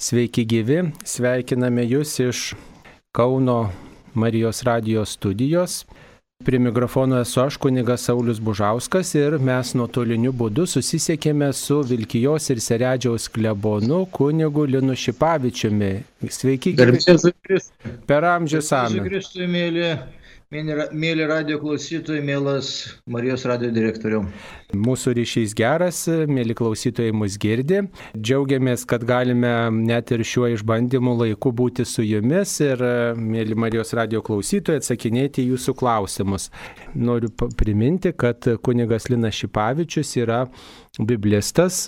Sveiki gyvi, sveikiname Jūs iš Kauno Marijos radijos studijos. Prie mikrofono esu aš, kunigas Saulis Bužauskas ir mes nuotoliniu būdu susisiekėme su Vilkijos ir Seredžiaus klebonu kunigu Linu Šipavičiumi. Sveiki, gyvi. Per amžius amžių. Mėly radio klausytojai, mėlas Marijos radio direktoriau. Mūsų ryšys geras, mėly klausytojai mus girdi. Džiaugiamės, kad galime net ir šiuo išbandymu laiku būti su jumis ir, mėly Marijos radio klausytojai, atsakinėti jūsų klausimus. Noriu priminti, kad kunigas Linas Šipavičius yra biblistas,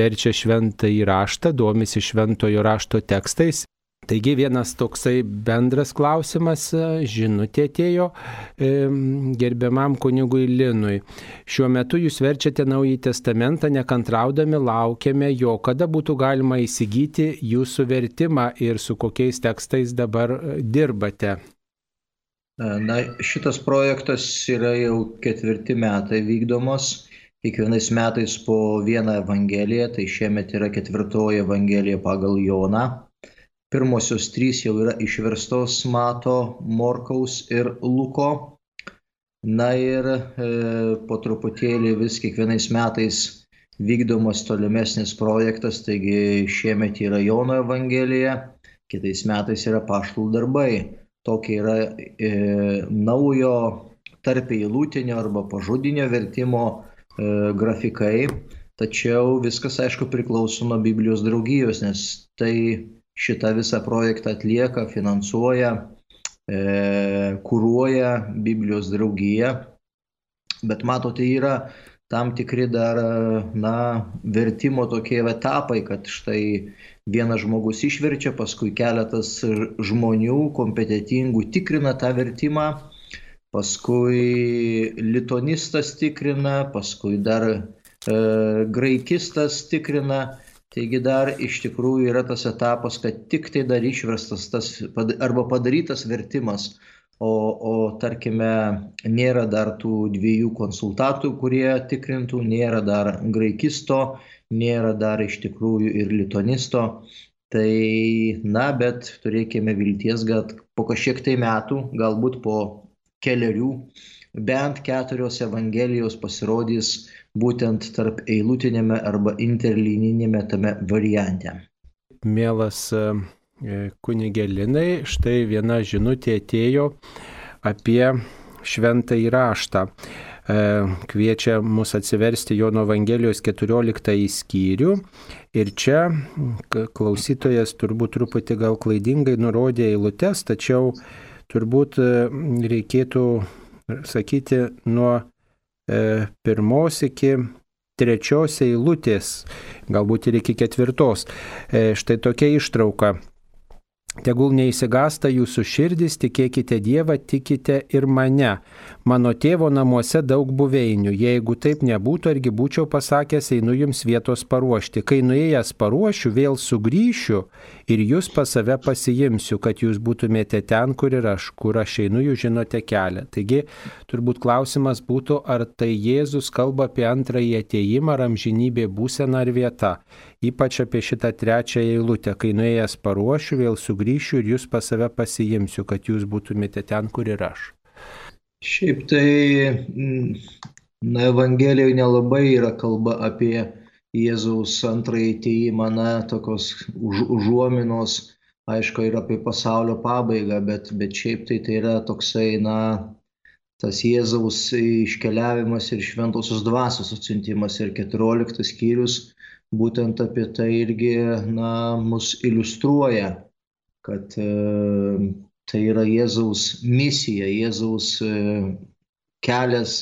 verčia šventą įraštą, domisi šventojo rašto tekstais Taigi vienas toksai bendras klausimas, e, žinutė atėjo e, gerbiamam kunigui Linui. Šiuo metu jūs verčiate Naująjį Testamentą, nekantraudami laukiame jo, kada būtų galima įsigyti jūsų vertimą ir su kokiais tekstais dabar e, dirbate. Na, šitas projektas yra jau ketvirti metai vykdomos. Kiekvienais metais po vieną evangeliją, tai šiemet yra ketvirtoji evangelija pagal Joną Pirmosios trys jau yra išverstos Mato, Morkaus ir Luko. Na ir e, po truputėlį vis kiekvienais metais vykdomas tolimesnis projektas, taigi šiemet yra Jono Evangelija, kitais metais yra paštų darbai. Tokie yra e, naujo tarp eilūtinio arba pažudinio vertimo e, grafikai, tačiau viskas aišku priklauso nuo Biblijos draugijos, nes tai šitą visą projektą atlieka, finansuoja, e, kūruoja Biblijos draugija. Bet matote, yra tam tikri dar, na, vertimo tokie etapai, kad štai vienas žmogus išverčia, paskui keletas žmonių kompetitingų tikrina tą vertimą, paskui litonistas tikrina, paskui dar e, graikistas tikrina Taigi dar iš tikrųjų yra tas etapas, kad tik tai dar išverstas tas arba padarytas vertimas, o, o tarkime nėra dar tų dviejų konsultatų, kurie tikrintų, nėra dar graikisto, nėra dar iš tikrųjų ir litonisto. Tai, na, bet turėkime vilties, kad po kažkiek tai metų, galbūt po keliarių, bent keturios Evangelijos pasirodys būtent tarp eilutinėme arba interlininėme tame variante. Mielas e, kunigė Linai, štai viena žinutė atėjo apie šventą įraštą. E, kviečia mus atsiversti Jono Evangelijos 14 skyrių. Ir čia klausytojas turbūt truputį gal klaidingai nurodė eilutes, tačiau turbūt e, reikėtų sakyti nuo E, pirmos iki trečios eilutės, galbūt ir iki ketvirtos. E, štai tokia ištrauka. Tegul neįsigasta jūsų širdis, tikėkite Dievą, tikite ir mane. Mano tėvo namuose daug buveinių. Jeigu taip nebūtų, argi būčiau pasakęs, einu jums vietos paruošti. Kai nuėjęs paruošiu, vėl sugrįšiu ir jūs pas save pasiimsiu, kad jūs būtumėte ten, kur ir aš, kur aš einu, jūs žinote kelią. Taigi, turbūt klausimas būtų, ar tai Jėzus kalba apie antrąjį ateimą, ar amžinybė būsena ar vieta ypač apie šitą trečią eilutę, kai nuėjęs paruošiu, vėl sugrįšiu ir jūs pas save pasiimsiu, kad jūs būtumėte ten, kur ir aš. Šiaip tai, mm, na, Evangelijoje nelabai yra kalba apie Jėzaus antrąjį teimą, na, tokios už, užuominos, aišku, ir apie pasaulio pabaigą, bet, bet šiaip tai tai yra toksai, na, tas Jėzaus iškeliavimas ir šventosios dvasios atsiuntimas ir 14 skyrius būtent apie tai irgi na, mus iliustruoja, kad e, tai yra Jėzaus misija, Jėzaus e, kelias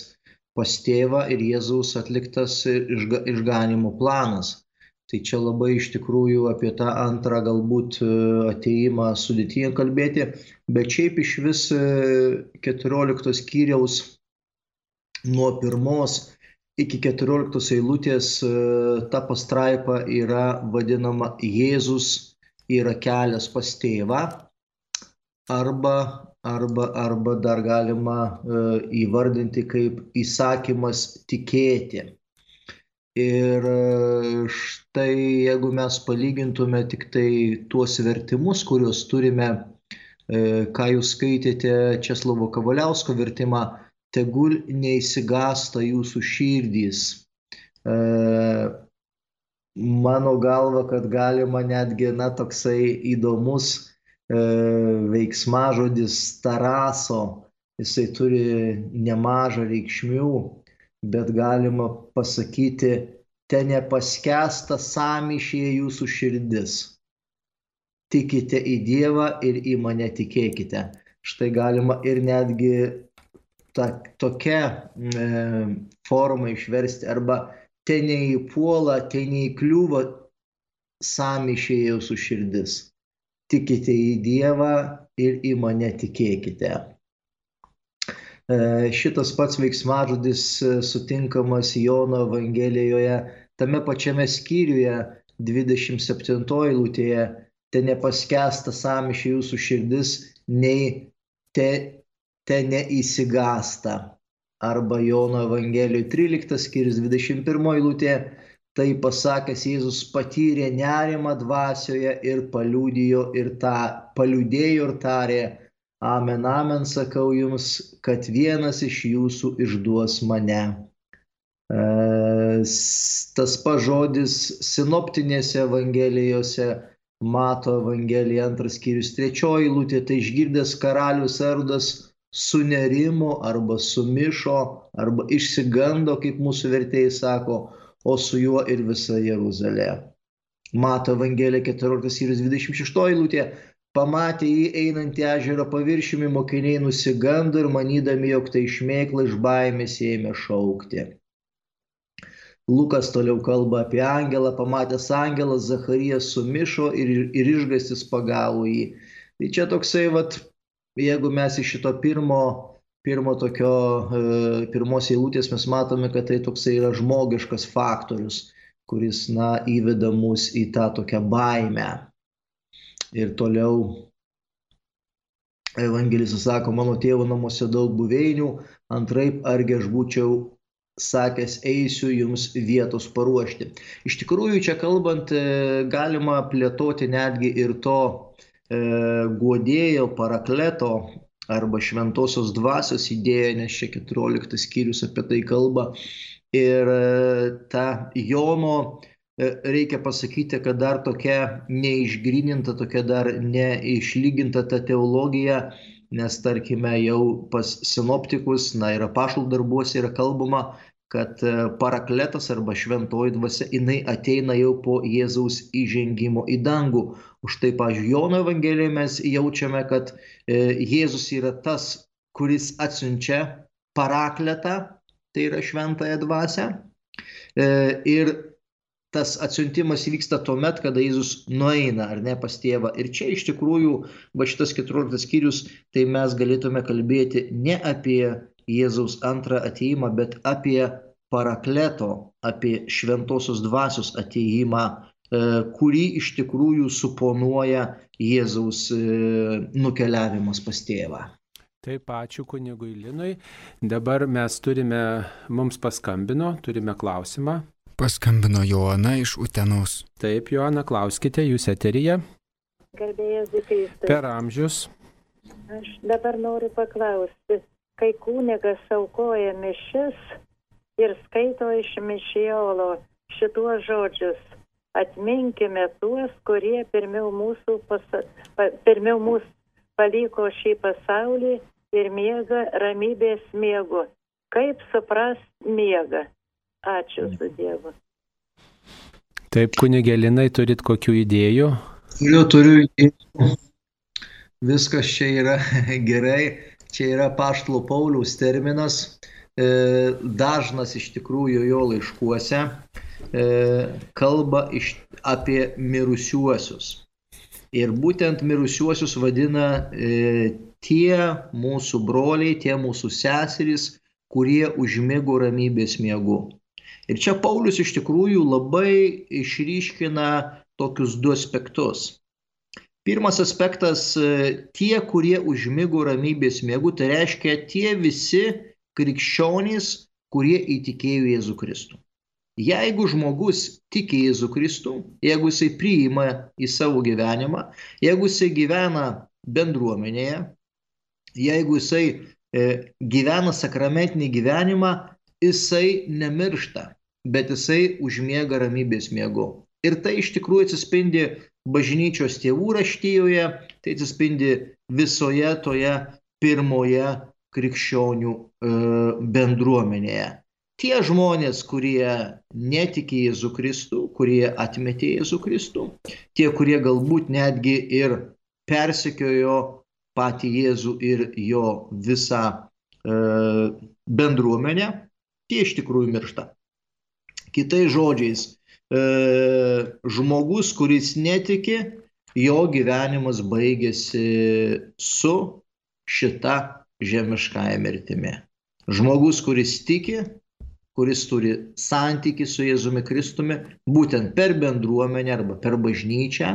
pas tėvą ir Jėzaus atliktas išga, išganimo planas. Tai čia labai iš tikrųjų apie tą antrą galbūt e, ateimą sudėtinga kalbėti, bet šiaip iš vis 14 skyriaus nuo pirmos iki 14 eilutės e, ta pastraipa yra vadinama Jėzus yra kelias pas tėvą arba, arba, arba dar galima e, įvardinti kaip įsakymas tikėti. Ir štai jeigu mes palygintume tik tai tuos vertimus, kuriuos turime, ką jūs skaitėte Česlovo Kavaliausko vertimą, tegul neįsigasta jūsų širdys mano galva, kad galima netgi, na, toksai įdomus e, veiksmažodis taraso, jisai turi nemažą reikšmių, bet galima pasakyti, te nepaskesta samyšėje jūsų širdis. Tikite į Dievą ir į mane tikėkite. Štai galima ir netgi ta, tokia e, forma išversti arba ten neįpuola, ten neįkliūva samišė jūsų širdis. Tikite į Dievą ir į mane tikėkite. E, šitas pats veiksmažodis e, sutinkamas Jono Evangelijoje, tame pačiame skyriuje 27 eilutėje, te nepaskesta samišė jūsų širdis, nei te, te neįsigasta arba Jono Evangelijoje 13 skyrius 21 eilutė, tai pasakęs Jėzus patyrė nerimą dvasioje ir paliūdėjo ir, ta, paliūdėjo ir tarė, amen, amen, sakau jums, kad vienas iš jūsų išduos mane. E, tas pažodis sinoptinėse evangelijose, mato Evangelija antras skyrius trečioji lūtė, tai išgirdęs karalius Erudas sunerimo arba sumišo arba išsigando, kaip mūsų vertėjai sako, o su juo ir visa Jeruzalė. Mato Evangelija 14 ir 26 eilutė. Pamatė jį einantį ežero paviršiumi, mokiniai nusigando ir manydami, jog tai šmėkla iš baimės ėmė šaukti. Lukas toliau kalba apie angelą, pamatęs angelą, Zacharijas sumišo ir, ir išgastis pagavo jį. Tai čia toksai, vat, jeigu mes iš šito pirmo, pirmo tokio, e, pirmos eilutės mes matome, kad tai toksai yra žmogiškas faktorius, kuris, na, įveda mus į tą tokią baimę. Ir toliau Evangelistas sako, mano tėvo namuose daug buveinių, antraip argi aš būčiau sakęs, eisiu jums vietos paruošti. Iš tikrųjų, čia kalbant, e, galima plėtoti netgi ir to E, guodėjo parakleto arba šventosios dvasios idėja, nes čia 14 skyrius apie tai kalba. Ir e, ta Jono e, reikia pasakyti, kad dar tokia neišgrininta, tokia dar neišlyginta ta teologija, nes tarkime jau pas sinoptikus, na ir apašal darbuose yra kalbama, kad parakletas arba šventoji dvasia, jinai ateina jau po Jėzaus įžengimo į dangų, Už tai, pažiūrėjau, Jono Evangelijoje mes jaučiame, kad e, Jėzus yra tas, kuris atsiunčia parakletą, tai yra šventąją dvasę. E, ir tas atsiuntimas įvyksta tuo met, kada Jėzus nueina ar ne pas tėvą. Ir čia iš tikrųjų, va šitas 14 skyrius, tai mes galėtume kalbėti ne apie Jėzaus antrą ateimą, bet apie parakleto, apie šventosios dvasios ateimą E, kurį iš tikrųjų suponuoja Jėzaus e, nukeliavimas pas tėvą. Taip, ačiū kunigui Linui. Dabar mes turime, mums paskambino, turime klausimą. Paskambino Joana iš Utenos. Taip, Joana, klauskite, jūs eterija. Garbėjęs Kristus. Per amžius. Aš dabar noriu paklausti, kai kūnigas aukoja mišis ir skaito iš mišiolo šituos žodžius, atminkime tuos, kurie pirmiau mūsų, pasa, pa, pirmiau mūsų paliko šį pasaulį ir miega ramybės miego. Kaip supras miega? Ačiū su Dievu. Taip, kunigelinai, turit kokių idėjų? Turiu, turiu idėjų. Viskas čia yra gerai. Čia yra paštlo Pauliaus terminas. E, dažnas iš tikrųjų jo laiškuose. E, kalba iš, apie mirusiuosius. Ir būtent mirusiuosius vadina e, tie mūsų broliai, tie mūsų seserys, kurie užmėgo ramybės miegu. Ir čia Paulius iš tikrųjų labai išryškina tokius du aspektus. Pirmas aspektas e, - tie, kurie užmėgo ramybės miegu, tai reiškia tie visi krikščionys, kurie įtikėjo Jėzų Kristų. Jeigu žmogus tiki Jėzų Kristų, jeigu jisai priima į savo gyvenimą, jeigu jisai gyvena bendruomenėje, jeigu jisai e, gyvena sakramentinį gyvenimą, jisai nemiršta, bet jisai užmiega ramybės miego. Ir tai iš tikrųjų atsispindi bažnyčios tėvų raštyjoje, tai atsispindi visoje toje pirmoje krikščionių e, bendruomenėje tie žmonės, kurie netiki Jėzų Kristų, kurie atmetė Jėzų Kristų, tie, kurie galbūt netgi ir persekiojo patį Jėzų ir jo visą e, bendruomenę, tie iš tikrųjų miršta. Kitais žodžiais, žmogus, kuris netiki, jo gyvenimas baigėsi su šita žemiškąją mirtimi. Žmogus, kuris tiki, kuris turi santyki su Jėzumi Kristumi, būtent per bendruomenę arba per bažnyčią,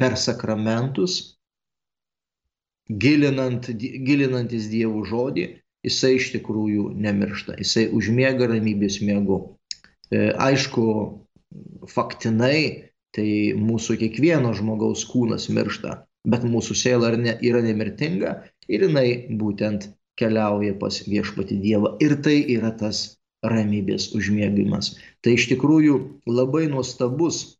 per sakramentus, gilinant, gilinantis Dievo žodį, jisai iš tikrųjų nemiršta, jisai užmiega ramybės miegu. E, aišku, faktinai tai mūsų kiekvieno žmogaus kūnas miršta, bet mūsų siela yra nemirtinga ir jinai būtent keliauja pas viešpati Dievą. Ir tai yra tas ramybės užmėgimas. Tai iš tikrųjų labai nuostabus,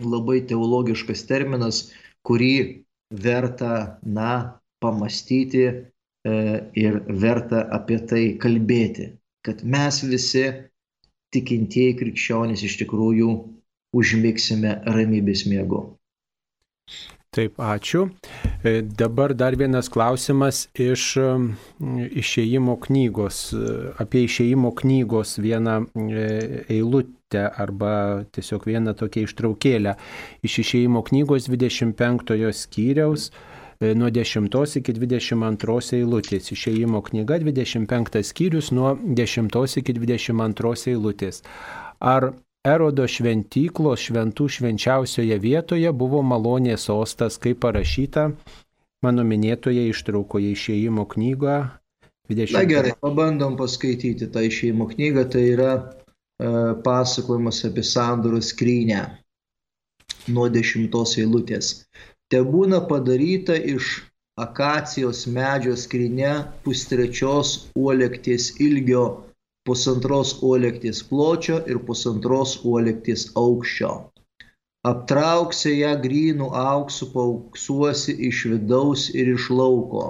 labai teologiškas terminas, kurį verta, na, pamastyti e, ir verta apie tai kalbėti, kad mes visi tikintieji krikščionys iš tikrųjų užmigsime ramybės miego. Taip, ačiū. E, dabar dar vienas klausimas iš išėjimo knygos, e, apie išėjimo knygos vieną e, eilutę arba tiesiog vieną tokią ištraukėlę. Iš išėjimo knygos 25 skyriaus nuo 10 iki 22 eilutės. Išėjimo knyga 25 skyrius nuo 10 iki 22 eilutės. Ar Erodo šventyklos šventų švenčiausioje vietoje buvo malonės sostas, kaip parašyta mano minėtoje ištraukoje išėjimo knygą. 20... Na gerai, pabandom paskaityti tą išėjimo knygą, tai yra e, pasakojimas apie sandorų skrynę nuo dešimtos eilutės. Te būna padaryta iš akacijos medžio skrinė pustrečios uolekties ilgio pusantros uolekties pločio ir pusantros uolekties aukščio. Aptrauksi ją grynų auksų, pauksuosi iš vidaus ir iš lauko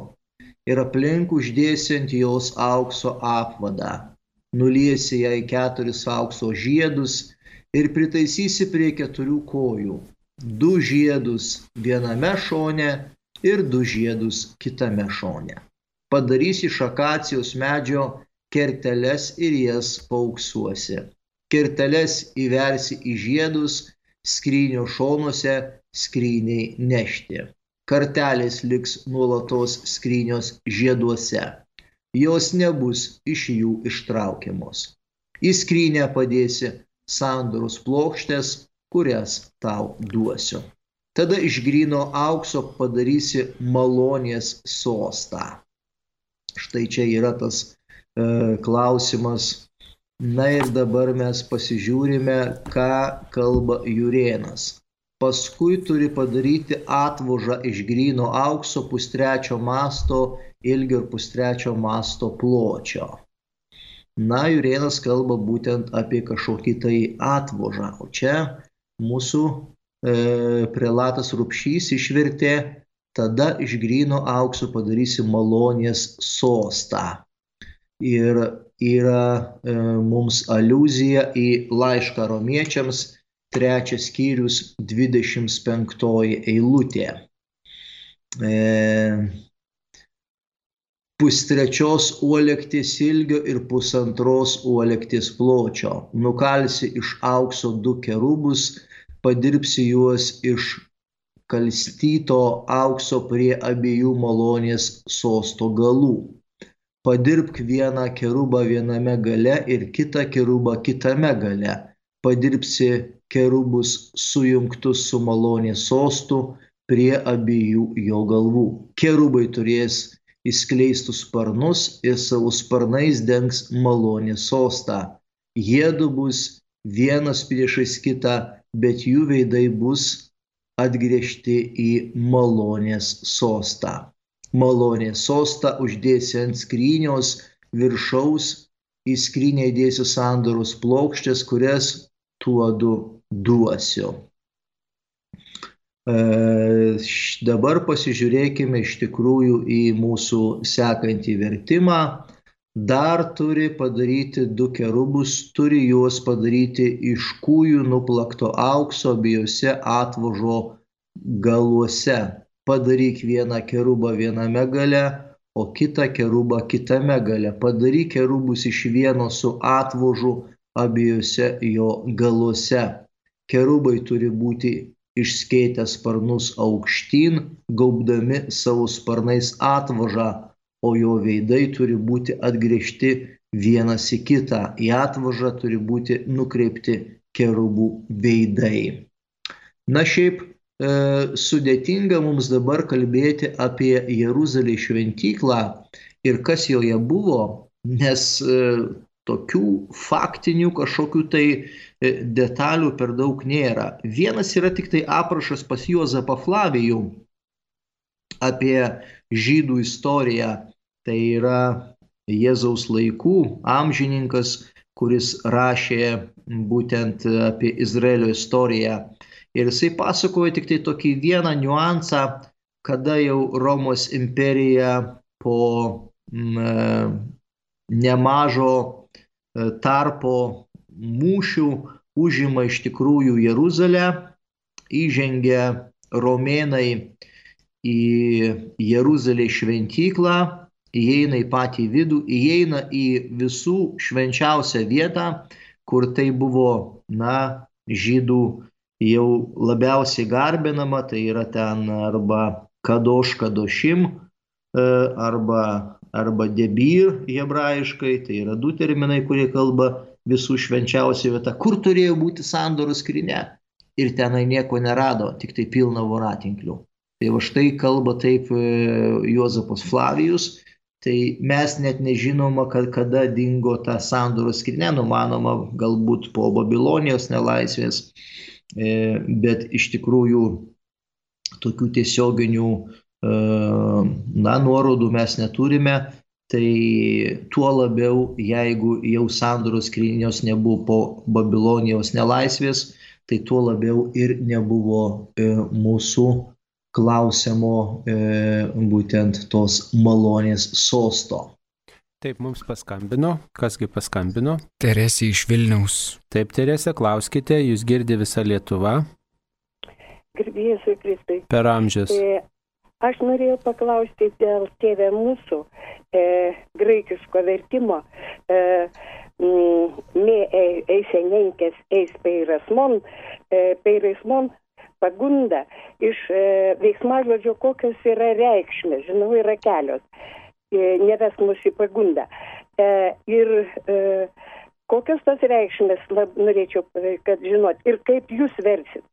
ir aplink uždėsi ant jos aukso apvadą. Nuliesi ją į keturis aukso žiedus ir pritaisysi prie keturių kojų. Du žiedus viename šone ir du žiedus kitame šone. Padarysi iš akacijos medžio kerteles ir jas pauksuosi. Kerteles įversi į žiedus, skrynio šonuose skryniai nešti. Kartelės liks nuolatos skrynios žieduose. Jos nebus iš jų ištraukiamos. Į skrynę padėsi sandorus plokštės, kurias tau duosiu. Tada iš grino aukso padarysi malonės sostą. Štai čia yra tas E, klausimas. Na ir dabar mes pasižiūrime, ką kalba Jurienas. Paskui turi padaryti atvožą iš grino aukso pustrečio masto ilgio ir pustrečio masto pločio. Na, Jurienas kalba būtent apie kažkokį tai atvožą. O čia mūsų e, prelatas Rupšys išvertė, tada iš grino aukso padarysi malonės sostą ir yra e, mums aluzija į laišką romiečiams, trečias skyrius, 25 eilutė. E, pustrečios uolektis ilgio ir pusantros uolektis pločio. Nukalsi iš aukso du kerubus, padirbsi juos iš kalstyto aukso prie abiejų malonės sosto galų padirbk vieną kerubą viename gale ir kitą kerubą kitame gale. Padirbsi kerubus sujungtus su malonės sostu prie abiejų jo galvų. Kerubai turės įskleistus sparnus ir savo sparnais dengs malonės sostą. jėdu bus vienas priešais kitą, bet jų veidai bus atgriežti į malonės sostą. Malonės sostą uždėsi ant skrynios viršaus, į skrynę įdėsiu sandoros plokštės, kurias tuodu duosiu. E, dabar pasižiūrėkime iš tikrųjų į mūsų sekantį vertimą. Dar turi padaryti du kerubus, turi juos padaryti iš kūjų nuplakto aukso abiejose atvožo galuose. Padaryk vieną kerubą viename gale, o kitą kerubą kitame gale. Padaryk kerubus iš vieno su atvožu abiejose jo galuose. Kerubai turi būti išskėtę sparnus aukštyn, gaubdami savo sparnais atvažą, o jo veidai turi būti atgriežti vienas į kitą. Į atvažą turi būti nukreipti kerubų veidai. Na šiaip e, sudėtinga mums dabar kalbėti apie Jeruzalės šventyklą ir kas joje buvo, nes e, tokių faktinių kažkokių tai e, detalių per daug nėra. Vienas yra tik tai aprašas pas Juozapą Flavijų apie žydų istoriją. Tai yra Jėzaus laikų amžininkas, kuris rašė būtent apie Izraelio istoriją. Ir jisai pasakoja tik tai tokį vieną niuansą, kada jau Romos imperija po m, e, nemažo E, tarpo mūšių užima iš tikrųjų Jeruzalę, įžengia romėnai į Jeruzalės šventyklą, įeina į patį vidų, įeina į visų švenčiausią vietą, kur tai buvo, na, žydų jau labiausiai garbinama, tai yra ten arba kadoš kadošim, e, arba arba debir hebrajiškai, tai yra du terminai, kurie kalba visų švenčiausia vieta, kur turėjo būti sandorų skrinė. Ir tenai nieko nerado, tik tai pilna voratinklių. Tai va štai kalba taip e, Juozapas Flavijus, tai mes net nežinoma, kad kada dingo ta sandorų skrinė, numanoma galbūt po Babilonijos nelaisvės, e, bet iš tikrųjų tokių tiesioginių na, nuorodų mes neturime, tai tuo labiau, jeigu jau sandoros skrynios nebuvo po Babilonijos nelaisvės, tai tuo labiau ir nebuvo e, mūsų klausiamo e, būtent tos malonės sosto. Taip, mums paskambino. Kasgi paskambino? Teresė iš Vilniaus. Taip, Teresė, klauskite, jūs girdi visą Lietuvą. Gerbėjai Kristui. Per amžius. E, Aš norėjau paklausti dėl tėvė mūsų e, graikiško vertimo. E, Mė eisenenkės eis peirasmon, e, peirasmon pagunda iš e, veiksmažodžio kokios yra reikšmės, žinau, yra kelios. E, neves mus į pagundą. E, ir kokios tos reikšmės, lab, norėčiau, kad žinot, ir kaip jūs versit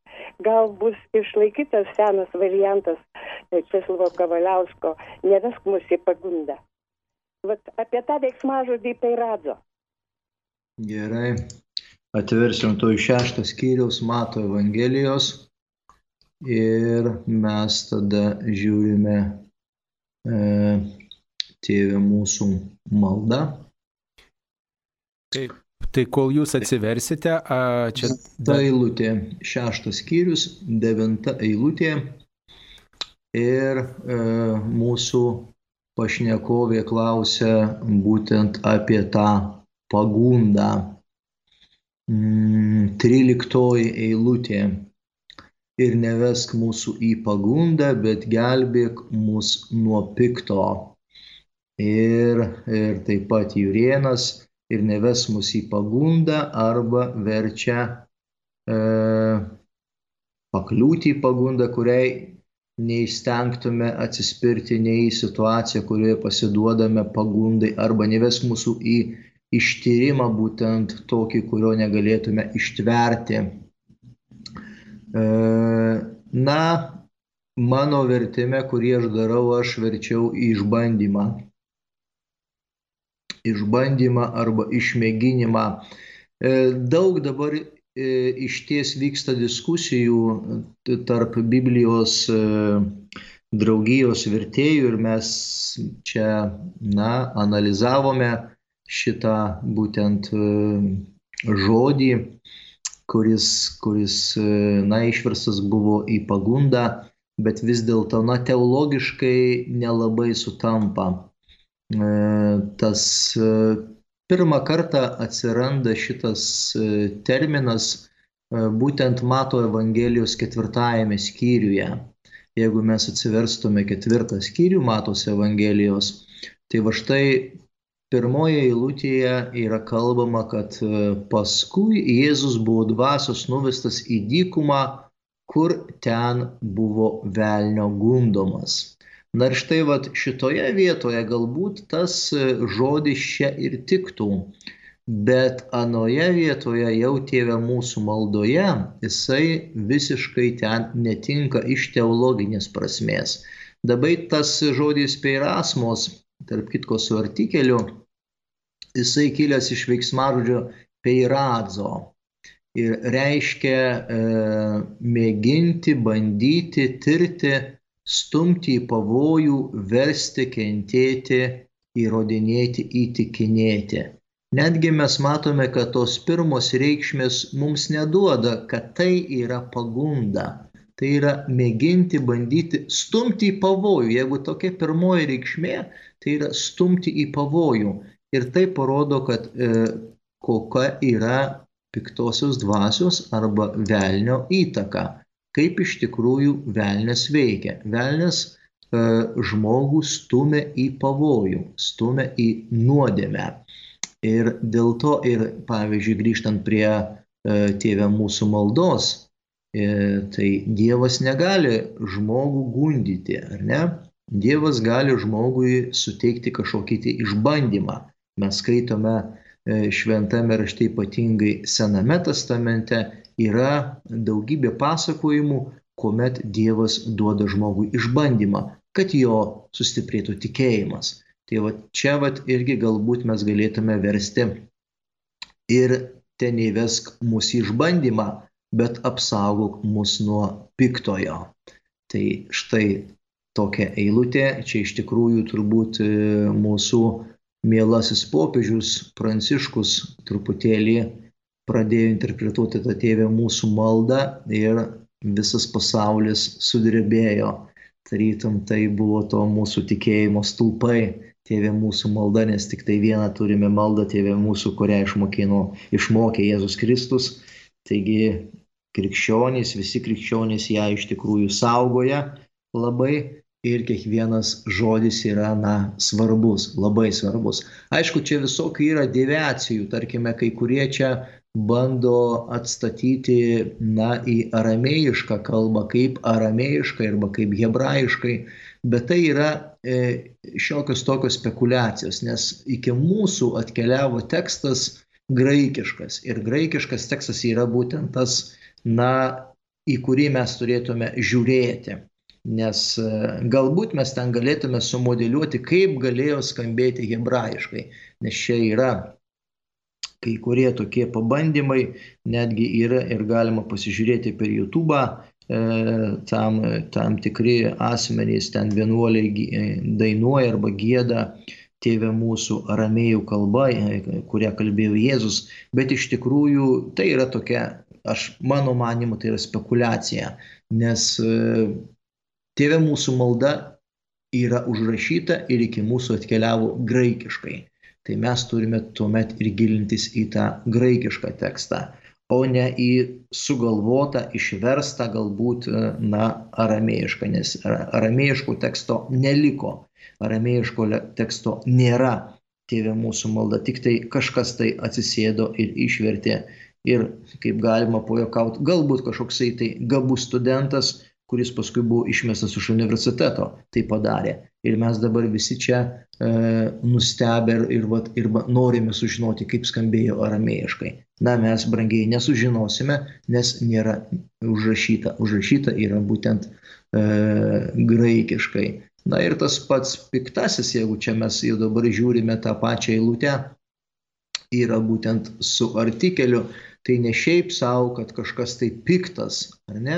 gal bus išlaikytas senas variantas Česlovo Kavaliausko, nevesk mus į pagundą. Vat apie tą veiksmažodį Peiradzo. Gerai. Atversim to iš šešto skyriaus Mato Evangelijos ir mes tada žiūrime e, tėvė mūsų malda. Taip. Tai kol jūs atsiversite, a, čia... Ta eilutė, šeštas skyrius, devinta eilutė ir e, mūsų pašnekovė klausia būtent apie tą pagundą. Mm, tryliktoji eilutė. Ir nevesk mūsų į pagundą, bet gelbėk mus nuo pikto. Ir, ir taip pat Jurienas ir neves mus į pagundą arba verčia e, pakliūti į pagundą, kuriai neįstengtume atsispirti nei į situaciją, kurioje pasiduodame pagundai arba neves mūsų į ištyrimą būtent tokį, kurio negalėtume ištverti. E, na, mano vertime, kurį aš darau, aš verčiau į išbandymą išbandymą arba išmėginimą. Daug dabar iš ties vyksta diskusijų tarp Biblijos draugijos vertėjų ir mes čia, na, analizavome šitą būtent žodį, kuris, kuris na, išverstas buvo į pagundą, bet vis dėlto, na, teologiškai nelabai sutampa. Tas pirmą kartą atsiranda šitas terminas būtent Mato Evangelijos ketvirtajame skyriuje. Jeigu mes atsiverstume ketvirtą skyrių Matos Evangelijos, tai va štai pirmoje eilutėje yra kalbama, kad paskui Jėzus buvo dvasios nuvestas į dykumą, kur ten buvo velnio gundomas. Na ir štai vat šitoje vietoje galbūt tas žodis čia ir tiktų, bet anoje vietoje jau tėvė mūsų maldoje, jisai visiškai ten netinka iš teologinės prasmės. Dabar tas žodis peirasmos tarp kitko su artikeliu, jisai kilęs iš veiksmažodžio peiradzo ir reiškia e, mėginti, bandyti, tirti, stumti į pavojų, versti, kentėti, įrodinėti, įtikinėti. Netgi mes matome, kad tos pirmos reikšmės mums neduoda, kad tai yra pagunda tai yra mėginti, bandyti stumti į pavojų. Jeigu tokia pirmoji reikšmė, tai yra stumti į pavojų. Ir tai parodo, kad e, kokia yra piktosios dvasios arba velnio įtaka. Kaip iš tikrųjų velnės veikia. Velnės e, žmogų stumia į pavojų, stumia į nuodėmę. Ir dėl to ir, pavyzdžiui, grįžtant prie e, tėvę mūsų maldos, tai Dievas negali žmogų gundyti, ar ne? Dievas gali žmogui suteikti kažkokį tai išbandymą. Mes skaitome e, šventame rašte ypatingai Sename testamente yra daugybė pasakojimų, kuomet Dievas duoda žmogui išbandymą, kad jo sustiprėtų tikėjimas. Tai va čia va irgi galbūt mes galėtume versti ir ten įvesk mūsų išbandymą, bet apsaugok mus nuo piktojo. Tai štai tokia eilutė, čia iš tikrųjų turbūt e, mūsų mielasis popiežius Pranciškus truputėlį pradėjo interpretuoti tą tėvę mūsų maldą ir visas pasaulis sudrebėjo. Tarytum tai buvo to mūsų tikėjimo stulpai, tėvė mūsų malda, nes tik tai vieną turime maldą, tėvė mūsų, kurią išmokino, išmokė Jėzus Kristus. Taigi krikščionys, visi krikščionys ją iš tikrųjų saugoja labai ir kiekvienas žodis yra na, svarbus, labai svarbus. Aišku, čia visokių yra deviacijų, tarkime, kai kurie čia bando atstatyti na, į aramėjišką kalbą kaip aramėjiškai arba kaip hebrajiškai, bet tai yra e, šiokios tokios spekulacijos, nes iki mūsų atkeliavo tekstas graikiškas ir graikiškas tekstas yra būtent tas na, į kurį mes turėtume žiūrėti. Nes e, galbūt mes ten galėtume sumodeliuoti, kaip galėjo skambėti hebrajiškai. Nes čia yra kai kurie tokie pabandymai, netgi yra ir galima pasižiūrėti per YouTube, e, tam, tam tikri asmenys ten vienuoliai e, dainuoja arba gėda tėvė mūsų aramėjų kalba, kurią kalbėjo Jėzus, bet iš tikrųjų tai yra tokia aš mano manimu tai yra spekulacija, nes e, tėvė mūsų malda yra užrašyta ir iki mūsų atkeliavo graikiškai. Tai mes turime tuomet ir gilintis į tą graikišką tekstą, o ne į sugalvotą, išverstą galbūt, e, na, aramėjišką, nes aramėjiško teksto neliko, aramėjiško teksto nėra tėvė mūsų malda, tik tai kažkas tai atsisėdo ir išvertė ir, kaip galima pojokauti, galbūt kažkoksai tai gabus studentas, kuris paskui buvo išmestas iš universiteto, tai padarė. Ir mes dabar visi čia e, nustebę ir, ir, vat, ir norime sužinoti, kaip skambėjo aramėjiškai. Na, mes brangiai nesužinosime, nes nėra užrašyta. Užrašyta yra būtent e, graikiškai. Na ir tas pats piktasis, jeigu čia mes jau dabar žiūrime tą pačią eilutę, yra būtent su artikeliu. Tai ne šiaip savo, kad kažkas tai piktas, ar ne?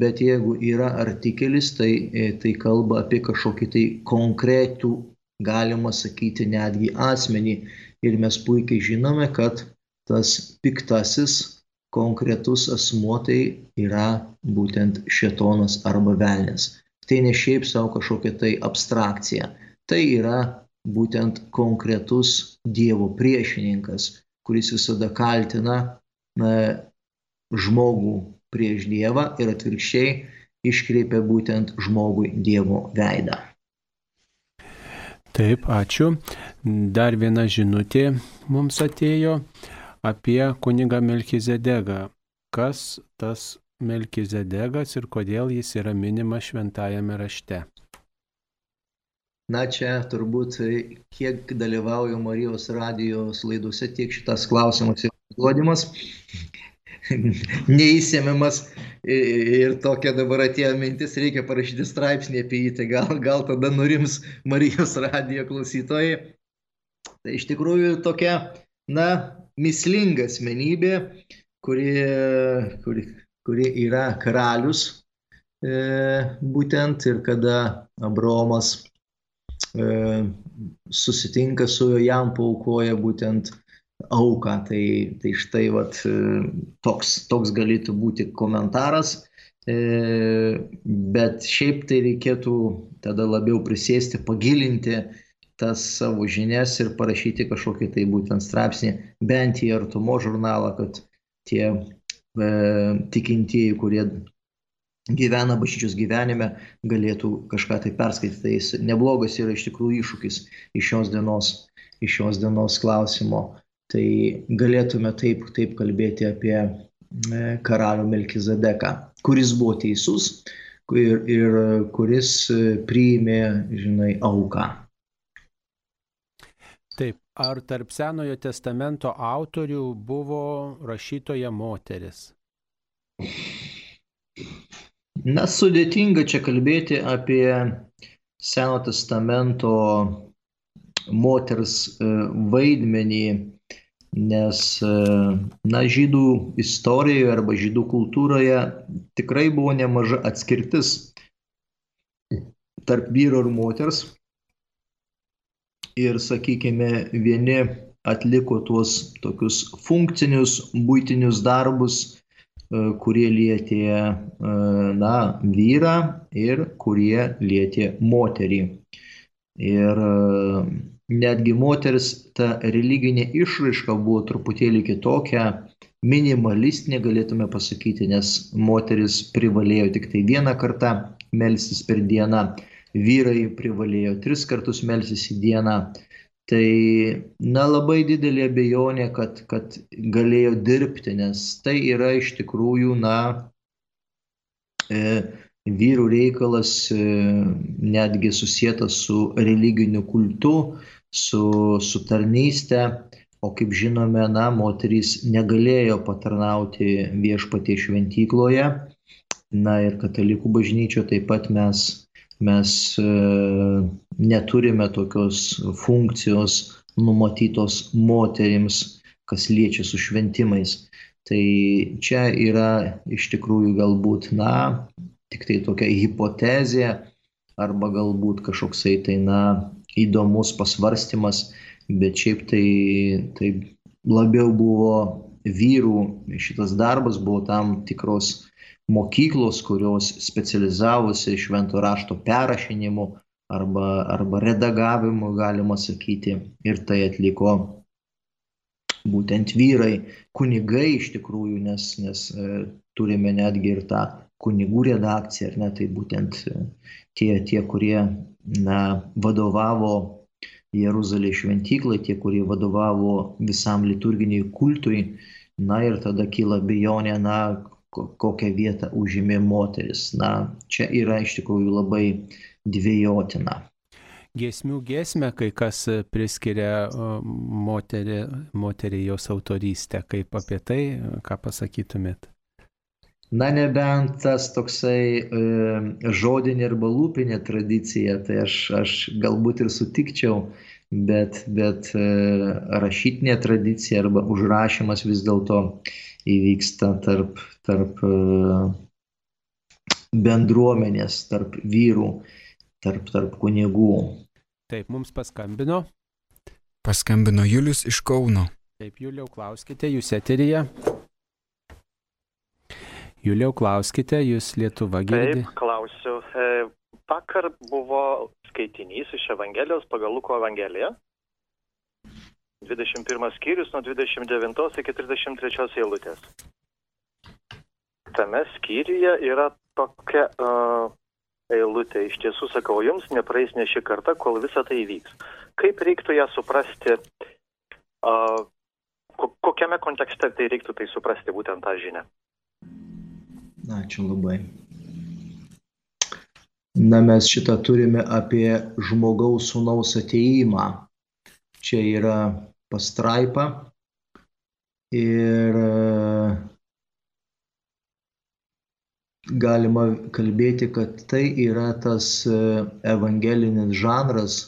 Bet jeigu yra artikelis, tai, e, tai kalba apie kažkokį tai konkretų, galima sakyti, netgi asmenį. Ir mes puikiai žinome, kad tas piktasis konkretus asmuo tai yra būtent šetonas arba velnės. Tai ne šiaip savo kažkokia tai abstrakcija. Tai yra būtent konkretus Dievo priešininkas, kuris visada kaltina na, žmogų prieš Dievą ir atvirkščiai iškreipia būtent žmogui Dievo veidą. Taip, ačiū. Dar viena žinutė mums atėjo apie kunigą Melkizedegą. Kas tas Melkizedegas ir kodėl jis yra minimas šventajame rašte? Na čia turbūt kiek dalyvauju Marijos radijos laidose, tiek šitas klausimas yra duodimas, neįsiemiamas ir tokia dabar atėjo mintis, reikia parašyti straipsnį apie jį, tai gal, gal tada nurims Marijos radijo klausytojai. Tai iš tikrųjų tokia, na, mislinga asmenybė, kuri, kuri, kuri yra karalius, e, būtent ir kada Abromas E, susitinka su jam paukoja būtent auką. Tai, tai štai vat, e, toks, toks galėtų būti komentaras, bet šiaip tai reikėtų tada labiau prisėsti, pagilinti tas savo žinias ir parašyti kažkokį tai būtent straipsnį, bent į artumo žurnalą, kad tie tikintieji, kurie gyvena bažnyčios gyvenime, galėtų kažką tai perskaityti. Tai jis neblogas yra iš tikrųjų iššūkis iš šios dienos, iš šios dienos klausimo. Tai galėtume taip, taip kalbėti apie e, karalių Melkizadeką, kuris buvo teisus ir, ir kuris e, priėmė, žinai, auką. Ar tarp Senojo testamento autorių buvo rašytoja moteris? Na, sudėtinga čia kalbėti apie Seno testamento moters e, vaidmenį, nes, e, na, žydų istorijoje arba žydų kultūroje tikrai buvo nemaža atskirtis tarp vyro ir moters. Ir, sakykime, vieni atliko tuos tokius funkcinius, būtinius darbus, E, kurie lietė e, na, vyrą ir kurie lietė moterį. Ir e, netgi moters ta religinė išraiška buvo truputėlį kitokia, minimalistinė galėtume pasakyti, nes moteris privalėjo tik tai vieną kartą melstis per dieną, vyrai privalėjo tris kartus melstis į dieną Tai na labai didelė abejonė, kad, kad galėjo dirbti, nes tai yra iš tikrųjų, na, e, vyrų reikalas e, netgi susijęs su religiniu kultu, su, su tarnyste, o kaip žinome, na, moterys negalėjo patarnauti viešpatie šventykloje. Na ir katalikų bažnyčio taip pat mes mes e, neturime tokios funkcijos numatytos moterims, kas liečia su šventimais. Tai čia yra iš tikrųjų galbūt, na, tik tai tokia hipotezė arba galbūt kažkoksai tai, na, įdomus pasvarstymas, bet šiaip tai, tai labiau buvo vyrų šitas darbas, buvo tam tikros mokyklos, kurios specializavosi švento rašto perrašinimu arba, arba redagavimu, galima sakyti, ir tai atliko būtent vyrai, kunigai iš tikrųjų, nes, nes e, turime netgi ir tą kunigų redakciją, ar ne, tai būtent e, tie, tie kurie na, vadovavo Jeruzalės šventyklai, tie, kurie vadovavo visam liturginiai kultui, na ir tada kyla bejonė, na, kokią vietą užėmė moteris. Na, čia yra iš tikrųjų labai dviejotina. Giesmių giesmę kai kas priskiria moterį, moterį jos autorystę. Kaip apie tai, ką pasakytumėt? Na, nebent tas toksai e, žodinė arba lūpinė tradicija, tai aš, aš galbūt ir sutikčiau, bet, bet e, rašytinė tradicija arba užrašymas vis dėlto įvyksta tarp, tarp e, bendruomenės, tarp vyrų, tarp, tarp kunigų. Taip, mums paskambino. Paskambino Julius iš Kauno. Taip, Juliau, klauskite, jūs eteryje. Juliau, klauskite, jūs Lietuva girdi. Taip, klausiu. E, vakar buvo skaitinys iš Evangelijos pagal Luko Evangeliją. 21 skyrius nuo 29 iki 33 eilutės. Tame skyriuje yra tokia uh, eilutė. Iš tiesų sakau jums, nepraeis ne šį kartą, kol visa tai įvyks. Kaip reiktų ją suprasti, uh, kokiame kontekste tai reiktų tai suprasti būtent tą žinią? Ačiū labai. Na, mes šitą turime apie žmogaus sūnaus ateimą. Čia yra pastraipa ir galima kalbėti, kad tai yra tas evangelinis žanras,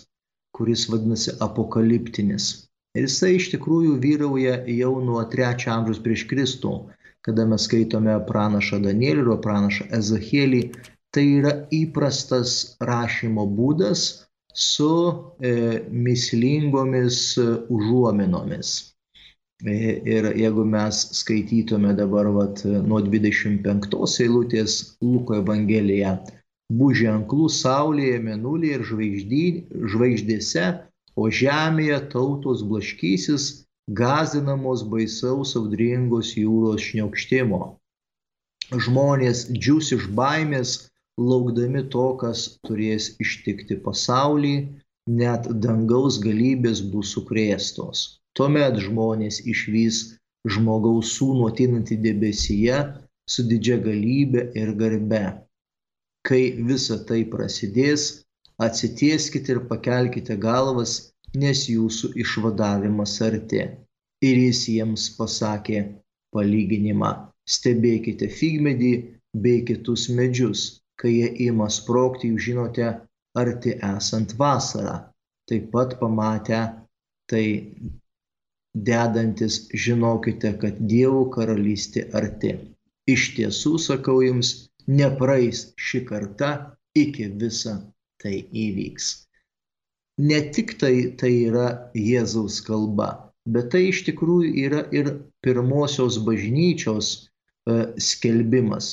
kuris vadinasi apokaliptinis. Ir jisai iš tikrųjų vyrauja jau nuo trečio amžiaus prieš Kristų, kada mes skaitome pranašą Danielį ir pranašą Ezachielį, tai yra įprastas rašymo būdas su e, mislingomis e, užuominomis. E, ir jeigu mes skaitytume dabar vat, nuo 25 eilutės Luko Evangeliją, bus ženklų saulėje, menulėje ir žvaigždy, žvaigždėse, o žemėje tautos blaškysis, gazinamos baisaus audringos jūros šniokštimo. Žmonės džius iš baimės, laukdami to, kas turės ištikti pasaulį, net dangaus galybės bus sukrėstos. Tuomet žmonės išvys žmogaus sūnų atinantį debesyje su didžia galybė ir garbe. Kai visa tai prasidės, atsitieskite ir pakelkite galvas, nes jūsų išvadavimas arti. Ir jis jiems pasakė palyginimą. Stebėkite figmedį bei kitus medžius, kai jie ima sprokti, jūs žinote, arti esant vasarą. Taip pat pamatę tai dedantis, žinokite, kad Dievo karalystė arti. Iš tiesų, sakau jums, nepraeis ši karta, iki visa tai įvyks. Ne tik tai, tai yra Jėzaus kalba, bet tai iš tikrųjų yra ir pirmosios bažnyčios e, skelbimas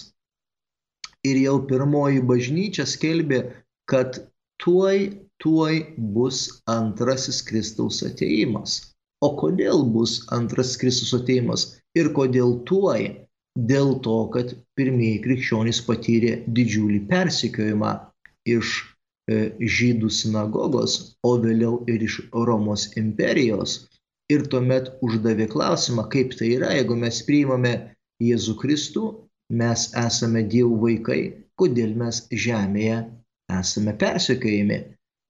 ir jau pirmoji bažnyčia skelbė, kad tuoj, tuoj bus antrasis Kristaus ateimas. O kodėl bus antras Kristus ateimas ir kodėl tuoj? Dėl to, kad pirmieji krikščionys patyrė didžiulį persikiojimą iš e, žydų sinagogos, o vėliau ir iš Romos imperijos. Ir tuomet uždavė klausimą, kaip tai yra, jeigu mes priimame Jėzų Kristų mes esame Dievo vaikai, kodėl mes žemėje esame persekiojami.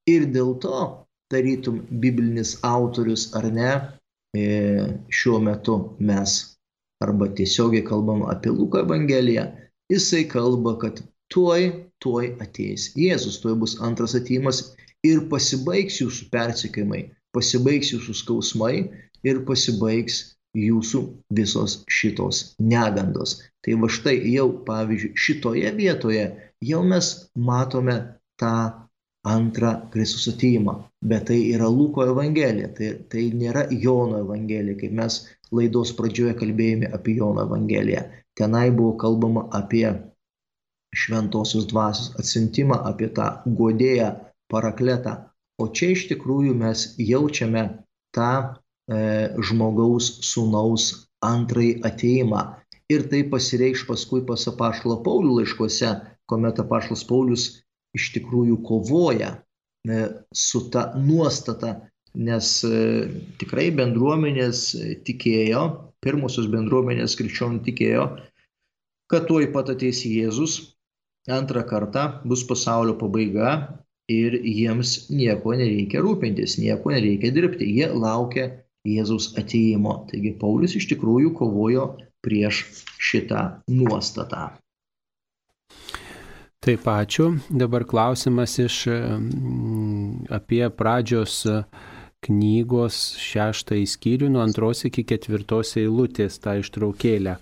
Ir dėl to, tarytum, biblinis autorius ar ne, e, šiuo metu mes arba tiesiogiai kalbam apie Luko Evangeliją, jisai kalba, kad tuoj, tuoj ateis Jėzus, tuoj bus antras ateimas ir pasibaigs jūsų persekiojimai, pasibaigs jūsų skausmai ir pasibaigs jūsų visos šitos negandos. Tai va štai jau, pavyzdžiui, šitoje vietoje jau mes matome tą antrą Kristus atėjimą. Bet tai yra Luko Evangelija, tai, tai nėra Jono Evangelija, kaip mes laidos pradžioje kalbėjome apie Jono Evangeliją. Tenai buvo kalbama apie šventosios dvasios atsintimą, apie tą godėją parakletą. O čia iš tikrųjų mes jaučiame tą žmogaus sūnaus antrąjį ateimą. Ir tai pasireikš paskui pas apaštalą Paulių laiškuose, kuomet apaštalas Paulius iš tikrųjų kovoja e, su ta nuostata, nes e, tikrai bendruomenės tikėjo, pirmosios bendruomenės krikščionių tikėjo, kad tuoj pat ateis Jėzus, antrą kartą bus pasaulio pabaiga ir jiems nieko nereikia rūpintis, nieko nereikia dirbti. Jie laukia Jėzaus ateimo. Taigi Paulius iš tikrųjų kovojo prieš šitą nuostatą. Taip, ačiū. Dabar klausimas iš mm, apie pradžios knygos šeštąjį skyrių nuo antros iki ketvirtos eilutės tą ištraukėlę.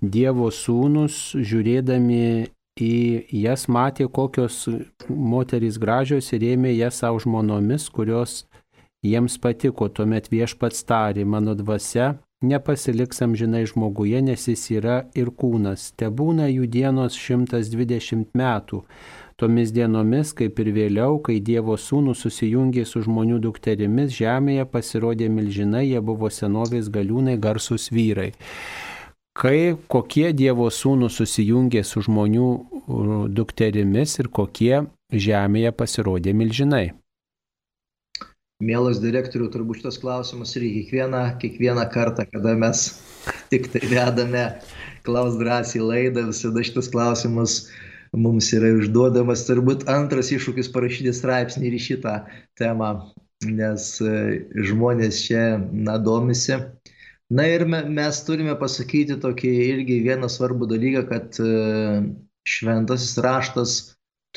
Dievo sūnus, žiūrėdami į jas, matė, kokios moterys gražios ir ėmė jas savo žmonomis, kurios jiems patiko. Tuomet viešpats tarė, mano dvasia nepasiliks amžinai žmoguje, nes jis yra ir kūnas. Te būna jų dienos 120 metų. Tomis dienomis, kaip ir vėliau, kai Dievo sūnus susijungė su žmonių dukterimis, žemėje pasirodė milžinai, jie buvo senovės galiūnai, garsus vyrai. Kai kokie Dievo sūnus susijungė su žmonių dukterimis ir kokie žemėje pasirodė milžinai. Mielas direktorių, turbūt šitas klausimas ir kiekvieną, kiekvieną kartą, kada mes tik tai vedame klaus drąsiai laidą, visada šitas klausimas mums yra užduodamas. Turbūt antras iššūkis parašyti straipsnį ir šitą temą, nes e, žmonės čia, na, domisi. Na ir mes turime pasakyti tokį irgi vieną svarbų dalyką, kad e, šventasis raštas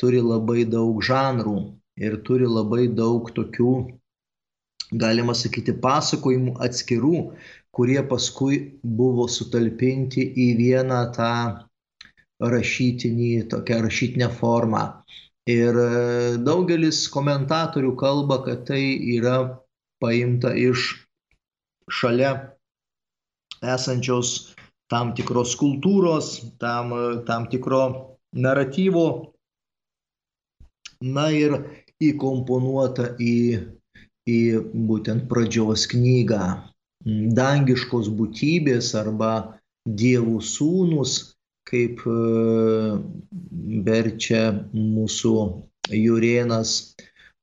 turi labai daug žanrų ir turi labai daug tokių galima sakyti, pasakojimų atskirų, kurie paskui buvo sutalpinti į vieną tą rašytinį, tokią rašytinę formą. Ir e, daugelis komentatorių kalba, kad tai yra paimta iš šalia esančios tam tikros kultūros, tam, tam tikro naratyvo, na ir įkomponuota į į būtent pradžios knygą. Dangiškos būtybės arba dievų sūnus, kaip e, verčia mūsų Jurienas,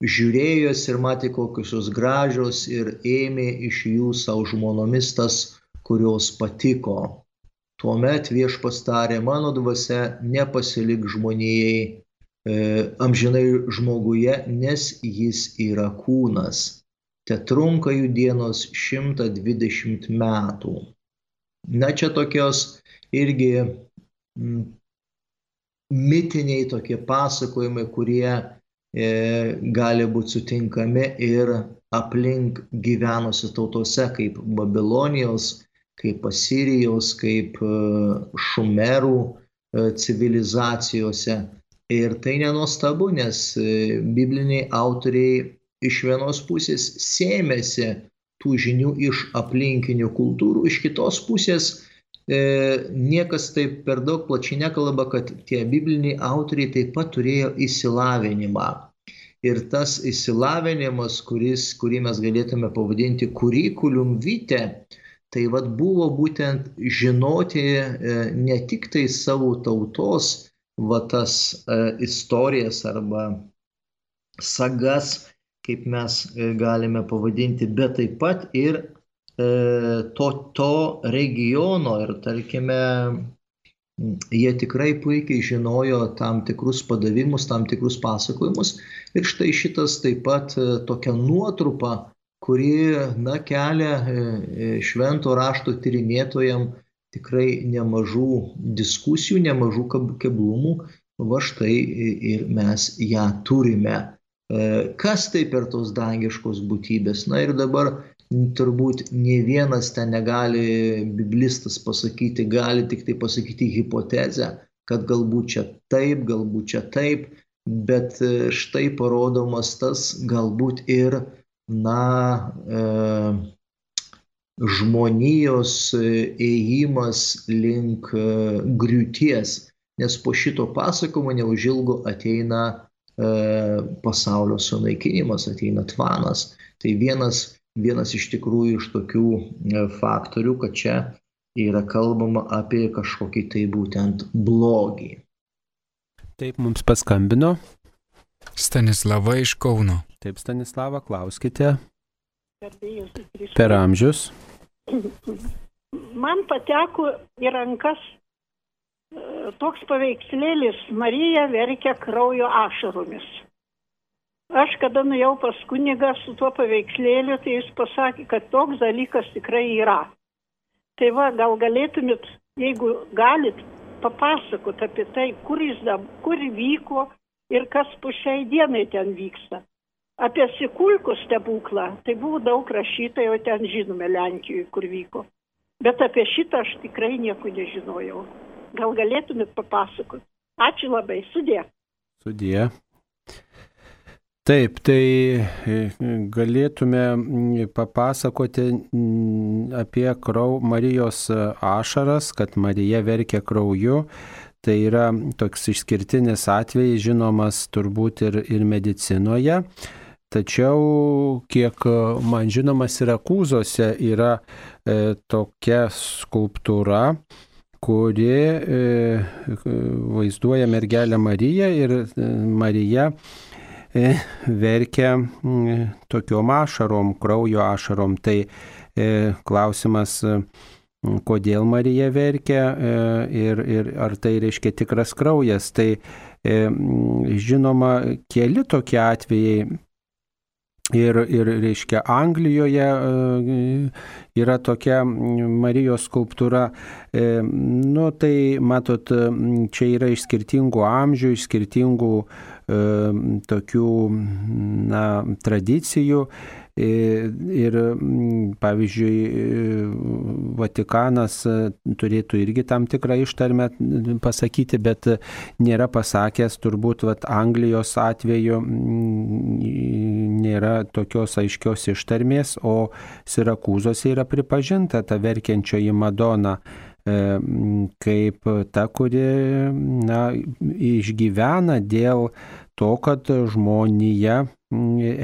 žiūrėjos ir matė kokios jos gražios ir ėmė iš jų savo žmonomis tas, kurios patiko. Tuomet viešpas tarė, mano dvasia nepasilik žmonijai amžinai žmoguje, nes jis yra kūnas. Te trunka jų dienos 120 metų. Na čia tokios irgi mitiniai tokie pasakojimai, kurie e, gali būti sutinkami ir aplink gyvenusi tautose, kaip Babilonijos, kaip Asirijos, kaip e, Šumerų e, civilizacijose. Ir tai nenuostabu, nes e, bibliniai autoriai iš vienos pusės sėmėsi tų žinių iš aplinkinių kultūrų, iš kitos pusės e, niekas taip per daug plačiai nekalba, kad tie bibliniai autoriai taip pat turėjo įsilavinimą. Ir tas įsilavinimas, kuris, kurį mes galėtume pavadinti kurikulium vite, tai vad buvo būtent žinoti e, ne tik tai savo tautos, va tas e, istorijas arba sagas, kaip mes e, galime pavadinti, bet taip pat ir e, to, to regiono ir tarkime, jie tikrai puikiai žinojo tam tikrus padavimus, tam tikrus pasakojimus. Ir štai šitas taip pat tokia nuotrupa, kuri na, kelia švento rašto tyrinėtojam tikrai nemažų diskusijų, nemažų keblumų, va štai ir mes ją turime. E, kas tai per tos dangiškos būtybės? Na ir dabar turbūt ne vienas ten negali biblistas pasakyti, gali tik tai pasakyti hipotezę, kad galbūt čia taip, galbūt čia taip, bet e, štai parodomas tas galbūt ir, na, e, žmonijos e, ėjimas link e, griūties, nes po šito pasakojimo neužilgo ateina e, pasaulio sunaikinimas, ateina tvanas. Tai vienas, vienas iš tikrųjų iš tokių faktorių, kad čia yra kalbama apie kažkokį tai būtent blogį. Taip mums paskambino. Stanislava iš Kauno. Taip, Stanislava, klauskite. Per amžius. Man pateko į rankas e, toks paveikslėlis Marija verkia kraujo ašaromis. Aš kada nuėjau pas kunigą su tuo paveikslėliu, tai jis pasakė, kad toks dalykas tikrai yra. Tai va, gal galėtumėt, jeigu galit, papasakot apie tai, kur jis, kur vyko ir kas po šiai dienai ten vyksta. Apie Sikulkų stebuklą, tai buvo daug rašyta, jau ten žinome Lenkijoje, kur vyko. Bet apie šitą aš tikrai nieko nežinojau. Gal galėtumėt papasakoti? Ačiū labai, sudė. Sudė. Taip, tai e, galėtume papasakoti apie krau, Marijos ašaras, kad Marija verkia krauju. Tai yra toks išskirtinis atvejis, žinomas turbūt ir, ir medicinoje. Tačiau, kiek man žinomas, Sirakūzose yra e, tokia skulptūra, kuri e, vaizduoja mergelę Mariją ir e, Marija E, verkia tokiom ašarom, kraujo ašarom. Tai e, klausimas, kodėl Marija verkia e, ir, ir ar tai reiškia tikras kraujas. Tai žinoma, keli tokie atvejai Ir, ir reiškia, Anglijoje yra tokia Marijos skulptūra. Nu, tai matot, čia yra iš skirtingų amžių, iš skirtingų tokių na, tradicijų. Ir, pavyzdžiui, Vatikanas turėtų irgi tam tikrą ištarmę pasakyti, bet nėra pasakęs, turbūt, vat, Anglijos atveju nėra tokios aiškios ištarmės, o Sirakūzose yra pripažinta ta verkiančioji Madona kaip ta, kuri na, išgyvena dėl to, kad žmonija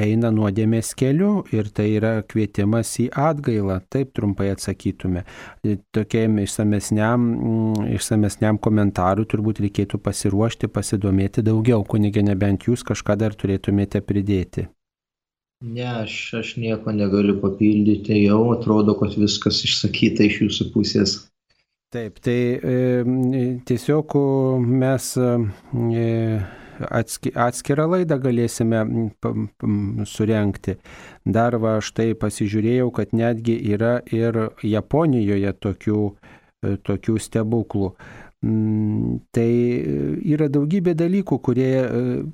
eina nuodėmės keliu ir tai yra kvietimas į atgailą, taip trumpai atsakytume. Tokiam išsamesniam, išsamesniam komentarui turbūt reikėtų pasiruošti, pasidomėti daugiau, kunigė nebent jūs kažką dar turėtumėte pridėti. Ne, aš, aš nieko negaliu papildyti, jau atrodo, kad viskas išsakyta iš jūsų pusės. Taip, tai e, tiesiog mes e, atskirą laidą galėsime surenkti. Dar va štai pasižiūrėjau, kad netgi yra ir Japonijoje tokių, e, tokių stebuklų. Tai yra daugybė dalykų, kurie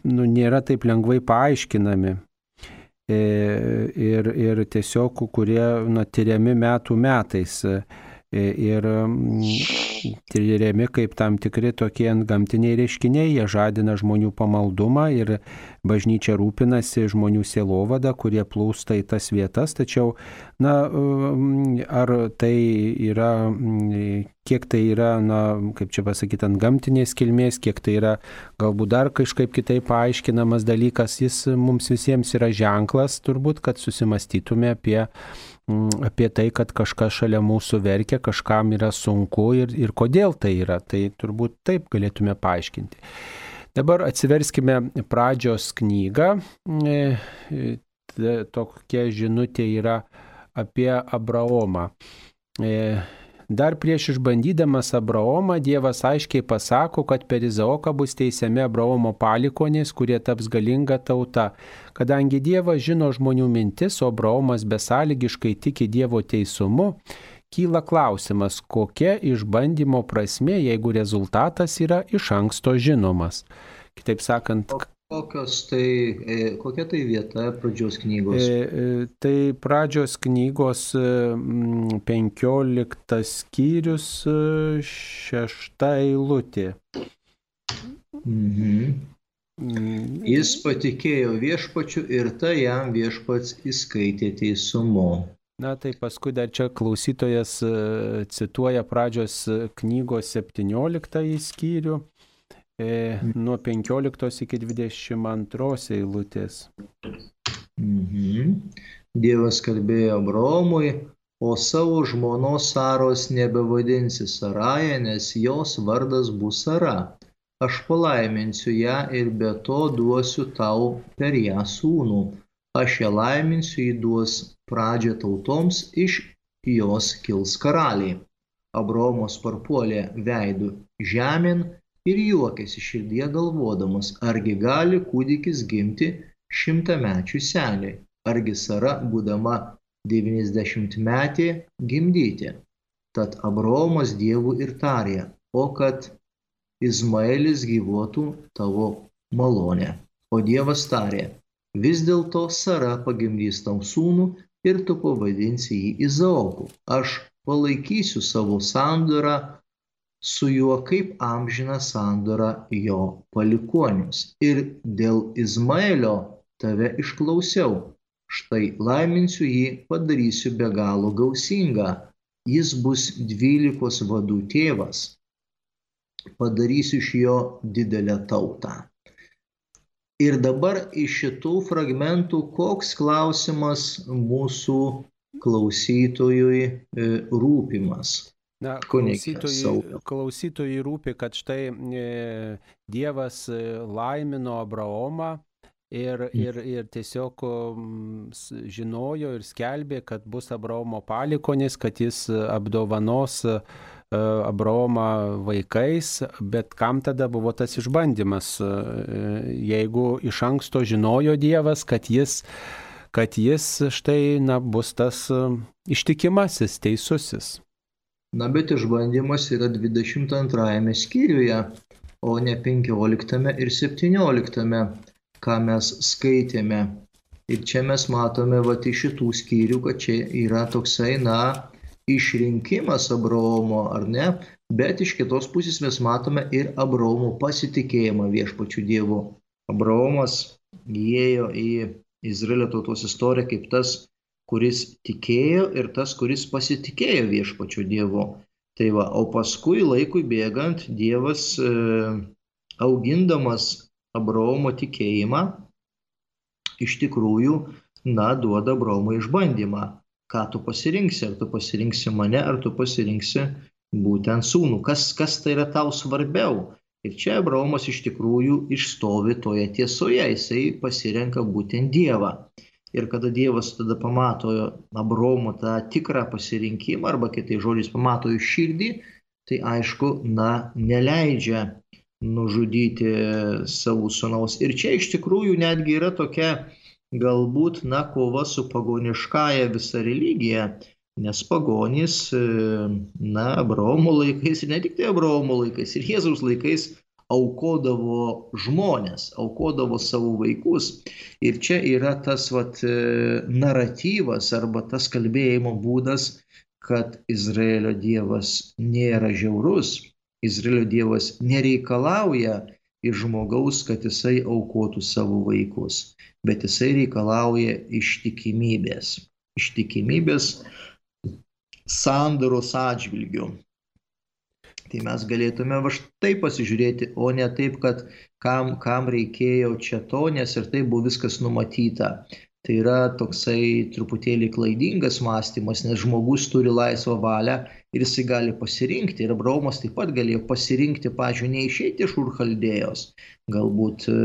nu, nėra taip lengvai paaiškinami. Ir, ir tiesiog, kurie nu, tyriami metų metais. E, ir tyriami kaip tam tikri tokie gamtiniai reiškiniai, jie žadina žmonių pamaldumą ir bažnyčia rūpinasi žmonių sielovada, kurie plūsta į tas vietas, tačiau, na, mm, ar tai yra, mm, kiek tai yra, na, kaip čia pasakyti, ant gamtinės kilmės, kiek tai yra galbūt dar kažkaip kitaip paaiškinamas dalykas, jis mums visiems yra ženklas, turbūt, kad susimastytume apie apie tai, kad kažkas šalia mūsų verkia, kažkam yra sunku ir, ir kodėl tai yra. Tai turbūt taip galėtume paaiškinti. Dabar atsiverskime pradžios knygą. E, e, tokia žinutė yra apie Abraomą. Dar prieš išbandydamas Abraomą, Dievas aiškiai pasako, kad per Izaoką bus teisiami Abraomo palikonės, kurie taps galinga tauta. Kadangi Dievas žino žmonių mintis, o Abraomas besąlygiškai tiki Dievo teisumu, kyla klausimas, kokia išbandymo prasme, jeigu rezultatas yra iš anksto žinomas. Kitaip sakant, Kokios tai, e, kokia tai vieta pradžios knygos? E, e, tai pradžios knygos 15 skyrius, šešta eilutė. Mhm. Mm. Jis patikėjo viešpačiu ir tai jam viešpats įskaitė teisumu. Na tai paskui dar čia klausytojas cituoja pradžios knygos 17 skyrių nuo 15 iki 22 eilutės. Mhm. Dievas kalbėjo Abraomui, o savo žmonos Saros nebevadinsi Saraja, nes jos vardas bus Sara. Aš palaiminsiu ją ir be to duosiu tau per ją sūnų. Aš ją laiminsiu, jį duos pradžią tautoms, iš jos kils karaliai. Abromos parpuolė veidų žemėn ir juokėsi širdyje galvodamas, argi gali kūdikis gimti šimtamečių seniai, argi Sara, būdama 90 metė, gimdyti. Tad Abraomas dievų ir tarė, o kad Izmaelis gyvuotų tavo malonė. O Dievas tarė, Vis dėlto Sara pagimdys tau sūnų ir tu pavadinsi jį Izaoku. Aš palaikysiu savo sandorą su juo kaip amžiną sandorą jo palikonius. Ir dėl Izmaelio tave išklausiau. Štai laiminsiu jį, padarysiu be galo gausingą. Jis bus dvylikos vadų tėvas. Padarysiu iš jo didelę tautą. Ir dabar iš šitų fragmentų koks klausimas mūsų klausytojui e, rūpimas. Na, Sauliau. klausytojui rūpi, kad štai e, Dievas e, laimino Abraomą ir, ir, ir tiesiog mm, žinojo ir skelbė, kad bus Abraomo palikonis, kad jis apdovanos e, Abraomą vaikais, bet kam tada buvo tas išbandymas, jeigu iš anksto žinojo Dievas, kad jis kad jis štai na, bus tas ištikimasis, teisusis. Na, bet išbandymas yra 22 skyriuje, o ne 15 ir 17, ką mes skaitėme. Ir čia mes matome va iš šitų skyrių, kad čia yra toksai, na, išrinkimas Abraomo, ar ne? Bet iš kitos pusės mes matome ir Abraomo pasitikėjimą viešpačių Dievu. Abraomas įėjo į Izraelio tautos istoriją kaip tas, kuris tikėjo ir tas, kuris pasitikėjo viešpačiu Dievu. Tai va, o paskui laikui bėgant Dievas e, augindamas Abraomo tikėjimą iš tikrųjų, na, duoda Abraomui išbandymą. Ką tu pasirinksi, ar tu pasirinksi mane, ar tu pasirinksi būtent sūnų. Kas, kas tai yra tau svarbiau? Ir čia Abraomas iš tikrųjų išstovi toje tiesoje, jisai pasirenka būtent Dievą. Ir kada Dievas tada pamato Abraomo tą tikrą pasirinkimą, arba kitai žodžiais pamato jų širdį, tai aišku, na, neleidžia nužudyti savo sunaus. Ir čia iš tikrųjų netgi yra tokia galbūt, na, kova su pagoniškąja visa religija, nes pagonys, na, Abraomo laikais ir ne tik tai Abraomo laikais, ir Jėzaus laikais aukodavo žmonės, aukodavo savo vaikus. Ir čia yra tas vat, e, naratyvas arba tas kalbėjimo būdas, kad Izraelio Dievas nėra žiaurus, Izraelio Dievas nereikalauja iš žmogaus, kad jisai aukotų savo vaikus, bet jisai reikalauja ištikimybės. Ištikimybės sandoros atžvilgių. Tai mes galėtume va štai pasižiūrėti, o ne taip, kad kam, kam reikėjo čia to, nes ir tai buvo viskas numatyta. Tai yra toksai truputėlį klaidingas mąstymas, nes žmogus turi laisvą valią ir jisai gali pasirinkti. Ir Abraomas taip pat galėjo pasirinkti, pažiūrėjau, neišeiti iš Urchaldėjos, galbūt e,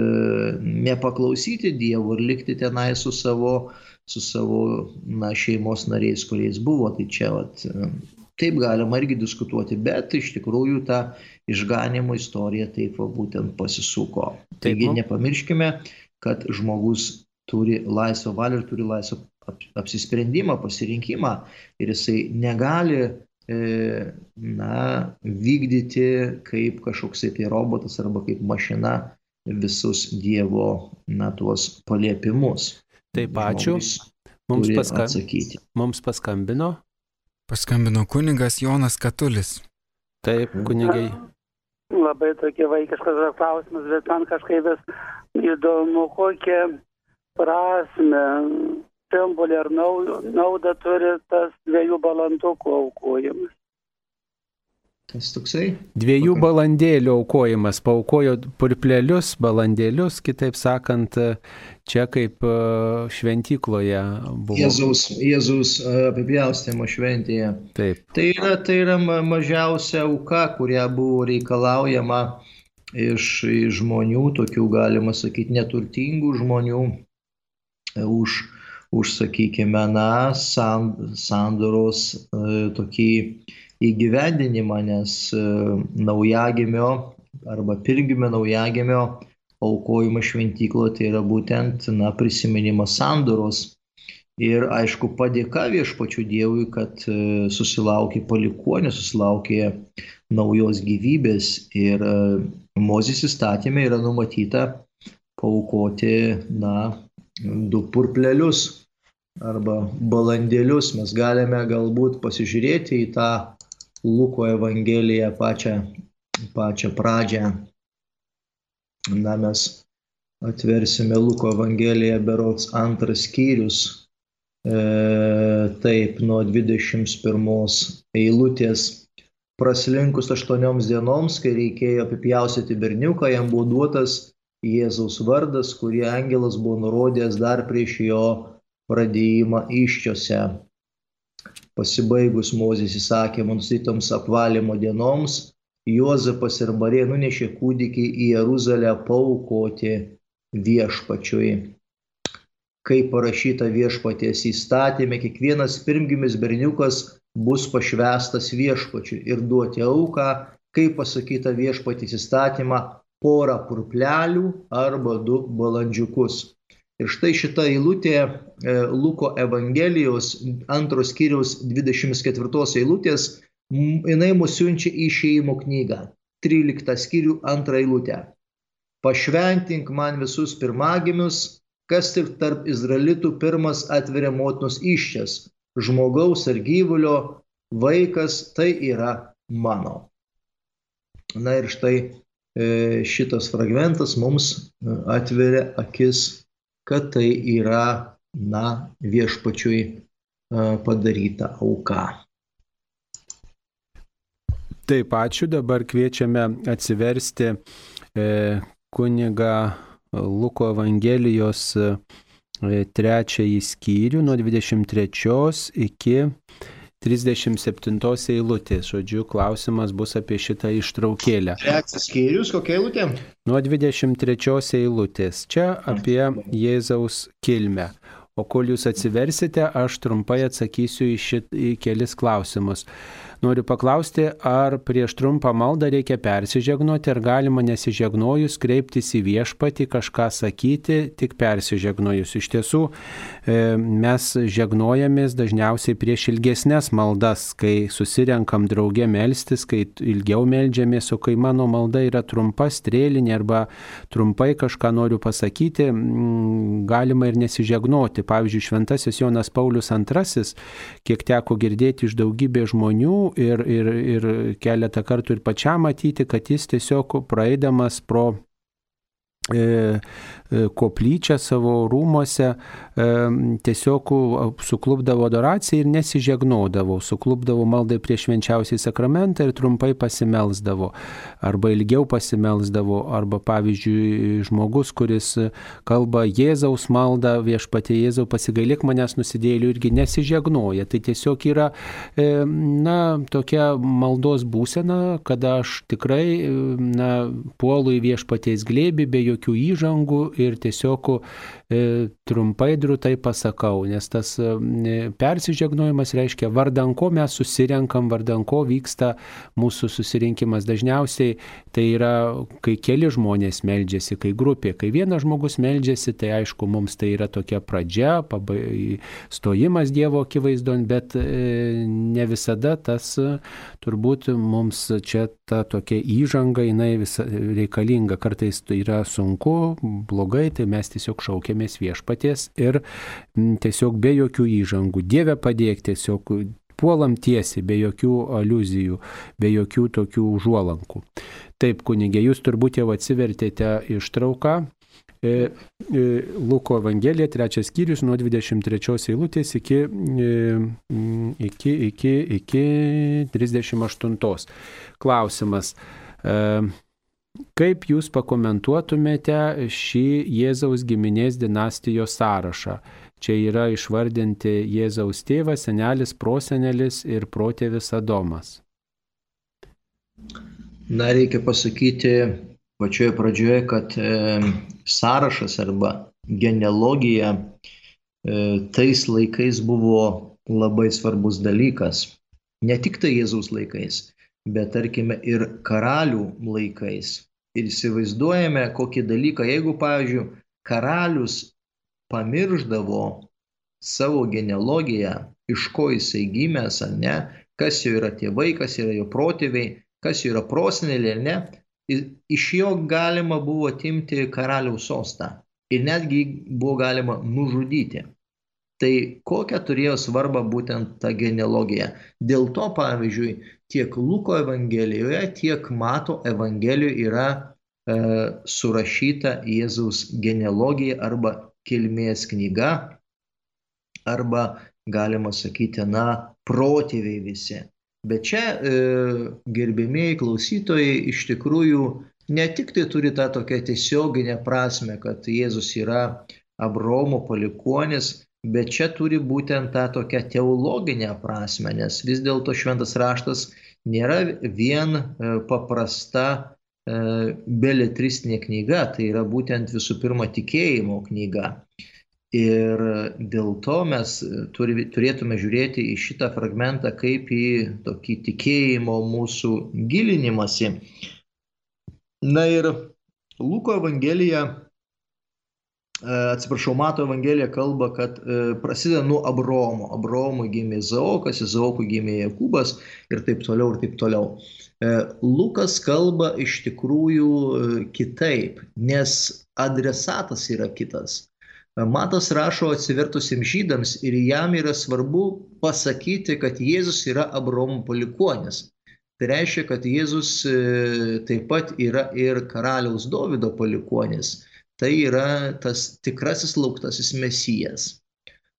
nepaklausyti Dievo ir likti tenai su savo, su savo na, šeimos nariais, kuriais buvo. Tai čia vat, taip galima irgi diskutuoti, bet iš tikrųjų ta išganimo istorija taip va, būtent pasisuko. Taip, Taigi nu. nepamirškime, kad žmogus turi laisvą valią ir turi laisvą ap- apsisprendimą, pasirinkimą ir jisai negali e, na, vykdyti kaip kažkoksai tai robotas arba kaip mašina visus Dievo, na, tuos paliepimus. Taip, ačiū. Mums, turi paska... atsakyti. Mums paskambino. Paskambino kunigas Jonas Katulis. Taip, kunigai. labai tokie vaikiškas klausimas, bet man kažkaip vis įdomu, kokią prasme, simbolį ar nau- naudą turi tas dviejų balandukų aukojimas. Kas toksai? Dviejų balandėlių aukojimas. Paukojo purplelius, balandėlius, kitaip sakant, čia kaip e, šventykloje buvo. Jėzaus, Jėzaus e, apipjaustimo šventėje. Taip, Tai yra, tai yra ma- mažiausia auka, kuria buvo reikalaujama iš, žmonių, tokių galima sakyti neturtingų žmonių, e, už, už sakykime, na, san, sandoros tokį įgyvendinimą, nes e, naujagimio arba pirmgimio naujagimio aukojimas šventykloje tai yra būtent, na, prisiminimas sandoros Ir aišku, padėka viešpačių Dievui, kad e, susilaukė palikuonį, susilaukė naujos gyvybės. Ir e, Mozės įstatymė yra numatyta paukoti, na, du purplelius arba balandėlius. Mes galime galbūt pasižiūrėti į tą Luko Evangeliją pačią, pačią pradžią. Na, mes atversime Luko Evangeliją berots antras skyrius, e, taip, nuo 21 eilutės praslinkus aštuonioms dienoms, kai reikėjo apipjausyti berniuką, jam buvo duotas Jėzaus vardas, kurį angelas buvo nurodęs dar prieš jo pradėjimą iščiose. Pasibaigus Mozės įsakymų nustatytoms apvalymo dienoms, Juozapas ir Marija nunešė kūdikį į Jeruzalę paukoti viešpačiui. Kaip parašyta viešpaties įstatymė, kiekvienas pirmgimis berniukas bus pašvestas viešpačiui ir duoti auką, kaip pasakyta viešpatys įstatymą, porą purplelių arba du balandžiukus. Ir štai šita eilutė Luko Evangelijos antros skyriaus 24 eilutės, jinai mus siunčia į šeimo knygą. 13 skyrių antrą eilutę. Pašventink man visus pirmagimius, kas tik tarp izraelitų pirmas atveria motinos iščias, žmogaus ar gyvulio vaikas, tai yra mano. Na ir štai E, šitas fragmentas mums e, atveria akis, kad tai yra, na, viešpačiui e, padaryta auka. Taip, ačiū. Dabar kviečiame atsiversti e, kuniga Luko Evangelijos e, trečiąjį skyrių nuo 23 iki 37 eilutės. Žodžiu, klausimas bus apie šitą ištraukėlę. Trečias skyrius, kokia eilutė? Nuo 23 eilutės. Čia apie Jėzaus kilmę. O kol jūs atsiversite, aš trumpai atsakysiu į, šit, į kelis klausimus. Noriu paklausti, ar prieš trumpą maldą reikia persižegnoti, ar galima nesižegnojus kreiptis į viešpatį, kažką sakyti, tik persižegnojus. Iš tiesų, e, mes žegnojamės dažniausiai prieš ilgesnės maldas, kai susirenkam draugė melstis, kai ilgiau melžiamės, o kai mano malda yra trumpa, strėlinė arba trumpai kažką noriu pasakyti, galima ir nesižegnoti. Pavyzdžiui, Šventasis Jonas Paulius II, kiek teko girdėti iš daugybės žmonių, ir, ir, ir keletą kartų ir pačiam matyti, kad jis tiesiog praeidamas pro koplyčią savo rūmose, e, tiesiog suklubdavo adoraciją ir nesižegnodavo, suklubdavo maldai prieš švenčiausiai sakramentą ir trumpai pasimelsdavo, arba ilgiau pasimelsdavo, arba pavyzdžiui žmogus, kuris kalba Jėzaus maldą, viešpatie Jėzau pasigailėk manęs nusidėlių irgi nesižegnoja. Tai tiesiog yra, e, na, tokia maldos būsena, kada aš tikrai, na, puolu į viešpaties glėbį be jokių įžangų ir tiesiog trumpai drūtai pasakau, nes tas e, persižegnojimas reiškia vardan ko mes susirenkam, vardan ko vyksta mūsų susirinkimas. Dažniausiai tai yra, kai keli žmonės meldžiasi, kai grupė, kai vienas žmogus meldžiasi, tai aišku, mums tai yra tokia pradžia, pabai, stojimas Dievo akivaizdon, bet e, ne visada tas turbūt mums čia ta tokia įžanga, jinai visa reikalinga. Kartais tai yra sunku, blogai tai mes tiesiog šaukėmės viešpaties ir tiesiog be jokių įžangų. Dieve padėk tiesiog puolam tiesiai, be jokių aluzijų, be jokių tokių užuolankų. Taip, kunigė, jūs turbūt jau atsivertėte ištrauką. E, e, Luko Evangelija, trečias skyrius, nuo 23 eilutės iki, e, iki, iki, iki 38. Klausimas. Kaip jūs pakomentuotumėte šį Jėzaus giminės dinastijos sąrašą? Čia yra išvardinti Jėzaus tėvas, senelis, prosenelis ir protėvis Adomas. Na, reikia pasakyti pačioje pradžioje, kad e, sąrašas arba genealogija e, tais laikais buvo labai svarbus dalykas. Ne tik tai Jėzaus laikais, bet tarkime ir karalių laikais. Ir įsivaizduojame kokį dalyką, jeigu, pavyzdžiui, karalius pamirždavo savo genealogiją, iš ko jisai gimęs ar ne, kas jo yra tėvai, kas yra jo protėviai, kas jo yra prosenelė ar ne, iš jo galima buvo atimti karaliaus sostą. ir netgi buvo galima nužudyti. Tai kokią turėjo svarbą būtent ta genealogija. Dėl to, pavyzdžiui, tiek Luko Evangelijoje, tiek Mato Evangelijoje yra e, surašyta Jėzaus genealogija arba kilmės knyga, arba galima sakyti, na, protėviai visi. Bet čia, e, gerbėmėjai klausytojai, iš tikrųjų ne tik tai turi tą tokią tiesioginę prasme, kad Jėzus yra Abromo palikonis, bet čia turi būtent tą tokią teologinę prasme, nes vis dėlto šventas raštas nėra vien e, paprasta e, beletristinė knyga, tai yra būtent visų pirma tikėjimo knyga. Ir dėl to mes turi, turėtume žiūrėti į šitą fragmentą kaip į tokį tikėjimo mūsų gilinimąsi. Na ir Luko Evangelija atsiprašau, Mato Evangelija kalba, kad e, prasideda nuo Abromo. Abromui gimė Zaokas, Zaokui gimė Jokūbas ir taip toliau ir taip toliau. E, Lukas kalba iš tikrųjų e, kitaip, nes adresatas yra kitas. Matas rašo atsivertusiems žydams ir jam yra svarbu pasakyti, kad Jėzus yra Abromo palikonis. Tai reiškia, kad Jėzus taip pat yra ir karaliaus Dovido palikonis tai yra tas tikrasis lauktasis mesijas.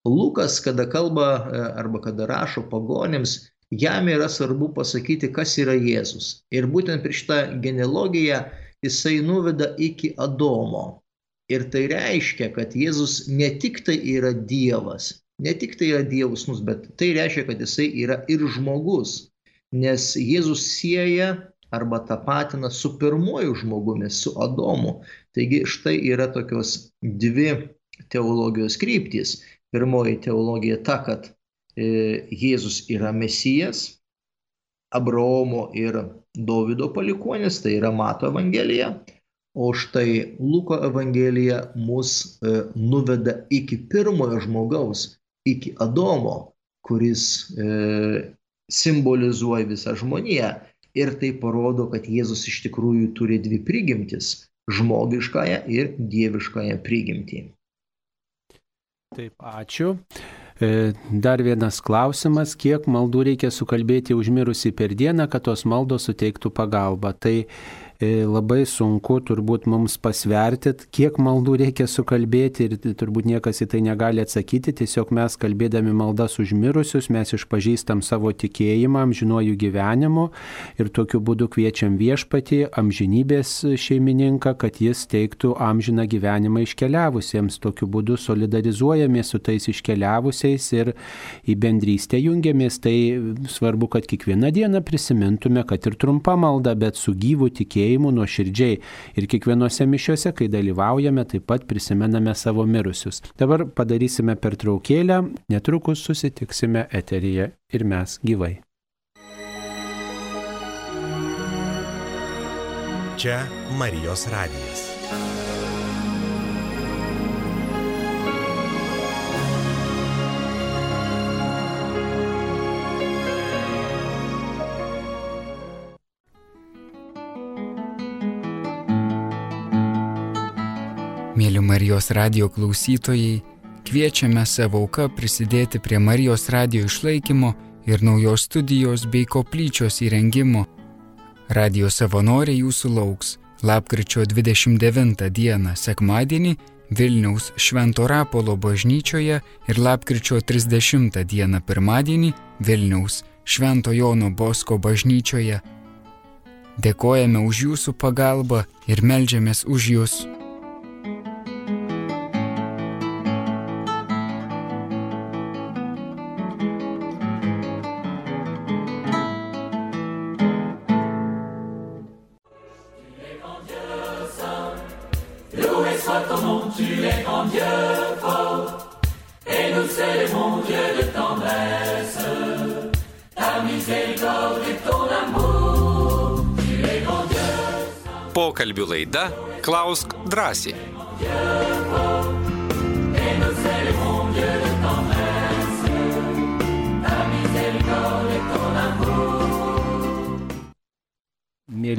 Lukas, kada kalba e, arba kada rašo pagonėms, jam yra svarbu pasakyti, kas yra Jėzus. Ir būtent per šitą genealogiją jisai nuveda iki Adomo. Ir tai reiškia, kad Jėzus ne tik tai yra Dievas, ne tik tai yra Dievas mus, bet tai reiškia, kad jisai yra ir žmogus. Nes Jėzus sieja arba tapatina su pirmuoju žmogumi, su Adomu. Taigi štai yra tokios dvi teologijos kryptys. Pirmoji teologija ta, kad e, Jėzus yra Mesijas, Abraomo ir Davido palikonis, tai yra Mato Evangelija. O štai Luko Evangelija mus e, nuveda iki pirmojo žmogaus, iki Adomo, kuris e, simbolizuoja visą žmoniją ir tai parodo, kad Jėzus iš tikrųjų turi dvi prigimtis - žmogiškąją ir dieviškąją prigimtį. Taip, ačiū. E, dar vienas klausimas, kiek maldų reikia sukalbėti užmirusi per dieną, kad tos maldos suteiktų pagalbą. Tai labai sunku turbūt mums pasverti, kiek maldų reikia sukalbėti ir turbūt niekas į tai negali atsakyti. Tiesiog mes kalbėdami maldas užmirusius, mes išpažįstam savo tikėjimą, amžinuoju gyvenimu ir tokiu būdu kviečiam viešpatį, amžinybės šeimininką, kad jis teiktų amžiną gyvenimą iškeliavusiems. Tokiu būdu solidarizuojamės su tais iškeliavusiais ir į bendrystę jungiamės. Tai svarbu, kad kiekvieną dieną prisimintume, kad ir trumpa malda, bet su gyvu tikėjimu tikėjimu nuoširdžiai. Ir kiekvienose mišiuose, kai dalyvaujame, taip pat prisimename savo mirusius. Dabar padarysime pertraukėlę, netrukus susitiksime eteryje ir mes gyvai. Čia Marijos radijas. Mėly Marijos radio klausytojai, kviečiame savo auką prisidėti prie Marijos radio išlaikymo ir naujos studijos bei koplyčios įrengimo. Radio savanoriai jūsų lauks lapkričio 29 dieną sekmadienį Vilniaus Švento Rapolo bažnyčioje ir lapkričio 30 dieną pirmadienį Vilniaus Švento Jono Bosko bažnyčioje. Dėkojame už jūsų pagalbą ir melžiamės už jūs. Klausk drąsiai.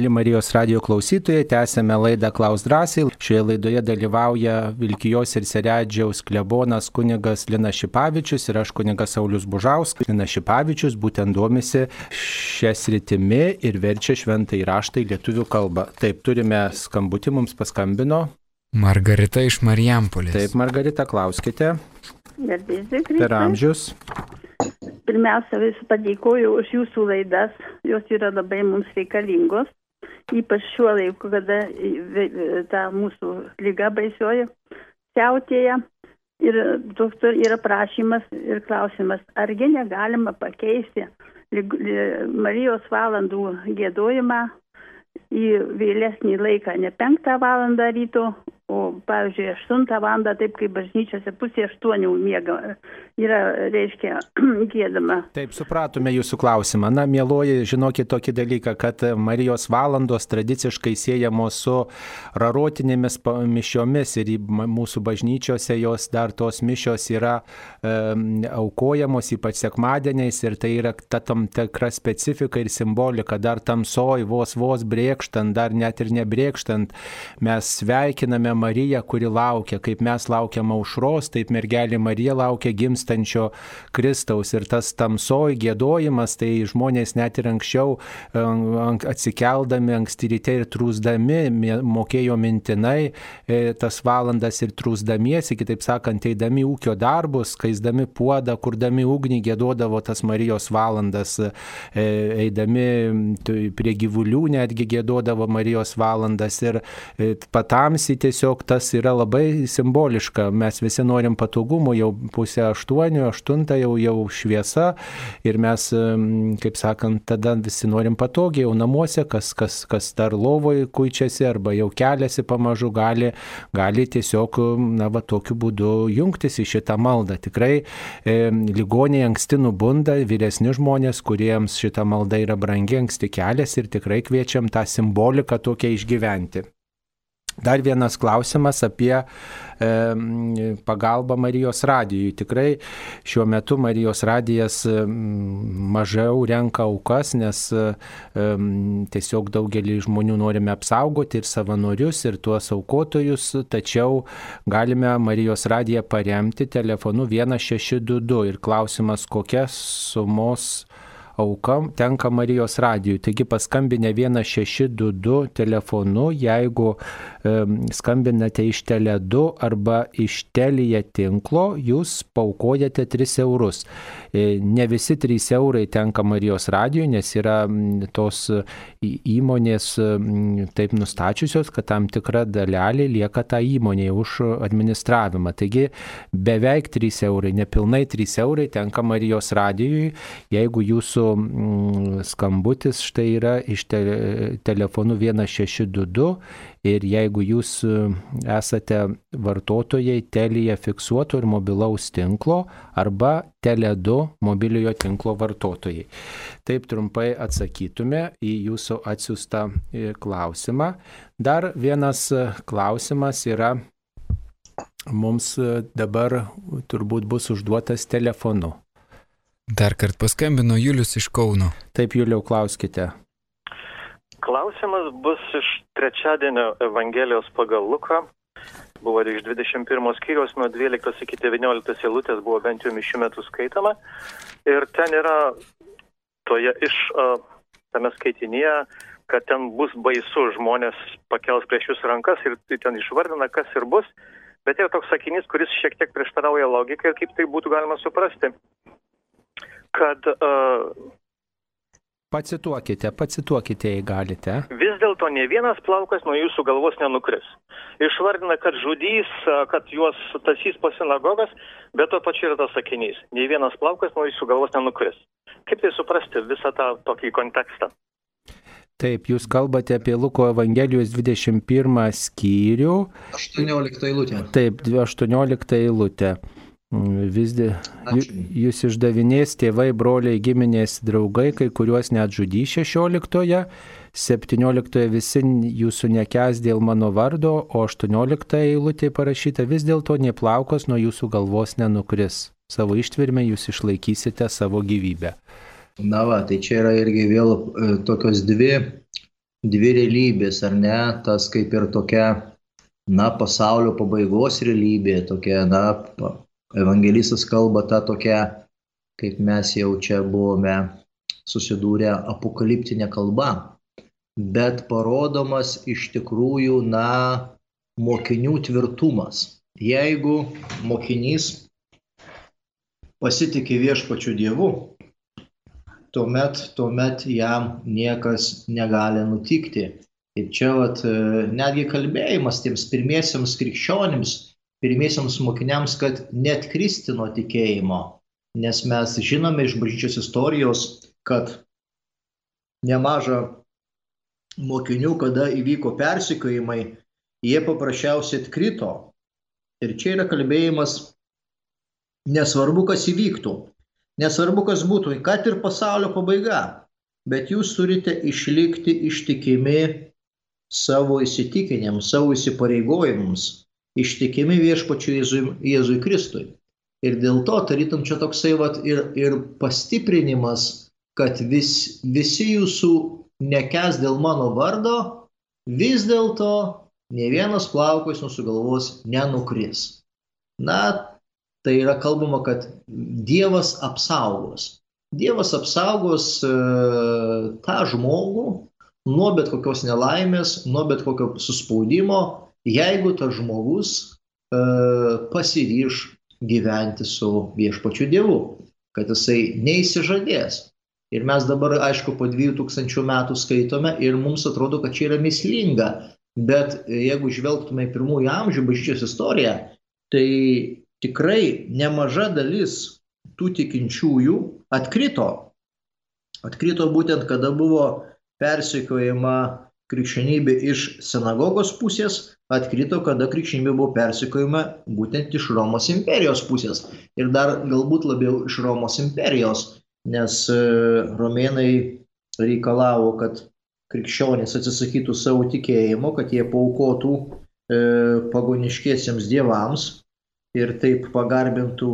Mėly Marijos radio klausytojai, tęsėme laidą Klaus Drąsiai. Šioje laidoje dalyvauja Vilkijos ir Seredžiaus klebonas kunigas Lina Šipavičius ir aš kunigas Saulis Bužauskas. Lina Šipavičius būtent domisi šią sritimi ir verčia šventą įraštą į lietuvių kalbą. Taip, turime skambutį, mums paskambino. Margarita iš Marijampolės. Taip, Margarita, klauskite. Per amžius. Pirmiausia, vis padėkoju už jūsų laidas, jos yra labai mums reikalingos, ypač šiuo laiku, kada ta mūsų lyga baisioji siautėja. Ir doktor yra prašymas ir klausimas, argi negalima pakeisti li- Marijos valandų gėdojimą į vėlesnį laiką, ne penktą valandą ryto, o, pavyzdžiui, aštuntą valandą, taip kaip bažnyčiose pusė aštuonių miega, yra, reiškia, gėdama. Taip, supratome jūsų klausimą. Na, mėloji, žinokit tokį dalyką, kad Marijos valandos tradiciškai siejamos su rarotinėmis mišiomis ir mūsų bažnyčiose jos dar tos mišios yra e, aukojamos, ypač sekmadieniais ir tai yra ta tam tikra specifika ir simbolika, dar tamsoj, vos vos brėkštant, dar net ir nebrėkštant, mes sveikiname Mariją, kuri laukia, kaip mes laukiam aušros, taip mergelė Marija laukia gimstančio Kristaus. Ir tas tamsoj gėdojimas, tai žmonės net ir anksčiau e, atsikeldami anksti ryte ir trūsdami mė- mokėjo mintinai e, tas valandas ir trūsdamiesi, kitaip sakant, eidami ūkio darbus, kaisdami puodą, kurdami ugnį, gėdodavo tas Marijos valandas, e, eidami prie gyvulių netgi gėdodavo Marijos valandas ir patamsi tiesiog tas yra labai simboliška. Mes visi norim patogumų, jau pusę aštuonių, aštuntą jau, jau šviesa ir mes, kaip sakant, tada visi norim patogiai, jau namuose, kas, kas, kas dar lovoje kuičiasi arba jau keliasi pamažu, gali, gali tiesiog, na, va, tokiu būdu jungtis į šitą maldą. Tikrai e, ligoniai anksti nubunda, vyresni žmonės, kuriems šita malda yra brangi, anksti kelias ir tikrai kviečiam tą simboliką tokią išgyventi. Dar vienas klausimas apie e, pagalbą Marijos radijui. Tikrai šiuo metu Marijos radijas mažiau renka aukas, nes e, tiesiog daugelį žmonių norime apsaugoti ir savanorius, ir tuos aukotojus, tačiau galime Marijos radiją paremti telefonu 1622 ir klausimas, kokias sumos auka tenka Marijos radijui. Taigi paskambinę 1622 telefonu, jeigu skambinate iš Tele2 arba iš Telija tinklo, jūs paukojate 3 eurus. E, ne visi 3 eurai tenka Marijos radijui, nes yra tos įmonės taip nustačiusios, kad tam tikra dalelė lieka tą įmonėje už administravimą. Taigi beveik 3 eurai, nepilnai 3 eurai tenka Marijos radijui, jeigu jūsų mm, skambutis štai yra iš te, telefonu 1622 ir jeigu jūs e, esate vartotojai telija fiksuoto ir mobilaus tinklo arba Tele2 mobiliojo tinklo vartotojai. Taip trumpai atsakytume į jūsų atsiųstą e, klausimą. Dar vienas e, klausimas yra mums dabar turbūt bus užduotas telefonu. Dar kartą paskambino Julius iš Kauno. Taip, Juliau, klauskite. Klausimas bus iš trečiadienio Evangelijos pagal Luką. Buvo iš 21 skyriaus nuo 12 iki 19 eilutės buvo bent jau mišių metų skaitama. Ir ten yra toje iš tame skaitinėje, kad ten bus baisu, žmonės pakels prieš jūs rankas ir tai ten išvardina, kas ir bus. Bet yra toks sakinys, kuris šiek tiek prieštarauja logikai ir kaip tai būtų galima suprasti. Kad uh, Pacituokite, pacituokite, jei galite. vis dėlto ne vienas plaukas nuo jūsų galvos nenukris. Išvardina, kad žudys, a, kad juos tasys po sinagogas, bet to pačiu yra tas sakinys. Ne vienas plaukas nuo jūsų galvos nenukris. Kaip tai suprasti visą tą tokį kontekstą? Taip, jūs kalbate apie Luko Evangelijos 21 skyrių. 18 eilutė. Taip, 18 eilutė. Vis dė, Ačiū. jūs išdavinės tėvai, broliai, giminės, draugai, kai kuriuos net žudys 16, 17 visi jūsų nekes dėl mano vardo, o 18 eilutė parašyta vis dėlto neplaukos nuo jūsų galvos nenukris. Savo ištvirmę jūs išlaikysite savo gyvybę. Na va, tai čia yra irgi vėl e, tokios dvi dvi realybės, ar ne, tas kaip ir tokia, na, pasaulio pabaigos realybė, tokia, na, evangelistas kalba tą tokia, kaip mes jau čia buvome susidūrę apokaliptinė kalba, bet parodomas iš tikrųjų, na, mokinių tvirtumas. Jeigu mokinys pasitikė viešpačiu Dievu, tuomet, tuomet jam niekas negali nutikti. Ir čia vat, e, netgi kalbėjimas tiems pirmiesiams krikščionims, pirmiesiams mokiniams, kad net kristi nuo tikėjimo. Nes mes žinome iš bažnyčios istorijos, kad nemaža mokinių, kada įvyko persikojimai, jie paprasčiausiai atkrito. Ir čia yra kalbėjimas Nesvarbu, kas įvyktų, nesvarbu, kas būtų, kad ir pasaulio pabaiga, bet jūs turite išlikti ištikimi savo įsitikinimams, savo įsipareigojimams, ištikimi viešpačiu Jėzui, Jėzui Kristui. Ir dėl to, tarytum, čia toksai vat, ir, ir pastiprinimas, kad vis, visi jūsų nekes dėl mano vardo, vis dėlto ne vienas plaukas jūsų galvos nenukris. Na, tai yra kalbama, kad Dievas apsaugos. Dievas apsaugos e, tą žmogų nuo bet kokios nelaimės, nuo bet kokio suspaudimo, jeigu tas žmogus e, pasiryš gyventi su viešpačiu Dievu, kad jisai neįsižadės. Ir mes dabar, aišku, po 2000 metų skaitome ir mums atrodo, kad čia yra mislinga. Bet jeigu žvelgtume į pirmųjų amžių bažnyčios istoriją, tai tikrai nemaža dalis tų tikinčiųjų atkrito. Atkrito būtent, kada buvo persekiojama krikščionybė iš sinagogos pusės, atkrito, kada krikščionybė buvo persekiojama būtent iš Romos imperijos pusės. Ir dar galbūt labiau iš Romos imperijos, nes e, romėnai reikalavo, kad krikščionys atsisakytų savo tikėjimo, kad jie paukotų e, pagoniškiesiems dievams ir taip pagarbintų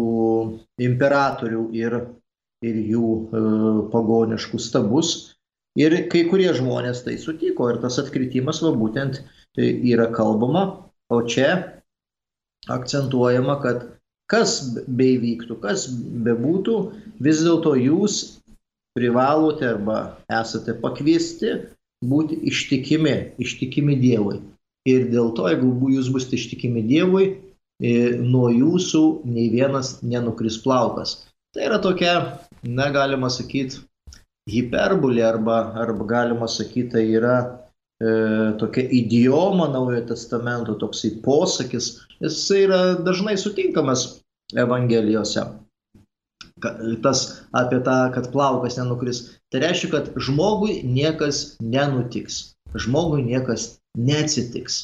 imperatorių ir, ir jų e, pagoniškus stabus. Ir kai kurie žmonės tai sutiko ir tas atkritimas va būtent e, yra kalbama, o čia akcentuojama, kad kas beivyktų, kas bebūtų, vis dėlto jūs privalote arba esate pakviesti būti ištikimi, ištikimi Dievui. Ir dėl to, jeigu jūs busite ištikimi Dievui, nuo jūsų nei vienas nenukris plaukas. Tai yra tokia, na, galima sakyti, hiperbolė arba, arba galima sakyti, tai yra e, tokia idioma Naujojo Testamento, toksai posakis, jis yra dažnai sutinkamas Evangelijose. Tas apie tą, kad plaukas nenukris. Tai reiškia, kad žmogui niekas nenutiks, žmogui niekas neatsitiks.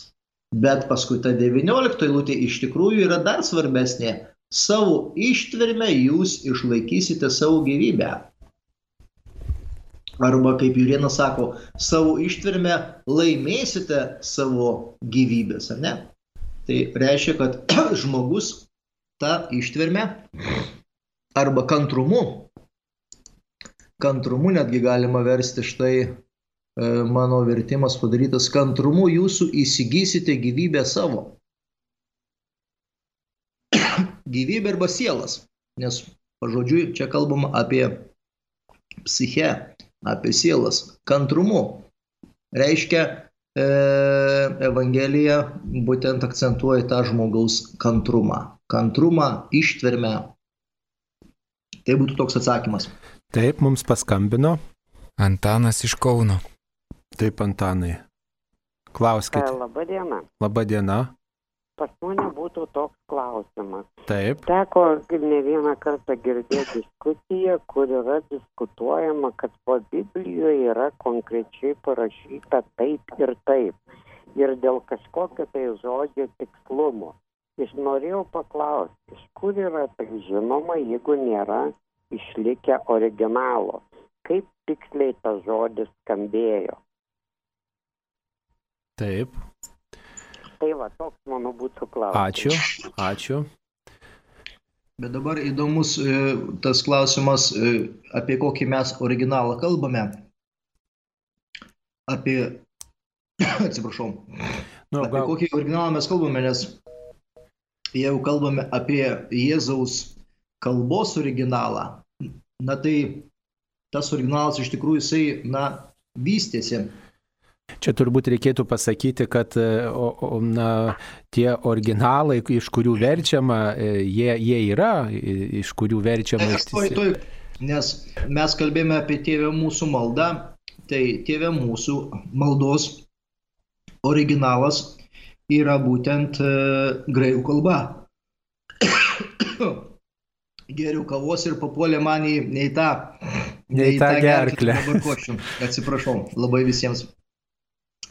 Bet paskui ta 19 eilutė iš tikrųjų yra dar svarbesnė. Savo ištvermę jūs išlaikysite savo gyvybę. Arba kaip Jurienas sako, savo ištvermę laimėsite savo gyvybės, ar ne? Tai reiškia, kad žmogus tą ištvermę arba kantrumu, kantrumu netgi galima versti štai E, mano vertimas padarytas kantrumu, jūsų įsigysite gyvybę savo. Gyvybė arba sielas, nes pažodžiui čia kalbama apie psiche, apie sielas. Kantrumu reiškia e, Evangelija būtent akcentuoja tą žmogaus kantrumą. Kantrumą, ištvermę. Tai būtų toks atsakymas. Taip, mums paskambino. Antanas iš Kauno. Taip, Antanai. Klauskite. Labą dieną. Pas mane būtų toks klausimas. Taip. Teko ne vieną kartą girdėti diskusiją, kur yra diskutuojama, kad po Biblijoje yra konkrečiai parašyta taip ir taip. Ir dėl kažkokio tai žodžio tikslumo. Iš norėjau paklausti, iš kur yra tai žinoma, jeigu nėra išlikę originalo. Kaip tiksliai tas žodis skambėjo. Taip. Tai va, toks mano būtų klausimas. Ačiū, ačiū. Bet dabar įdomus e, tas klausimas, e, apie kokį mes originalą kalbame. Apie Atsiprašau. Nu, apie gal... kokį originalą mes kalbame, nes jeigu kalbame apie Jėzaus kalbos originalą, na tai tas originalas iš tikrųjų jisai, na, vystėsi. Čia turbūt reikėtų pasakyti, kad o, o, na, tie originalai, iš kurių verčiama, e, jie, jie yra, iš kurių verčiama. Aš toj, toj, nes mes kalbėjome apie tėvę mūsų maldą, tai tėvė mūsų maldos originalas yra būtent e, graikų kalba. Geriau kavos ir papuolė man į, į tą, į tą gerklę. Atsiprašau, labai visiems.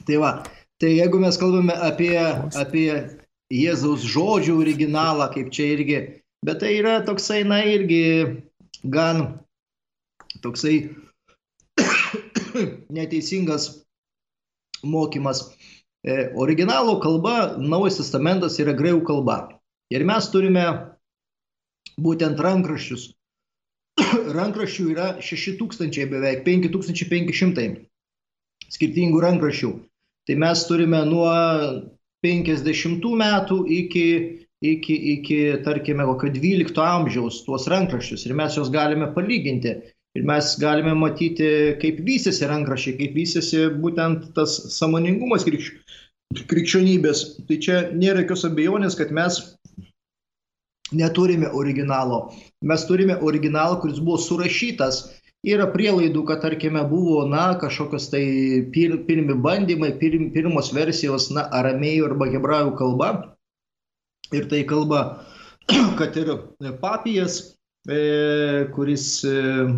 Tai va, tai jeigu mes kalbame apie, apie Jėzaus žodžių originalą, kaip čia irgi, bet tai yra toksai, na, irgi gan toksai neteisingas mokymas. E, originalo kalba, Naujas testamentas yra graikų kalba. Ir mes turime būtent rankraščius. Rankraščių yra 6000 beveik, 5500 skirtingų rankraščių. Tai mes turime nuo 50 metų iki, iki, iki tarkime, kokio 12 amžiaus tuos rankraščius ir mes juos galime palyginti. Ir mes galime matyti, kaip vystėsi rankrašiai, kaip vystėsi būtent tas samoningumas krikš, krikščionybės. Tai čia nėra jokios abejonės, kad mes neturime originalo. Mes turime originalą, kuris buvo surašytas. Yra prielaidų, kad, tarkime, buvo, na, kažkokios tai pir, pirmi bandymai, pir, pirmos versijos, na, aramėjų arba hebrajų kalba. Ir tai kalba, kad ir papijas E, kuris e,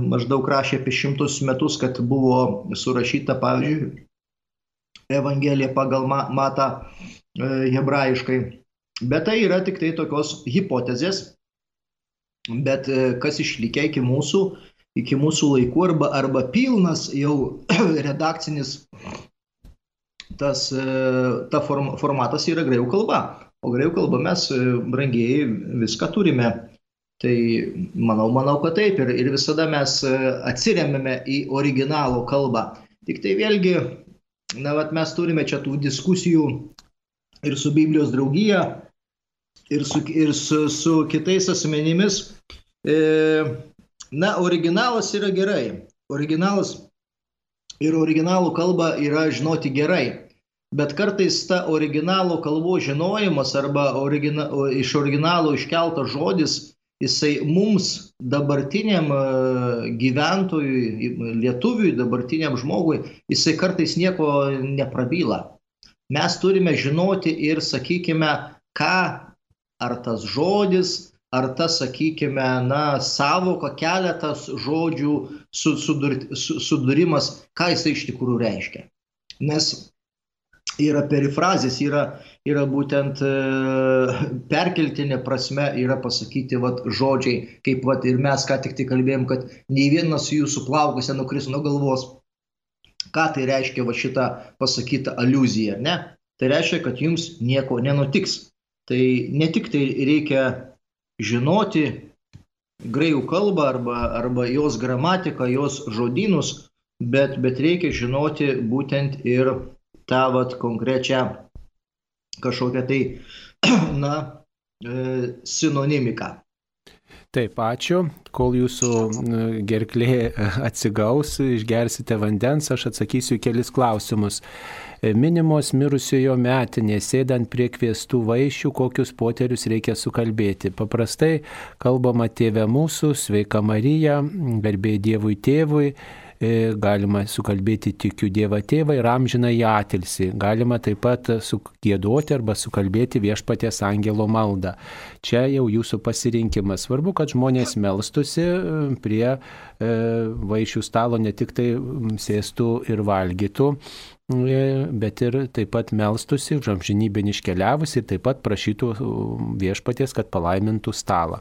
maždaug rašė apie šimtus metus, kad buvo surašyta, pavyzdžiui, Evangelija pagal matą e, hebrajiškai. Bet tai yra tik tai tokios hipotezės, bet kas išlikė iki mūsų, iki mūsų laikų arba, arba pilnas jau redakcinis tas ta form, formatas yra graikų kalba. O graikų kalba mes, brangiai, viską turime Tai manau, manau, kad taip ir, ir visada mes e, atsiriamėme į originalų kalbą. Tik tai vėlgi, na, vat mes turime čia tų diskusijų ir su Biblijos draugija, ir su, ir su, su kitais asmenimis. E, na, originalas yra gerai. Originalas ir originalų kalbą yra žinoti gerai. Bet kartais ta originalų kalbos žinojimas arba origina, iš originalo iškeltas žodis jisai mums dabartiniam e, gyventojui, lietuviui, dabartiniam žmogui, jisai kartais nieko neprabyla. Mes turime žinoti ir, sakykime, ką ar tas žodis, ar tas, sakykime, na, savoka, keletas žodžių sudur, sudūrimas, ką jisai iš tikrųjų reiškia. Nes yra perifrazės, yra, yra būtent e, perkeltinė prasme, yra pasakyti vat, žodžiai, kaip vat, ir mes ką tik tai kalbėjom, kad nei vienas jūsų plaukas nenukris nuo galvos. Ką tai reiškia va šitą pasakytą aluzija, ne? Tai reiškia, kad jums nieko nenutiks. Tai ne tik tai reikia žinoti graikų kalbą arba, arba jos gramatiką, jos žodynus, bet, bet reikia žinoti būtent ir tą vat konkrečią kažkokią tai, na, e, sinonimiką. Taip, ačiū. Kol jūsų gerklė atsigaus, išgersite vandens, aš atsakysiu kelis klausimus. E, minimos mirusiojo metinės, sėdant prie kviestų vaišių, kokius poterius reikia sukalbėti. Paprastai kalbama tėvė mūsų, sveika Marija, garbė Dievui tėvui E, galima sukalbėti tikiu Dievą tėvą ir amžiną į atilsi. Galima taip pat sugėduoti arba sukalbėti viešpaties angelo maldą. Čia jau jūsų pasirinkimas. Svarbu, kad žmonės melstusi e, prie e, vaišių stalo ne tik tai sėstų ir valgytų, bet ir taip pat melstusi už amžinybę iškeliavus ir taip pat prašytų viešpaties, kad palaimintų stalą.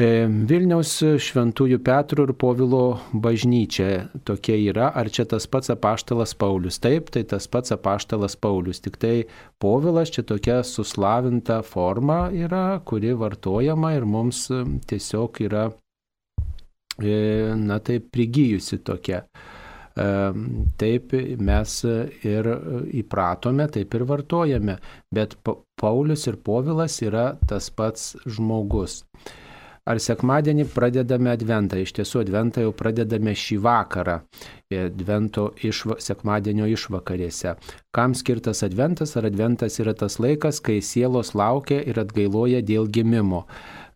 E, Vilniaus šventųjų Petrų ir Povilo bažnyčia tokia yra, ar čia tas pats apaštalas Paulius? Taip, tai tas pats apaštalas Paulius, tik tai Povilas čia tokia suslavinta forma yra, kuri vartojama ir mums tiesiog yra, e, na tai prigijusi tokia. taip mes ir įpratome, taip ir vartojame. Bet Paulius ir Povilas yra tas pats žmogus. Ar sekmadienį pradedame adventą? Iš tiesų, adventą jau pradedame šį vakarą, advento išva, sekmadienio išvakarėse. Kam skirtas adventas? Ar adventas yra tas laikas, kai sielos laukia ir atgailoja dėl gimimo?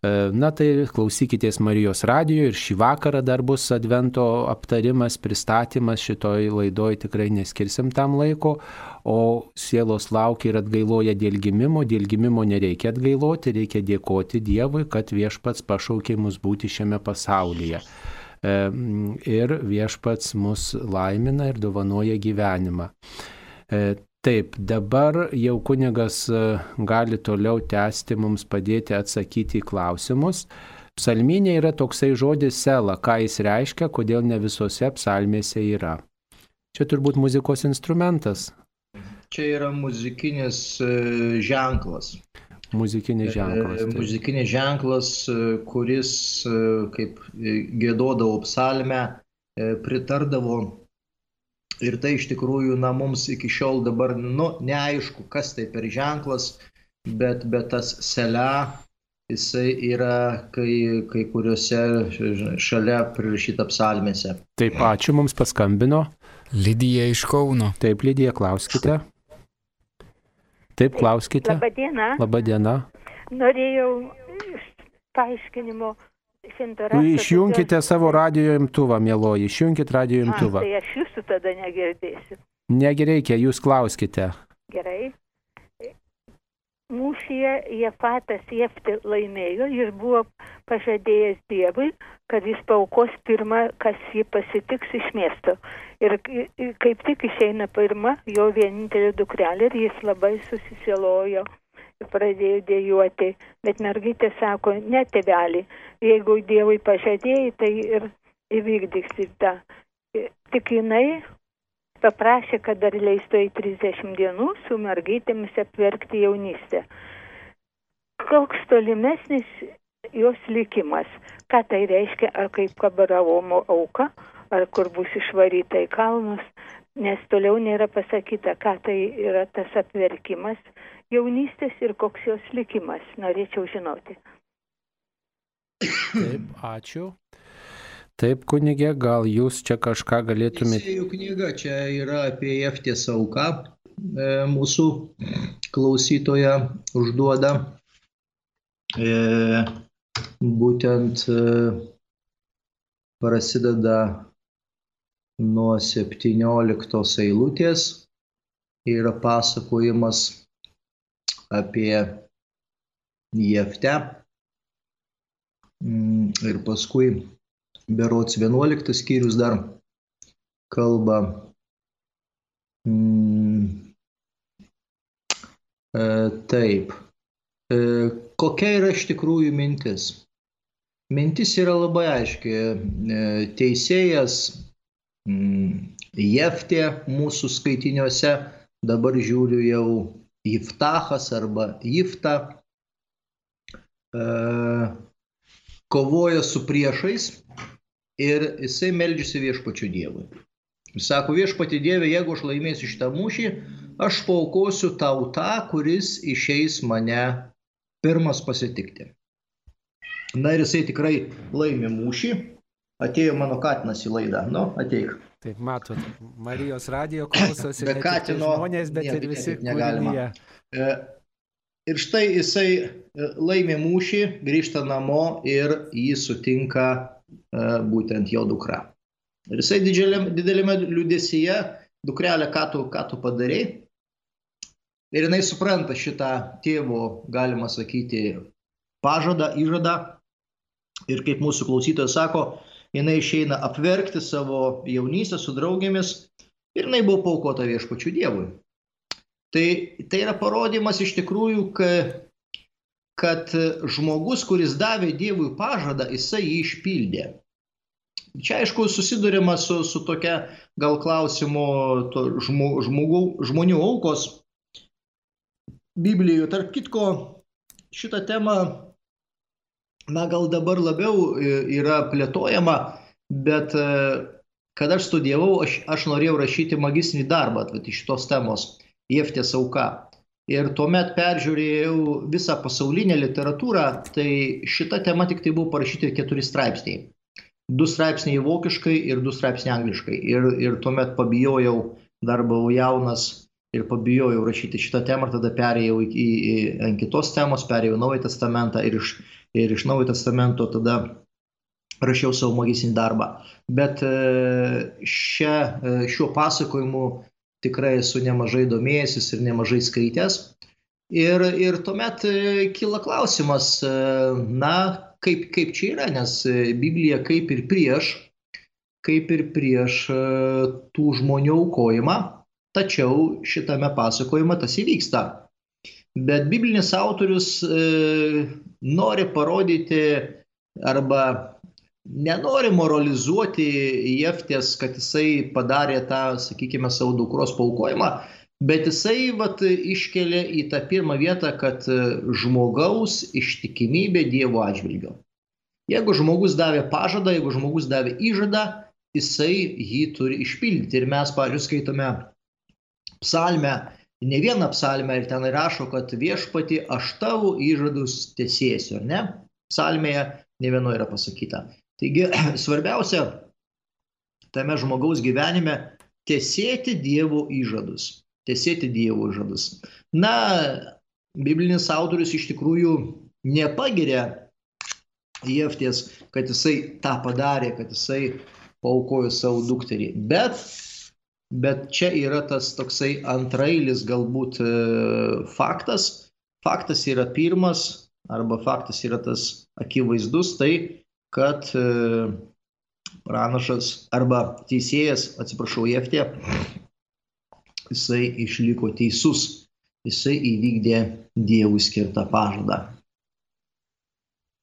E, na tai klausykitės Marijos radijo ir šį vakarą dar bus advento aptarimas, pristatymas šitoj laidoj tikrai neskirsim tam laiko, o sielos laukia ir atgailoja dėl gimimo, dėl gimimo nereikia atgailoti, reikia dėkoti Dievui, kad viešpats pašaukė mus būti šiame pasaulyje. E, ir viešpats mus laimina ir dovanoja gyvenimą. E, Taip, dabar jau kunigas e, gali toliau tęsti mums padėti atsakyti į klausimus. Psalminė yra toksai žodis sela, ką jis reiškia, kodėl ne visose psalmėse yra. Čia turbūt muzikos instrumentas. Čia yra muzikinis e, ženklas. Muzikinis e, ženklas. Taip. Muzikinis ženklas, kuris, kaip gėdodavo psalmę, pritardavo Ir tai iš tikrųjų, na, mums iki šiol dabar, nu, neaišku, kas tai per ženklas, bet, bet tas selia, jisai yra kai, kai kuriuose šalia prirašyta psalmėse. Taip, ačiū mums paskambino. Lydija iš Kauno. Taip, Lydija, klauskite. Taip, klauskite. Labadiena. Labadiena. Norėjau paaiškinimo Išjunkite savo radio imtuvą, mėloji, išjunkite radio imtuvą. A, tai aš jūsų tada negirdėsiu. Negi reikia, jūs klauskite. Gerai. Mūšyje Jefatas Jefti laimėjo, jis buvo pažadėjęs Dievui, kad jis paukos pirmą, kas jį pasitiks iš miesto. Ir kaip tik išeina pirma jo vienintelė dukrelė ir jis labai susisilojo pradėjo dėjuoti, bet mergytė sako, ne tėvelį, jeigu Dievui pažadėjai, tai ir įvykdyksi tą. Tik jinai paprašė, kad dar leistų į 30 dienų su mergytėmis apverkti jaunystę. Koks tolimesnis jos likimas, ką tai reiškia, ar kaip kabaravomo auka, ar kur bus išvaryta į kalnus, nes toliau nėra pasakyta, ką tai yra tas apverkimas jaunystės ir koks jos likimas. Norėčiau žinoti. Taip, ačiū. Taip, kunigė, gal jūs čia kažką galėtumėte. Teisėjų knyga čia yra apie Jeftės auką. E, mūsų klausytoja užduoda. E, būtent e, prasideda nuo 17 eilutės. Yra pasakojimas apie Jeftę. Mm, ir paskui berots 11 skyrius dar kalba mm, e, taip. E, kokia yra iš tikrųjų mintis? Mintis yra labai aiški. E, teisėjas mm, Jeftė mūsų skaitiniuose, dabar žiūriu jau Jiftachas arba Jifta e, kovoja su priešais ir jisai meldžiasi viešpačiu Dievui. Jis sako, viešpati Dieve, jeigu aš laimėsiu šitą mūšį, aš paukosiu tau tą, kuris išeis mane pirmas pasitikti. Na ir jisai tikrai laimė mūšį. Atėjo mano katinas į laidą. Nu, ateik. Taip, matot, Marijos radijo klausosi ne tik žmonės, bet ir visi negalima. E, ir štai jisai e, laimė mūšį, grįžta namo ir jį sutinka būtent jo dukra. Ir jisai didžiulėme, didelėme liūdėsyje, dukrelė, ką tu, ką tu padarėjai. Ir jinai supranta šitą tėvo, galima sakyti, pažadą, įžadą. Ir kaip mūsų klausytojas sako, jinai išeina apverkti savo jaunystę su draugėmis ir jinai buvo paukota viešpačių Dievui. Tai, tai yra parodymas iš tikrųjų, kad, kad žmogus, kuris davė Dievui pažadą, jisai jį išpildė. Čia aišku susidurima su, su tokia gal klausimu žmo, žmogų, žmonių aukos Biblijoje. Tarp kitko, šitą temą na gal dabar labiau e, yra plėtojama, bet e, kad aš studijavau, aš, aš norėjau rašyti magistrinį darbą vat, iš šitos temos Jeftės auka. Ir tuomet peržiūrėjau visą pasaulinę literatūrą, tai šita tema tik tai buvo parašyti keturi straipsniai. Du straipsniai vokiškai ir du straipsniai angliškai. Ir, ir tuomet pabijojau, dar buvau jaunas ir pabijojau rašyti šitą temą tada perėjau į, į, į, ant kitos temos, perėjau Naują Testamentą ir iš, ir iš Naujo Testamento tada rašiau savo magistrinį darbą. Bet šia, šiuo pasakojimu tikrai esu nemažai domėjęsis ir nemažai skaitęs. Ir, ir tuomet e, kyla klausimas, e, na, kaip, kaip čia yra, nes e, Biblija kaip ir prieš, kaip ir prieš tų žmonių aukojimą, tačiau šitame pasakojime tas įvyksta. Bet biblinis autorius nori parodyti arba nenori moralizuoti Jeftės, kad jisai padarė tą, sakykime, savo dukros paukojimą, bet jisai vat, iškelia į tą pirmą vietą, kad žmogaus ištikimybė Dievo atžvilgiu. Jeigu žmogus davė pažadą, jeigu žmogus davė įžadą, jisai jį turi išpildyti. Ir mes, pavyzdžiui, skaitome psalmę, ne vieną psalmę ir ten rašo, kad viešpati aš tavo įžadus tiesėsiu, ar ne? Psalmėje ne vienoje yra pasakyta. Taigi svarbiausia tame žmogaus gyvenime tiesėti Dievo įžadus. Tiesėti Dievo įžadus. Na, biblinis autorius iš tikrųjų nepagiria Jefties, kad jisai tą padarė, kad jisai paukojo savo dukterį. Bet, bet čia yra tas toksai antrailis galbūt e, faktas. Faktas yra pirmas, arba faktas yra tas akivaizdus, tai kad e, pranašas arba teisėjas, atsiprašau, Jeftė, jisai išliko teisus, jisai įvykdė Dievui skirtą pažadą.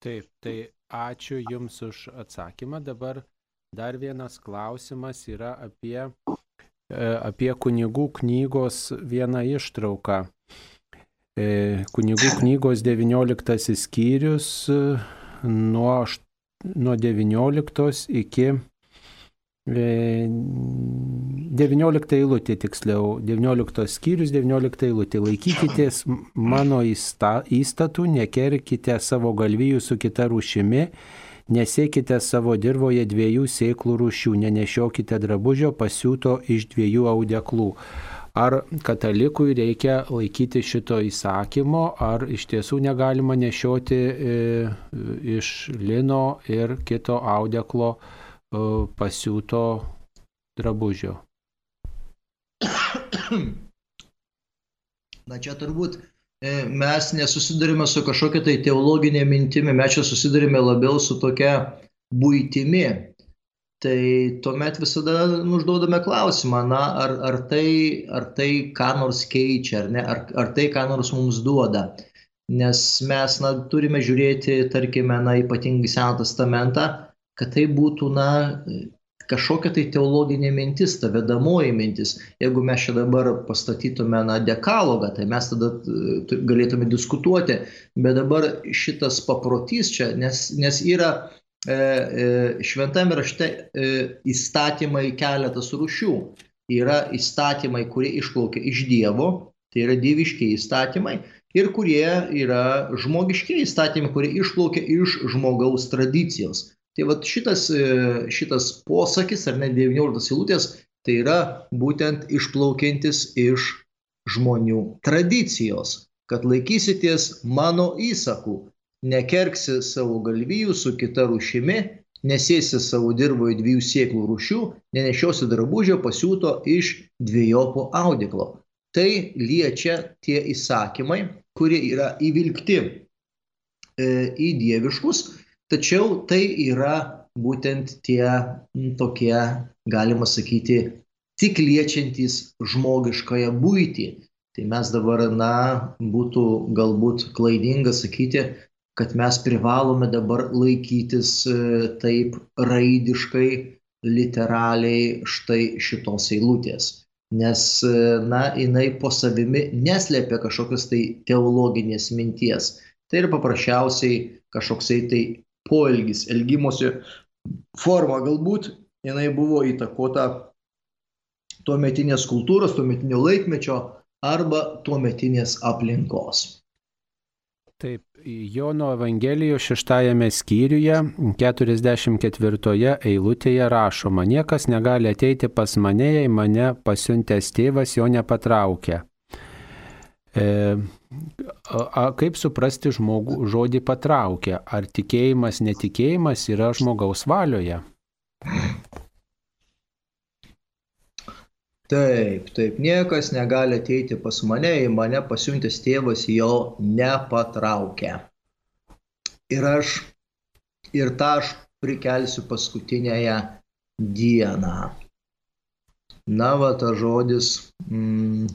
Taip, tai ačiū Jums už atsakymą. Dabar dar vienas klausimas yra apie, e, apie kunigų knygos vieną ištrauką. E, kunigų knygos 19 skyrius nuo nuo 19 iki 19 eilutė tiksliau, 19 skyrius, 19 eilutė. Laikykitės mano įstatų, nekerkite savo galvijų su kita rūšimi, nesiekite savo dirboje dviejų sėklų rūšių, nenešiokite drabužio pasiūto iš dviejų audeklų ar katalikui reikia laikyti šito įsakymo, ar iš tiesų negalima nešioti e, iš lino ir kito audeklo e, pasiūto drabužio. Na čia turbūt e, mes nesusidurime su kažkokia tai teologinė mintimi, mes čia susidurime labiau su tokia būtimi tai tuomet visada užduodame klausimą, na, ar, ar, tai, ar tai ką nors keičia, ar, ne, ar, ar tai ką nors mums duoda. Nes mes na, turime žiūrėti, tarkime, na, ypatingai Seną testamentą, kad tai būtų, na, kažkokia tai teologinė mintis, ta vedamoji mintis. Jeigu mes čia dabar pastatytume na, dekalogą, tai mes tada galėtume diskutuoti, bet dabar šitas paprotys čia, nes, nes yra šventame rašte e, įstatymai keletas rūšių. Yra įstatymai, kurie išplaukia iš Dievo, tai yra dieviškiai įstatymai, ir kurie yra žmogiškiai įstatymai, kurie išplaukia iš žmogaus tradicijos. Tai va šitas, šitas posakis, ar ne 19 eilutės, tai yra būtent išplaukiantis iš žmonių tradicijos, kad laikysitės mano įsakų, nekerksi savo galvijų su kita rūšimi, nesėsi savo dirboje dviejų sėklų rūšių, nenešiosi drabužio pasiūto iš dviejopo audiklo. Tai liečia tie įsakymai, kurie yra įvilkti e, į dieviškus, tačiau tai yra būtent tie m, tokie, galima sakyti, tik liečiantys žmogiškąją būtį. Tai mes dabar, na, būtų galbūt klaidinga sakyti, kad mes privalome dabar laikytis e, taip raidiškai, literaliai štai šitos eilutės. Nes, e, na, jinai po savimi neslėpia kažkokios tai teologinės minties. Tai yra paprasčiausiai kažkoksai tai poelgis, elgimosi forma. Galbūt jinai buvo įtakota tuometinės kultūros, tuometinio laikmečio arba tuometinės aplinkos. Taip, Jono Evangelijos šeštajame skyriuje, 44 eilutėje rašoma, niekas negali ateiti pas mane, jei mane pasiuntęs tėvas jo nepatraukia. E, a, kaip suprasti žmogų, žodį patraukia? Ar tikėjimas, netikėjimas yra žmogaus valioje? Taip, taip, niekas negali ateiti pas mane, į mane pasiuntęs tėvas jo nepatraukia. Ir aš, ir tą aš prikelsiu paskutinėje dieną. Na, va, tas žodis mm,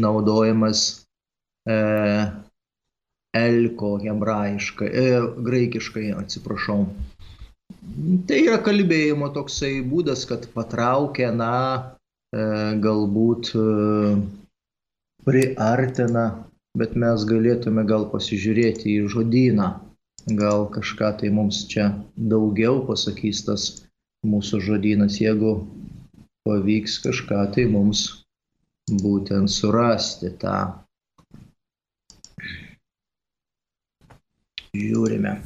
naudojamas e, elko hebrajiškai, e, graikiškai, atsiprašau. Tai yra kalbėjimo toksai būdas, kad patraukia, na, galbūt e, priartina, bet mes galėtume gal pasižiūrėti į žodyną, gal kažką tai mums čia daugiau pasakys tas mūsų žodynas, jeigu pavyks kažką tai mums būtent surasti tą. Žiūrime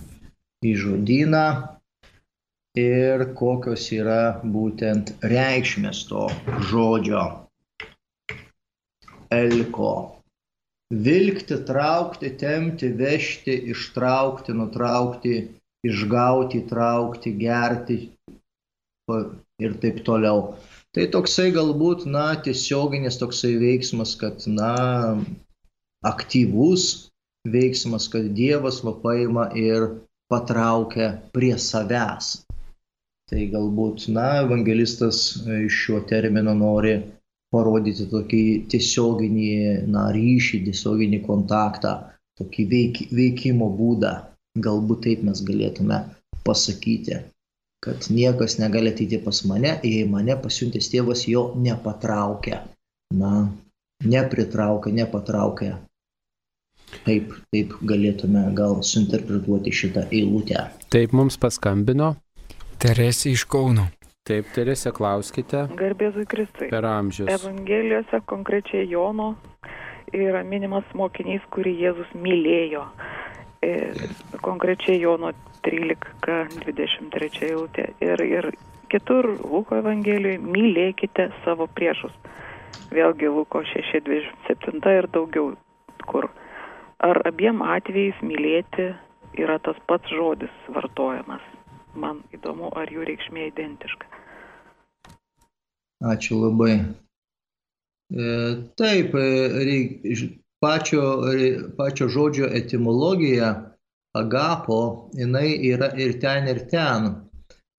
į žodyną ir kokios yra būtent reikšmės to žodžio elko. Vilkti, traukti, temti, vežti, ištraukti, nutraukti, išgauti, traukti, gerti ir taip toliau. Tai toksai galbūt, na, tiesioginis toksai veiksmas, kad, na, aktyvus veiksmas, kad Dievas va paima ir patraukia prie savęs. Tai galbūt, na, evangelistas e, iš šio termino nori parodyti tokį tiesioginį na, ryšį, tiesioginį kontaktą, tokį veik, veikimo būdą. Galbūt taip mes galėtume pasakyti, kad niekas negali ateiti pas mane, jei mane pasiuntęs tėvas jo nepatraukia. Na, nepritraukia, nepatraukia. Taip, taip galėtume gal suinterpretuoti šitą eilutę. Taip mums paskambino Teresė iš Kauno. Taip, Teresė, klauskite. Garbėzui Kristui. Per amžius. Evangelijose konkrečiai Jono yra minimas mokinys, kurį Jėzus mylėjo. E, konkrečiai Jono 13.23 eilutė. Ir, ir kitur Luko Evangelijoje mylėkite savo priešus. Vėlgi Luko 6.27 ir daugiau kur. Ar abiem atvejais mylėti yra tas pats žodis vartojamas? Man įdomu, ar jų reikšmė identiška. Ačiū labai. E, taip, e, pačio, pačio žodžio etimologija agapo, jinai yra ir ten, ir ten.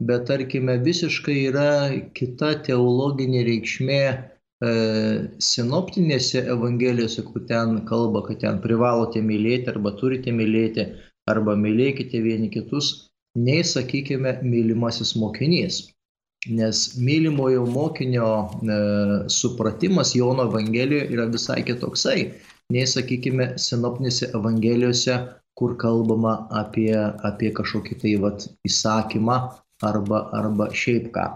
Bet tarkime, visiškai yra kita teologinė reikšmė e, sinoptinėse evangelijose, kur ten kalba, kad ten privalote mylėti arba turite mylėti, arba mylėkite vieni kitus nei, sakykime, mylimasis mokinys. Nes mylimojo mokinio e, supratimas Jono Evangelijoje yra visai kitoksai, nei, sakykime, sinopinėse Evangelijose, kur kalbama apie, apie kažkokį tai vat, įsakymą arba, arba šiaip ką.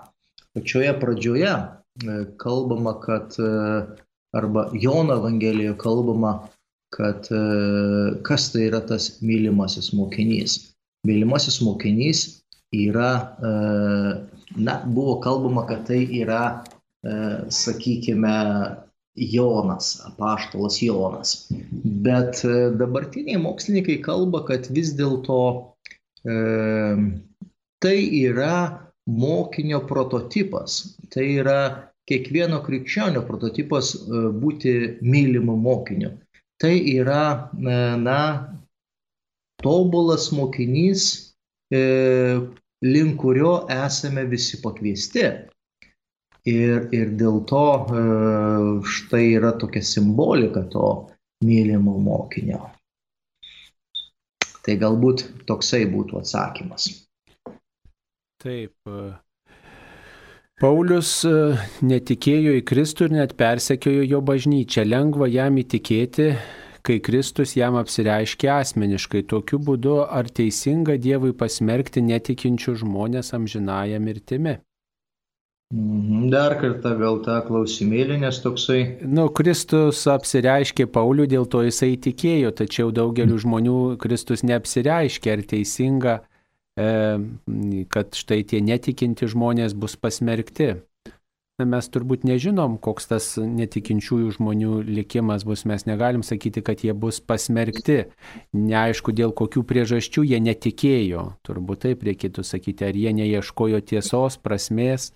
Pačioje pradžioje e, kalbama, kad e, arba Jono Evangelijoje kalbama, kad e, kas tai yra tas mylimasis mokinys mylimasis mokinys yra, e, na, buvo kalbama, kad tai yra, e, sakykime, Jonas, apaštalas Jonas. Bet e, dabartiniai mokslininkai kalba, kad vis dėlto e, tai yra mokinio prototipas. Tai yra kiekvieno krikščionio prototipas būti mylimu mokiniu. Tai yra, na, tobulas mokinys, e, link kurio esame visi pakviesti. Ir, ir dėl to e, štai yra tokia simbolika to mylimo mokinio. Tai galbūt toksai būtų atsakymas. Taip. E, Paulius netikėjo į Kristų ir net persekiojo jo bažnyčią. Lengva jam įtikėti, kai Kristus jam apsireiškia asmeniškai. Tokiu būdu ar teisinga Dievui pasmerkti netikinčių žmonės amžinąją mirtimi? Mhm, dar kartą gal tą klausimėlį, nes toksai. Nu, Kristus apsireiškė Paulių, dėl to jisai tikėjo, tačiau daugeliu žmonių Kristus neapsireiškė, ar teisinga, e, kad štai tie netikinti žmonės bus pasmerkti. Mes turbūt nežinom, koks tas netikinčiųjų žmonių likimas bus. Mes negalim sakyti, kad jie bus pasmerkti. Neaišku, dėl kokių priežasčių jie netikėjo. Turbūt taip reikėtų sakyti, ar jie neieškojo tiesos, prasmės,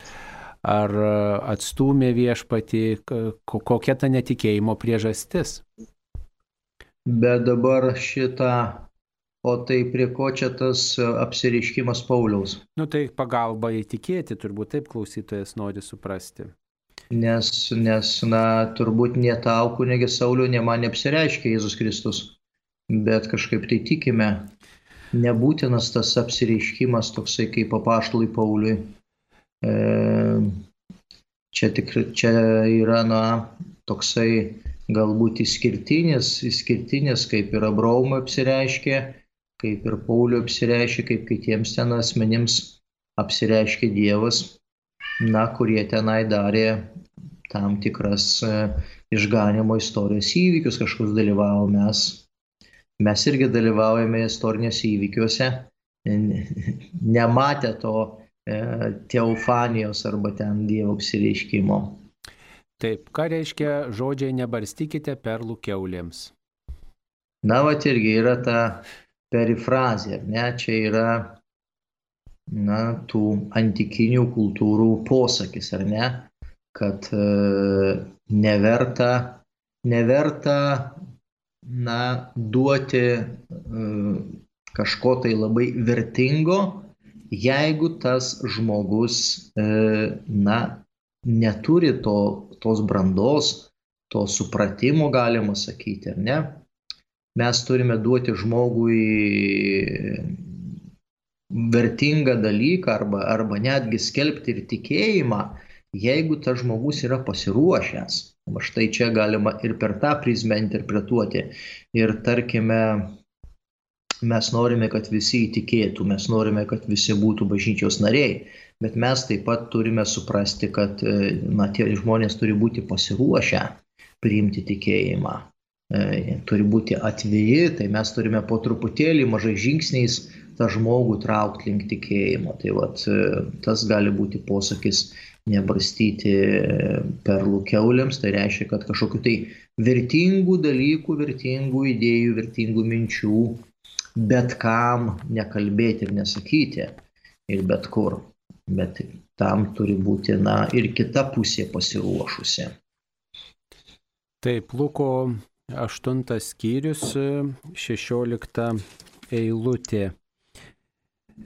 ar atstumė viešpati, kokia ta netikėjimo priežastis. Bet dabar šitą O tai prie ko čia tas e, apsiriškimas Pauliaus? Nu tai pagalba įtikėti, turbūt taip klausytojas nori suprasti. Nes, nes na, turbūt ne tau, kunigi Sauliu, ne man neapsireiškia Jėzus Kristus, bet kažkaip tai tikime. Nebūtinas tas apsireiškimas toksai kaip apaštalui Pauliui. E, čia, tik, čia yra, na, toksai galbūt išskirtinis, išskirtinis kaip ir Abraomui apsireiškė, kaip ir Pauliui apsireiškia, kaip kitiems ten asmenims apsireiškia Dievas, na, kurie tenai darė tam tikras e, išganimo istorijos įvykius, kažkokius dalyvavo mes. Mes irgi dalyvaujame istorinėse įvykiuose, nematę to e, teofanijos arba ten Dievo apsireiškimo. Taip, ką reiškia žodžiai nebarstykite perlų keuliams? Na, va, irgi yra ta perifrazė, ar ne, čia yra na, tų antikinių kultūrų posakis, ar ne, kad e, neverta, neverta na, duoti e, kažko tai labai vertingo, jeigu tas žmogus e, na, neturi to, tos brandos, to supratimo, galima sakyti, ar ne, mes turime duoti žmogui vertingą dalyką arba, arba netgi skelbti ir tikėjimą, jeigu tas žmogus yra pasiruošęs. Štai čia galima ir per tą prizmę interpretuoti. Ir tarkime, mes norime, kad visi įtikėtų, mes norime, kad visi būtų bažnyčios nariai, bet mes taip pat turime suprasti, kad na, tie žmonės turi būti pasiruošę priimti tikėjimą. E, turi būti atviri, tai mes turime po truputėlį mažai žingsniais tą žmogų traukti link tikėjimo. Tai vat, e, tas gali būti posakis nebarstyti perlų keuliams, tai reiškia, kad kažkokiu tai vertingų dalykų, vertingų idėjų, vertingų minčių bet kam nekalbėti ir nesakyti ir bet kur. Bet tam turi būti, na, ir kita pusė pasiruošusi. Taip, Luko aštuntas skyrius, šešiolikta eilutė.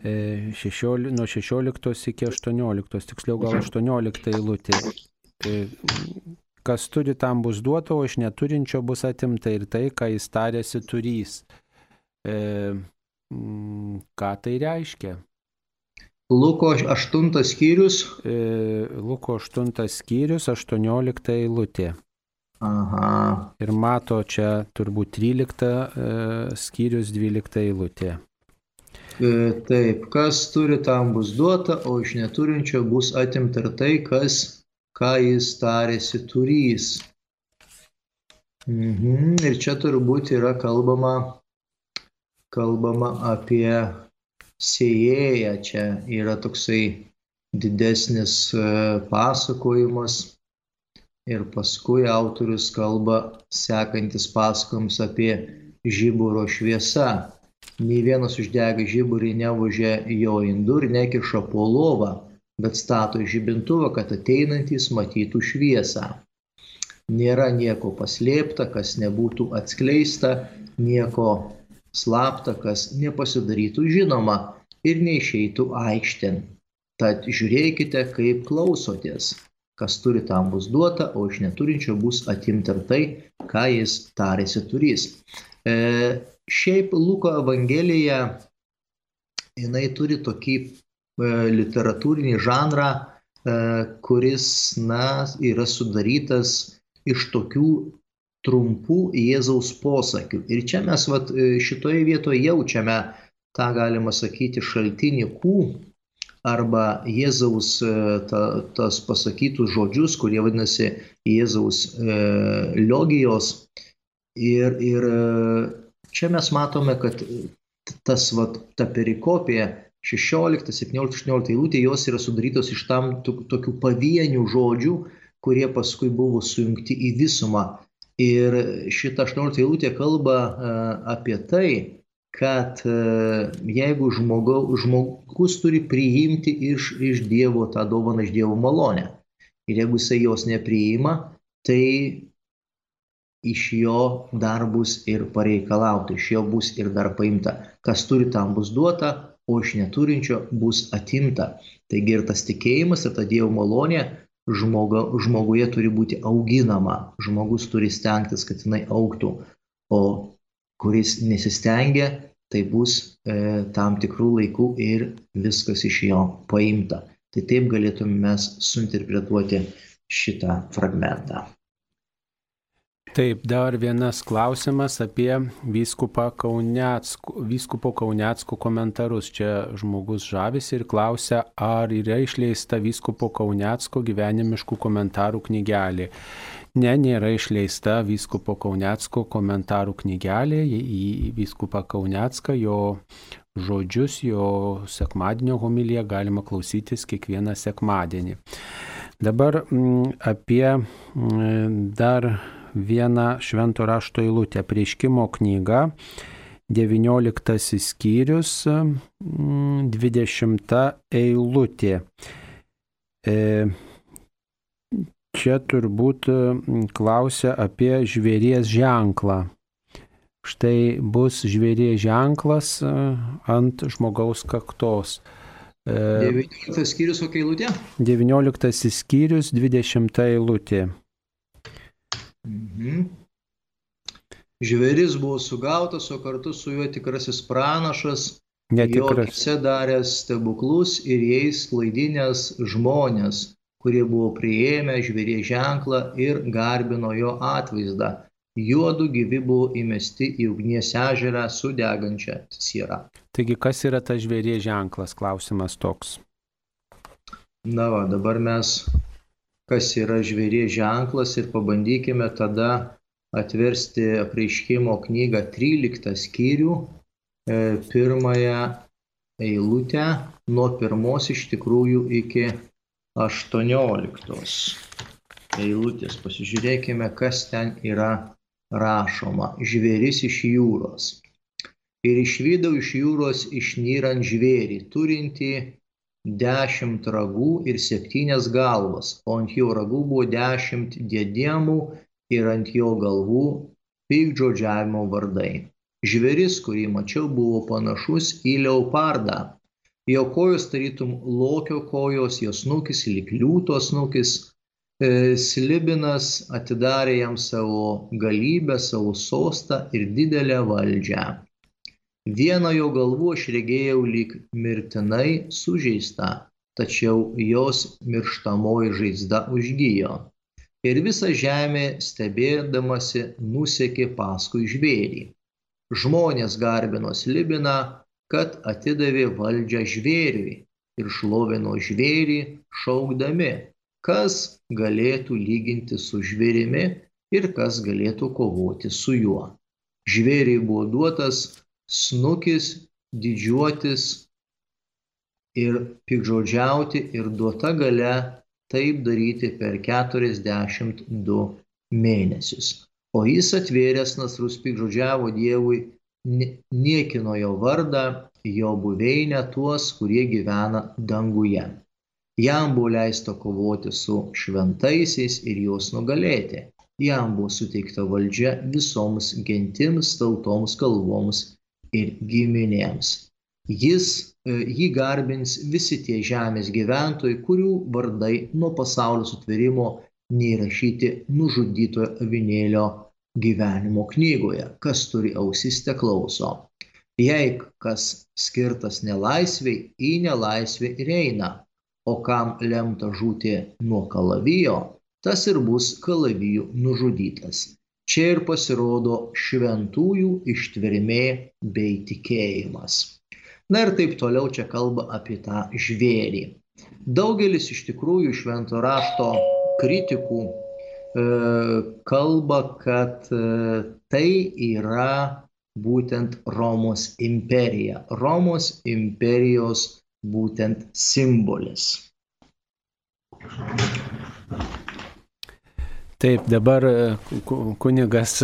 Šešioli, nuo 16 iki 18, tiksliau gal 18 eilutė. Kas turi tam bus duota, o iš neturinčio bus atimta ir tai, ką jis tarėsi turys. E, ką tai reiškia? Luko 8 skyrius. E, Luko 8 skyrius, 18 eilutė. Aha. Ir mato čia turbūt 13 e, skyrius 12 eilutė. E, taip, kas turi tam bus duota, o iš neturinčio bus atimta ir tai, kas, ką jis tarėsi turys. Mhm. Ir čia turbūt yra kalbama, kalbama apie sėjėją. Čia yra toksai didesnis e, pasakojimas ir paskui autorius kalba sekantis pasakojimas apie žiburo šviesa. Nei vienas uždega žiburį nevožė jo indų ir nekiša po lovą, bet stato žibintuvą, kad ateinantys matytų šviesą. Nėra nieko paslėpta, kas nebūtų atskleista, nieko slapta, kas nepasidarytų žinoma ir neišeitų aikštėn. Tad žiūrėkite, kaip klausotės kas turi tam bus duota, o iš neturinčio bus atimta ir tai, ką jis tarėsi turys. E, šiaip Luko Evangelija, jinai turi tokį e, literatūrinį žanrą, e, kuris, na, yra sudarytas iš tokių trumpų Jėzaus posakių. Ir čia mes vat, e, šitoje vietoje jaučiame tą, galima sakyti, šaltinį kų arba Jėzaus e, ta, tas pasakytus žodžius, kurie vadinasi Jėzaus e, logijos. Ir, ir e, čia mes matome, kad tas, vat, ta perikopija 16, 17, 18 eilutė, jos yra sudarytos iš tam tokių pavienių žodžių, kurie paskui buvo sujungti į visumą. Ir šita 18 eilutė kalba apie tai, kad jeigu žmogau, žmogus turi priimti iš, iš Dievo tą dovaną, iš Dievo malonę. Ir jeigu jisai jos nepriima, tai iš jo dar bus ir pareikalauta, iš jo bus ir dar paimta. Kas turi, tam bus duota, o iš neturinčio bus atimta. Taigi ir tas tikėjimas, ir ta Dievo malonė žmoga, žmoguje turi būti auginama, žmogus turi stengtis, kad jinai auktų, o kuris nesistengia, tai bus e, tam tikrų laikų ir viskas iš jo paimta. Tai taip galėtume mes suinterpretuoti šitą fragmentą. Taip, dar vienas klausimas apie Kaunecko, vyskupo Kaunecko komentarus. Čia žmogus žavisi ir klausia, ar yra išleista vyskupo Kaunecko gyvenimiškų komentarų knygelė. Ne, nėra išleista vyskupo Kaunecko komentarų knygelė. Į vyskupą Kaunecką jo žodžius, jo sekmadienio homiliją galima klausytis kiekvieną sekmadienį. Dabar mm, apie mm, dar vieną švento rašto eilutę. Prieškimo knyga, 19 skyrius, 20 mm, eilutė. E, čia turbūt mm, klausia apie žvėries ženklą. Štai bus žvėries ženklas e, ant žmogaus kaktos. 19 e, skyrius kokia eilutė? 19 skyrius, 20 eilutė. Mhm. Žvėris buvo sugautas, o kartu su juo tikrasis pranašas, Netikras. jo daręs stebuklus ir jais klaidinės žmonės, kurie buvo prieėmę žvėrie ženklą ir garbino jo atvaizdą. Juodu gyvi buvo įmesti į ugnies ežerą su degančia siera. Taigi, kas yra tas žvėrie ženklas? Klausimas toks. Na, va, dabar mes kas yra žvėries ženklas ir pabandykime tada atversti apreiškimo knygą 13 skyrių, e, pirmąją eilutę nuo pirmos iš tikrųjų iki 18 eilutės. Pasižiūrėkime, kas ten yra rašoma. Žvėris iš jūros. Ir išvydau iš jūros išnyrant žvėrį, turinti dešimt ragų ir septynias galvas, o ant jo ragų buvo dešimt diadėmų ir ant jo galvų piktžodžiavimo vardai. Žveris, kurį mačiau, buvo panašus į leopardą. Jo kojos tarytum lokio kojos, jos nukis, lik liūtos nukis, e, Slibinas atidarė jam savo galybę, savo sostą ir didelę valdžią. Vieną jo galvų aš regėjau lyg mirtinai sužeistą, tačiau jos mirštamoji žaizda užgyjo. Ir visa žemė stebėdamasi nusekė paskui žvėrį. Žmonės garbino slibiną, kad atidavė valdžią žvėriui ir šlovino žvėrį šaukdami, kas galėtų lyginti su žvėrimi ir kas galėtų kovoti su juo. Žvėriai buvo duotas snukis, didžiuotis ir pikžodžiauti ir duota gale taip daryti per 42 mėnesius. O jis atvėręs nasrus pikžodžiavo Dievui, niekino jo vardą, jo buveinę tuos, kurie gyvena danguje. Jam buvo leista kovoti su šventaisiais ir juos nugalėti. Jam buvo suteikta valdžia visoms gentims, tautoms, kalboms ir giminėms. Jis e, jį garbins visi tie žemės gyventojai, kurių vardai nuo pasaulio sutvėrimo neįrašyti nužudytojo avinėlio gyvenimo knygoje. Kas turi ausis, te klauso. Jei kas skirtas nelaisviai, į nelaisvę ir eina, o kam lemta žūti nuo kalavijo, tas ir bus kalavijų nužudytas. Čia ir pasirodo šventųjų ištvermė bei tikėjimas. Na ir taip toliau čia kalba apie tą žvėrį. Daugelis iš tikrųjų švento rašto kritikų kalba, kad e, tai yra būtent Romos imperija. Romos imperijos būtent simbolis. Taip, dabar e, kunigas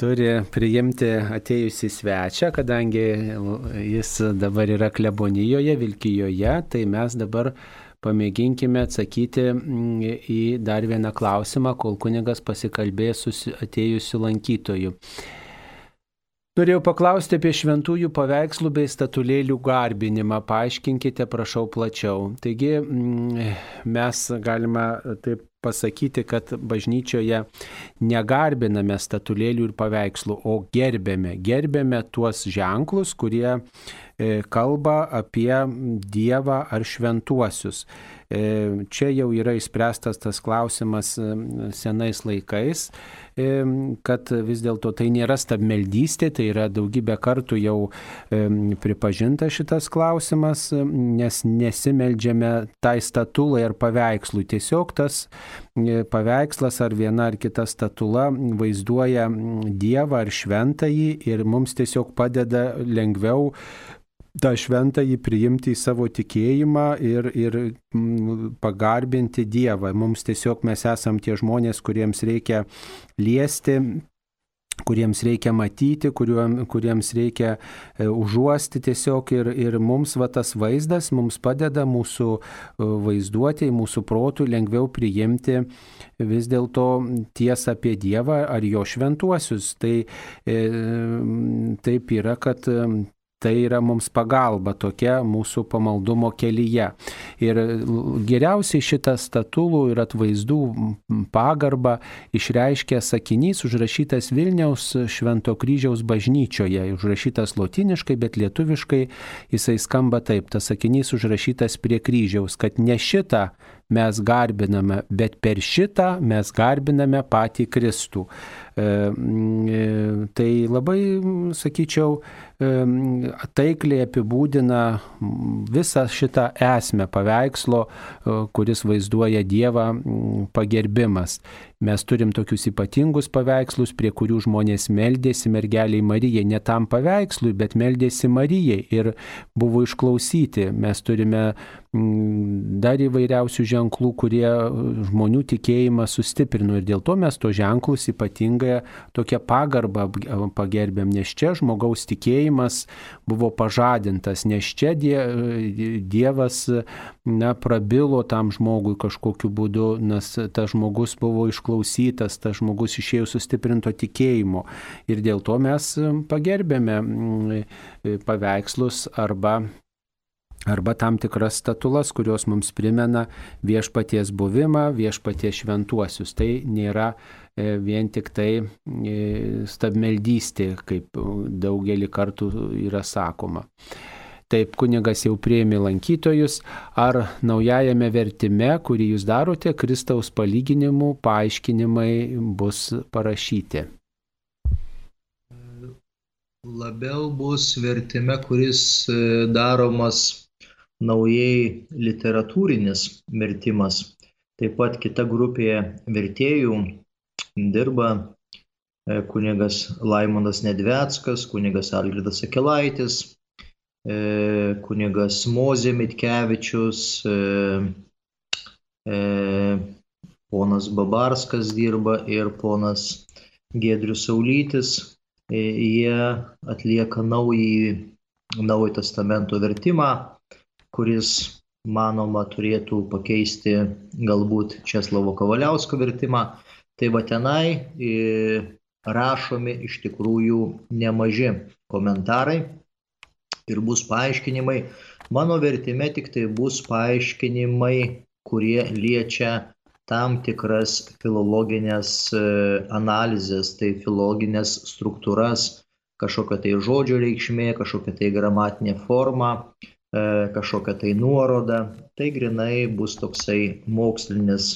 turi priimti atėjusį svečią, kadangi jis dabar yra klebonijoje, Vilkijoje, tai mes dabar pamėginkime atsakyti mm, į dar vieną klausimą, kol kunigas pasikalbės su atėjusiu lankytoju. Norėjau paklausti apie šventųjų paveikslų bei statulėlių garbinimą. Paaiškinkite, prašau, plačiau. Taigi mm, mes galime taip pasakyti, kad bažnyčioje negarbiname statulėlių ir paveikslų, o gerbėme. Gerbėme tuos ženklus, kurie kalba apie Dievą ar šventuosius. E, čia jau yra išspręstas tas klausimas e, senais laikais, e, kad vis dėlto tai nėra stabmeldystė, tai yra daugybę kartų jau pripažinta šitas klausimas, nes nesimeldžiame tai statulai ar paveikslui. Tiesiog tas paveikslas ar viena ar kita statula vaizduoja Dievą ar šventąjį ir mums tiesiog padeda lengviau tą šventąjį priimti į savo tikėjimą ir, ir mm, pagarbinti Dievą. Mums tiesiog mes esam tie žmonės, kuriems reikia liesti kuriems reikia matyti, kuriuom, kuriems reikia e, užuosti tiesiog ir, ir mums va tas vaizdas mums padeda mūsų e, vaizduotėjai, mūsų protų lengviau priimti vis dėlto tiesą apie Dievą ar jo šventuosius. Tai e, taip yra, kad tai yra mums pagalba tokia mūsų pamaldumo kelyje. Ir geriausiai šitą statulų ir atvaizdų pagarbą išreiškia sakinys užrašytas Vilniaus Švento kryžiaus bažnyčioje, užrašytas lotiniškai, bet lietuviškai jisai skamba taip, tas sakinys užrašytas prie kryžiaus, kad ne šitą mes garbiname, bet per šitą mes garbiname patį Kristų. E, e, tai labai, sakyčiau, taikliai apibūdina visą šitą esmę paveikslo, e, kuris vaizduoja Dievą pagerbimas. Mes turim tokius ypatingus paveikslus, prie kurių žmonės meldėsi mergeliai Marijai, ne tam paveikslui, bet meldėsi Marijai ir buvo išklausyti. Mes turime dar įvairiausių ženklų, kurie žmonių tikėjimą sustiprino ir dėl to mes to ženklus ypatingą tokią pagarbą pagerbėm, nes čia žmogaus tikėjimas buvo pažadintas, nes čia Dievas na, prabilo tam žmogui kažkokiu būdu, nes tas žmogus buvo išklausytas, tas žmogus išėjo sustiprinto tikėjimo ir dėl to mes pagerbėme paveikslus arba arba tam tikras statulas, kurios mums primena viešpaties buvimą, viešpaties šventuosius. Tai nėra vien tik tai e, stabmeldystė, kaip daugelį kartų yra sakoma. Taip kunigas jau prieimi lankytojus, ar naujajame vertime, kurį jūs darote, Kristaus palyginimų paaiškinimai bus parašyti? Labiau bus vertime, kuris e, daromas naujai literatūrinis vertimas. Taip pat kita grupė vertėjų dirba e, kunigas Laimonas Nedveckas, kunigas Algirdas Akelaitis, e, kunigas Mozė Mitkevičius, e, ponas Babarskas dirba ir ponas Gedrius Saulytis. Jie atlieka naują Naujojo testamento vertimą kuris manoma turėtų pakeisti galbūt Česlovo Kavaliausko vertimą. Tai va tenai e, rašomi iš tikrųjų nemaži komentarai ir bus paaiškinimai. Mano vertime tik tai bus paaiškinimai, kurie liečia tam tikras filologinės e, analizės, tai filologinės struktūras, kažkokia tai žodžio reikšmė, kažkokia tai gramatinė forma, E, kažkokia tai nuoroda, tai grinai bus toksai mokslinis,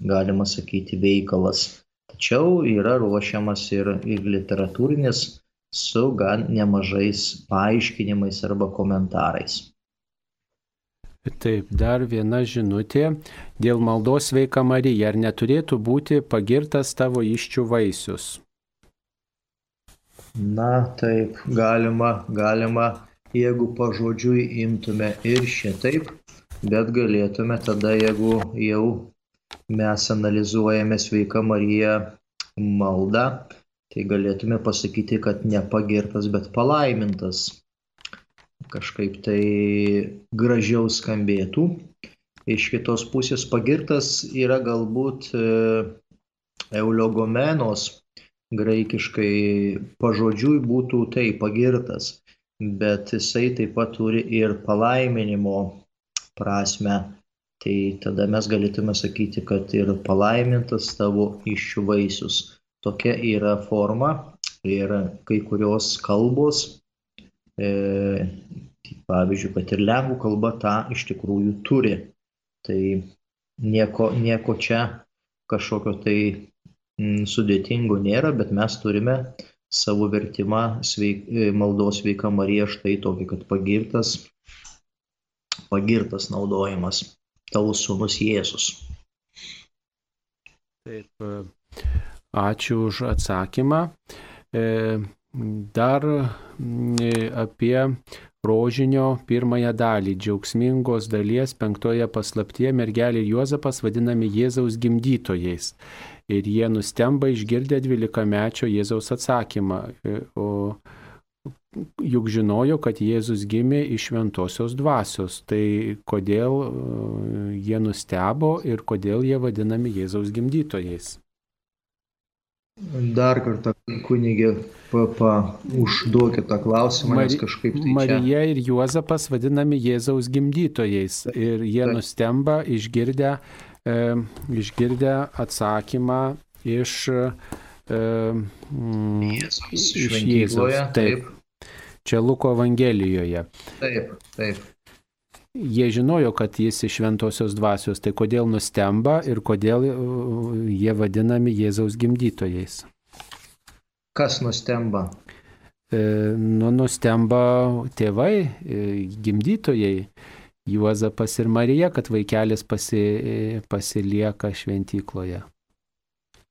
galima sakyti, veikalas. Tačiau yra ruošiamas ir, ir literatūrinis su gan nemažais paaiškinimais arba komentarais. Taip, dar viena žinutė. Dėl maldos sveika Marija, ar neturėtų būti pagirtas tavo iščių vaisius? Na, taip, galima, galima, jeigu pažodžiui imtume ir šitaip, bet galėtume tada, jeigu jau mes analizuojame sveika Marija maldą, tai galėtume pasakyti, kad nepagirtas, bet palaimintas kažkaip tai gražiau skambėtų. Iš kitos pusės pagirtas yra galbūt e, eulogomenos, graikiškai pažodžiui būtų tai pagirtas, bet jisai taip pat turi ir palaiminimo prasme. Tai tada mes galėtume sakyti, kad ir palaimintas tavo iššių vaisius. Tokia yra forma ir kai kurios kalbos E, pavyzdžiui, kad ir lengvų kalba tą iš tikrųjų turi. Tai nieko, nieko čia kažkokio tai m, sudėtingo nėra, bet mes turime savo vertimą sveik, e, maldos sveika Marija štai tokį, kad pagirtas, pagirtas naudojimas tavo sūnus Jėzus. Taip, e, ačiū už atsakymą. Dar apie rožinio pirmąją dalį, džiaugsmingos dalies penktoje paslaptie mergelė ir Juozapas vadinami Jėzaus gimdytojais. Ir jie nustemba išgirdę dvylikamečio Jėzaus atsakymą. O juk žinojo, kad Jėzus gimė iš šventosios dvasios. Tai kodėl jie nustebo ir kodėl jie vadinami Jėzaus gimdytojais? Dar kartą kunigė pa, užduokit tą klausimą, Mari, nes kažkaip tai. Marija čia... ir Juozapas vadinami Jėzaus gimdytojais ir jie Ta. nustemba išgirdę, e, išgirdę atsakymą iš, e, mm, Jėzus, iš Jėzaus. Taip. taip. Čia Luko Evangelijoje. Taip, taip jie žinojo, kad jis iš šventosios dvasios, tai kodėl nustemba ir kodėl uh, jie vadinami Jėzaus gimdytojais. Kas nustemba? E, nu, nustemba tėvai, e, gimdytojai, Juozapas ir Marija, kad vaikelis pasi, e, pasilieka šventykloje.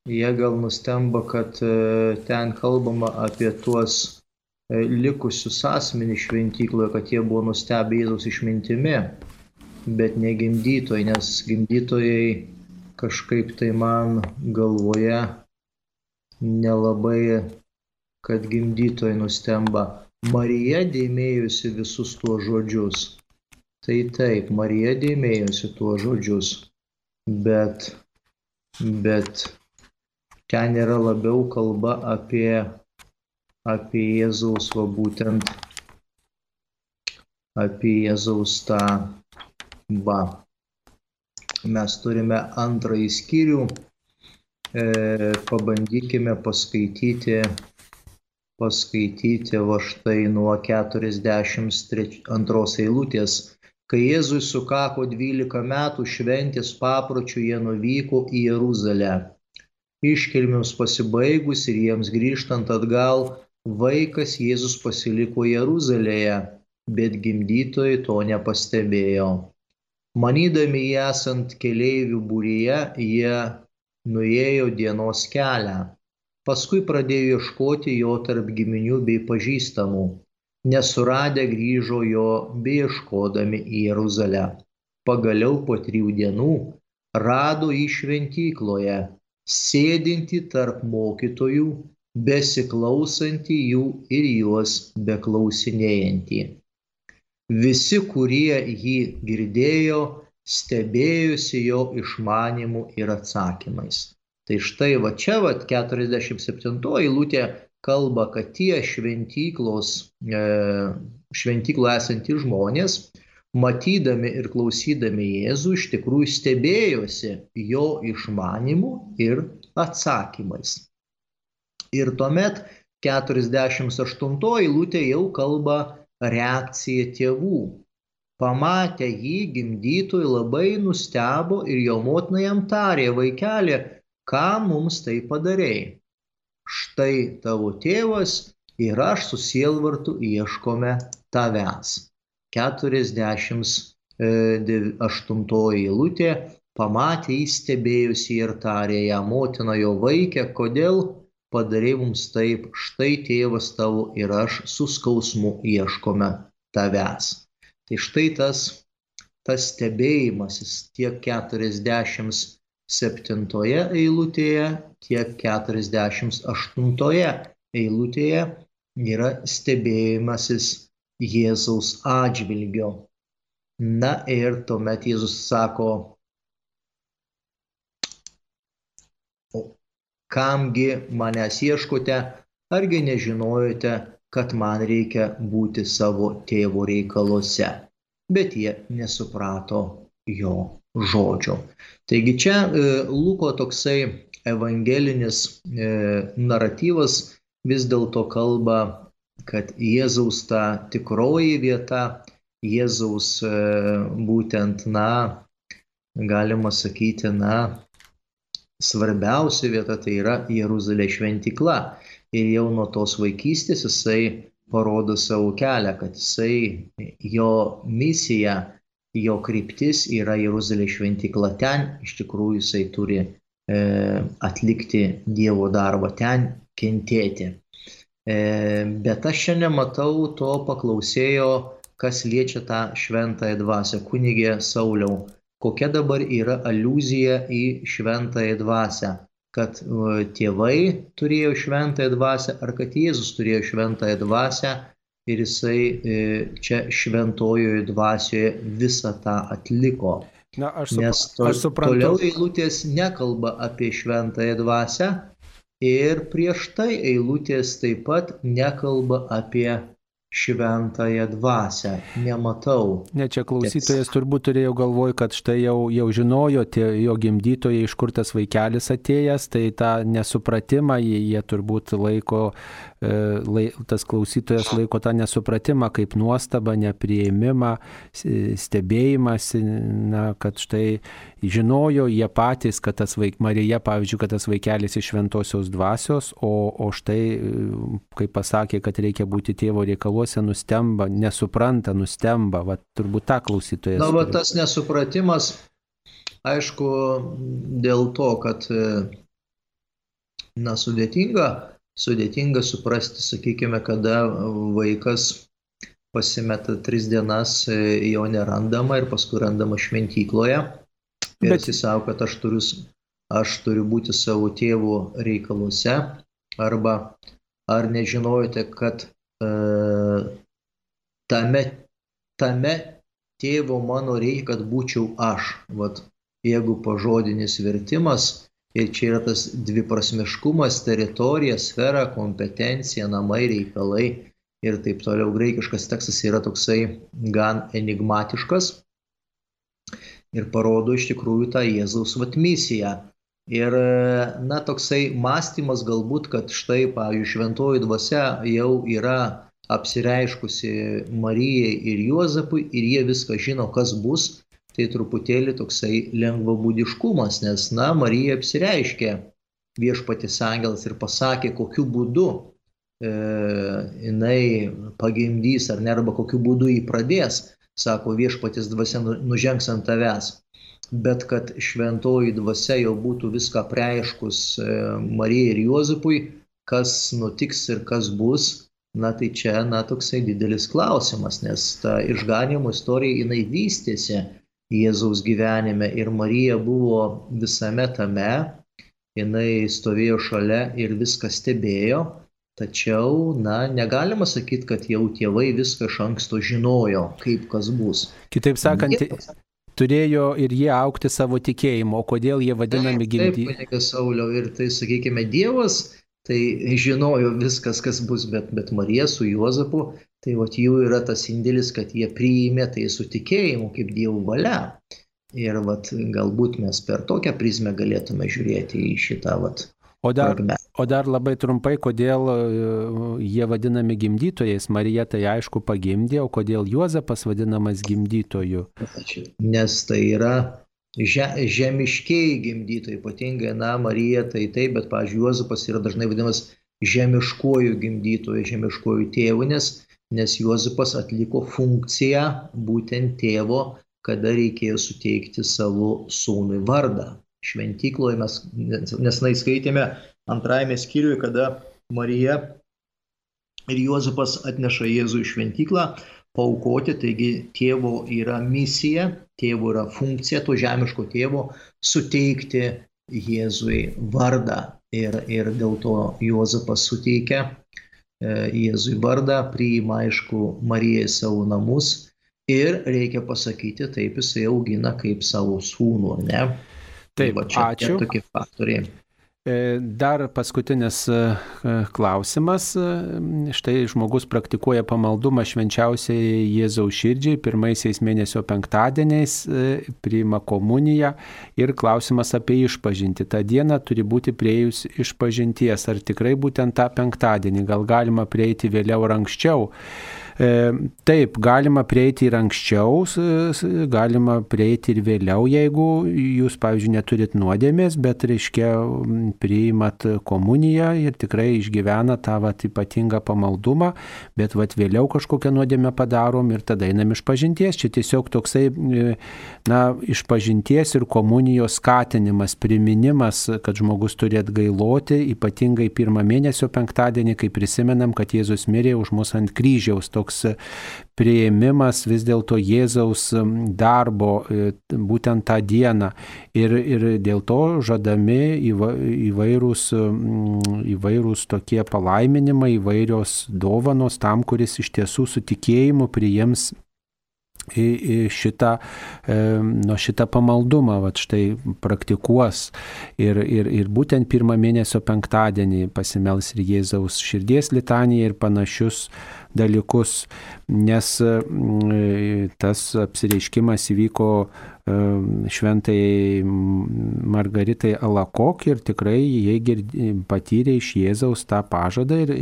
Jie gal nustemba, kad ten kalbama apie tuos E, likusius asmenys šventykloje, kad jie buvo nustebę Jėzaus išmintimi, bet ne gimdytojai, nes gimdytojai kažkaip tai man galvoje nelabai, kad gimdytojai nustemba. Marija dėmėjusi visus tuos žodžius. Tai taip, Marija dėmėjusi tuos žodžius, bet, bet ten yra labiau kalba apie apie Jėzaus, va būtent apie Jėzaus tą va. Mes turime antrąjį skyrių, e, pabandykime paskaityti, paskaityti va štai nuo 42 eilutės. Kai Jėzui sukako 12 metų šventės papročių, jie nuvyko į Jeruzalę. Iškilmiams pasibaigus ir jiems grįžtant atgal, Vaikas Jėzus pasiliko Jeruzalėje, bet gimdytojai to nepastebėjo. Manydami jį esant keleivių būryje, jie nuėjo dienos kelią. Paskui pradėjo ieškoti jo tarp giminių bei pažįstamų. Nesuradę grįžo jo beieškodami į Jeruzalę. Pagaliau po trijų dienų rado jį šventykloje, sėdinti tarp mokytojų besiklausantį jų ir juos beklausinėjantį. Visi, kurie jį girdėjo, stebėjusi jo išmanimu ir atsakymais. Tai štai va čia, va 47 eilutė kalba, kad tie šventyklos, e, šventyklo esantys žmonės, matydami ir klausydami Jėzų, iš tikrųjų stebėjosi jo išmanimu ir atsakymais. Ir tuomet 48 eilutė jau kalba reakcija tėvų. Pamatę jį gimdytojai labai nustebo ir jo motina jam tarė, vaikelė, ką mums tai padarėjai. Štai tavo tėvas ir aš su sielvartu ieškome tavęs. 48 eilutė pamatė įstebėjusi ir tarė ją motina jo vaikė, kodėl padarė mums taip, štai tėvas tavo ir aš su skausmu ieškome tavęs. Tai štai tas, tas stebėjimasis tiek 47 eilutėje, tiek 48 eilutėje yra stebėjimasis Jėzaus atžvilgio. Na ir tuomet Jėzus sako, kamgi manęs ieškote, argi nežinojote, kad man reikia būti savo tėvo reikaluose. Bet jie nesuprato jo žodžio. Taigi čia e, Luko toksai evangelinis e, naratyvas vis dėlto kalba, kad Jėzaus ta tikroji vieta, Jėzaus e, būtent, na, galima sakyti, na, svarbiausia vieta tai yra Jeruzalės šventykla. Ir jau nuo tos vaikystės jisai parodo savo kelią, kad jisai, jo misija, jo kryptis yra Jeruzalės šventykla. Ten iš tikrųjų jisai turi e, atlikti Dievo darbą, ten kentėti. E, bet aš čia nematau to paklausėjo, kas liečia tą šventąją dvasę. Kunigė Sauliau, kokia dabar yra aliuzija į šventąją dvasę kad tėvai turėjo šventąją dvasę ar kad Jėzus turėjo šventąją dvasę ir jisai e, čia šventojoje dvasioje visą tą atliko. Na, aš, sup Nes to, aš suprantu. toliau eilutės nekalba apie šventąją dvasę ir prieš tai eilutės taip pat nekalba apie šventąją dvasią. Nematau. Ne, čia klausytojas turbūt turėjo galvoj, kad štai jau, jau žinojo tie jo gimdytojai, iš kur tas vaikelis atėjęs, tai tą nesupratimą jie, jie turbūt laiko E, tas klausytojas laiko tą nesupratimą kaip nuostabą, neprieimimą, stebėjimąsi, na, kad štai žinojo jie patys, kad tas vaik, Marija, pavyzdžiui, kad tas vaikelis iš šventosios dvasios, o, o štai, kai pasakė, kad reikia būti tėvo reikaluose, nustemba, nesupranta, nustemba, va, turbūt tą klausytojas. Na, va, tas nesupratimas, aišku, dėl to, kad, na, sudėtinga sudėtinga suprasti, sakykime, kada vaikas pasimeta tris dienas, e, jo nerandama ir paskui randama šventykloje. Ir Bet... jis savo, kad aš turiu, aš turiu būti savo tėvų reikaluose. Arba ar nežinojote, kad e, tame, tame tėvo mano reikia, kad būčiau aš. Vat, jeigu pažodinis vertimas, Ir čia yra tas dviprasmiškumas - teritorija, sfera, kompetencija, namai, reikalai ir taip toliau. Graikiškas tekstas yra toksai gan enigmatiškas ir parodo iš tikrųjų tą Jėzaus vatmisiją. Ir, na, toksai mąstymas galbūt, kad štai, pavyzdžiui, šventoji dvasia jau yra apsireiškusi Marijai ir Juozapui ir jie viską žino, kas bus, tai truputėlį toksai lengvabūdiškumas, nes, na, Marija apsireiškė viešpatis angelas ir pasakė, kokiu būdu e, jinai pagimdys ar ne, arba kokiu būdu jį pradės, sako viešpatis dvasia nu, nužengs ant tavęs. Bet kad šventoji dvasia jau būtų viską preiškus e, Marijai ir Juozapui, kas nutiks ir kas bus, na tai čia, na, toksai didelis klausimas, nes ta išganimo istorija jinai vystėsi Jėzaus gyvenime ir Marija buvo visame tame, jinai stovėjo šalia ir viską stebėjo, tačiau, na, negalima sakyti, kad jau tėvai viską iš anksto žinojo, kaip kas bus. Kitaip sakant, Jie... turėjo ir jie aukti savo tikėjimo, kodėl jie vadinami gimdyti? Taip, taip Sauliau, ir tai, sakykime, Dievas tai žinojo viskas, kas bus, bet, bet Marija su Juozapu Tai vat jų yra tas indėlis, kad jie priėmė tai su tikėjimu kaip dievų valia. Ir vat, galbūt mes per tokią prizmę galėtume žiūrėti į šitą vat, O dar, o dar labai trumpai, kodėl e, jie vadinami gimdytojais. Marija tai aišku pagimdė, o kodėl Juozapas vadinamas gimdytoju? Nes tai yra že, žemiškiai gimdytojai, ypatingai, na, Marija tai taip, bet, pavyzdžiui, Juozapas yra dažnai vadinamas žemiškuoju gimdytoju, žemiškuoju tėvu, nes, nes Juozapas atliko funkciją būtent tėvo, kada reikėjo suteikti savo sūnui vardą. Šventykloje mes nesnai skaitėme antrajame skyriuje, kada Marija ir Juozapas atneša Jėzų į šventyklą paukoti, taigi tėvo yra misija, tėvo yra funkcija, to žemiško tėvo suteikti Jėzui vardą. Ir, ir dėl to Juozapas suteikia Jėzui vardą, priima aišku Marijai savo namus ir reikia pasakyti, taip jisai augina kaip savo sūnų, ne? Taip, tai va, čia ačiū. Tokie faktoriai. E, dar paskutinis e, klausimas. E, štai žmogus praktikuoja pamaldumą švenčiausiai Jėzaus širdžiai pirmaisiais mėnesio penktadieniais, priima komuniją ir klausimas apie išpažinti. Ta diena turi būti prieėjus išpažinties. Ar tikrai būtent tą penktadienį? Gal galima prieiti vėliau ar anksčiau? E, taip, galima prieiti ir anksčiau, galima prieiti ir vėliau, jeigu jūs, pavyzdžiui, neturit nuodėmės, bet, reiškia, priimat komuniją ir tikrai išgyvena tą vat, ypatingą pamaldumą, bet vat, vėliau kažkokią nuodėmę padarom ir tada einam iš pažinties. Čia tiesiog toksai, e, na, iš pažinties ir komunijos skatinimas, priminimas, kad žmogus turi atgailoti, ypatingai pirmą mėnesio penktadienį, kai prisimenam, kad Jėzus mirė už mus ant kryžiaus. Toks toks prieimimas vis dėlto Jėzaus darbo e, būtent tą dieną. Ir, ir dėl to žadami įvairūs, įvairūs tokie palaiminimai, įvairios dovanos tam, kuris iš tiesų su tikėjimu priims į, į šitą, e, nuo šitą pamaldumą, va štai praktikuos ir, ir, ir būtent pirmą mėnesio penktadienį pasimels ir Jėzaus širdies litaniją ir panašius dalykus, nes mm, tas apsireiškimas įvyko šventai Margaritai Alakok ir tikrai jie patyrė iš Jėzaus tą pažadą ir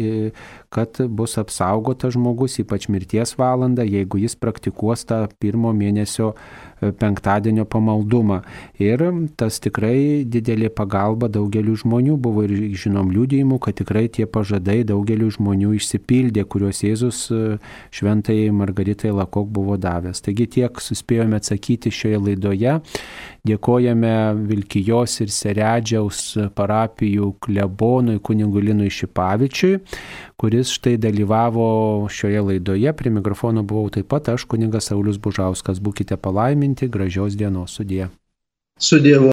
kad bus apsaugotas žmogus, ypač mirties valandą, jeigu jis praktikuos tą pirmo mėnesio e, penktadienio pamaldumą. Ir tas tikrai didelė pagalba daugeliu žmonių buvo ir žinom liūdėjimų, kad tikrai tie pažadai daugeliu žmonių išsipildė, kuriuos Jėzus e, šventai Margaritai Lakok buvo davęs. Taigi tiek suspėjome atsakyti šioje laidoje. Dėkojame Vilkijos ir Seredžiaus parapijų klebonui kunigulinui Šipavičiui, kuris štai dalyvavo šioje laidoje. Prie mikrofono buvau taip pat aš, kunigas Saulis Bužauskas. Būkite palaiminti, gražios dienos sudė. Su Dievu.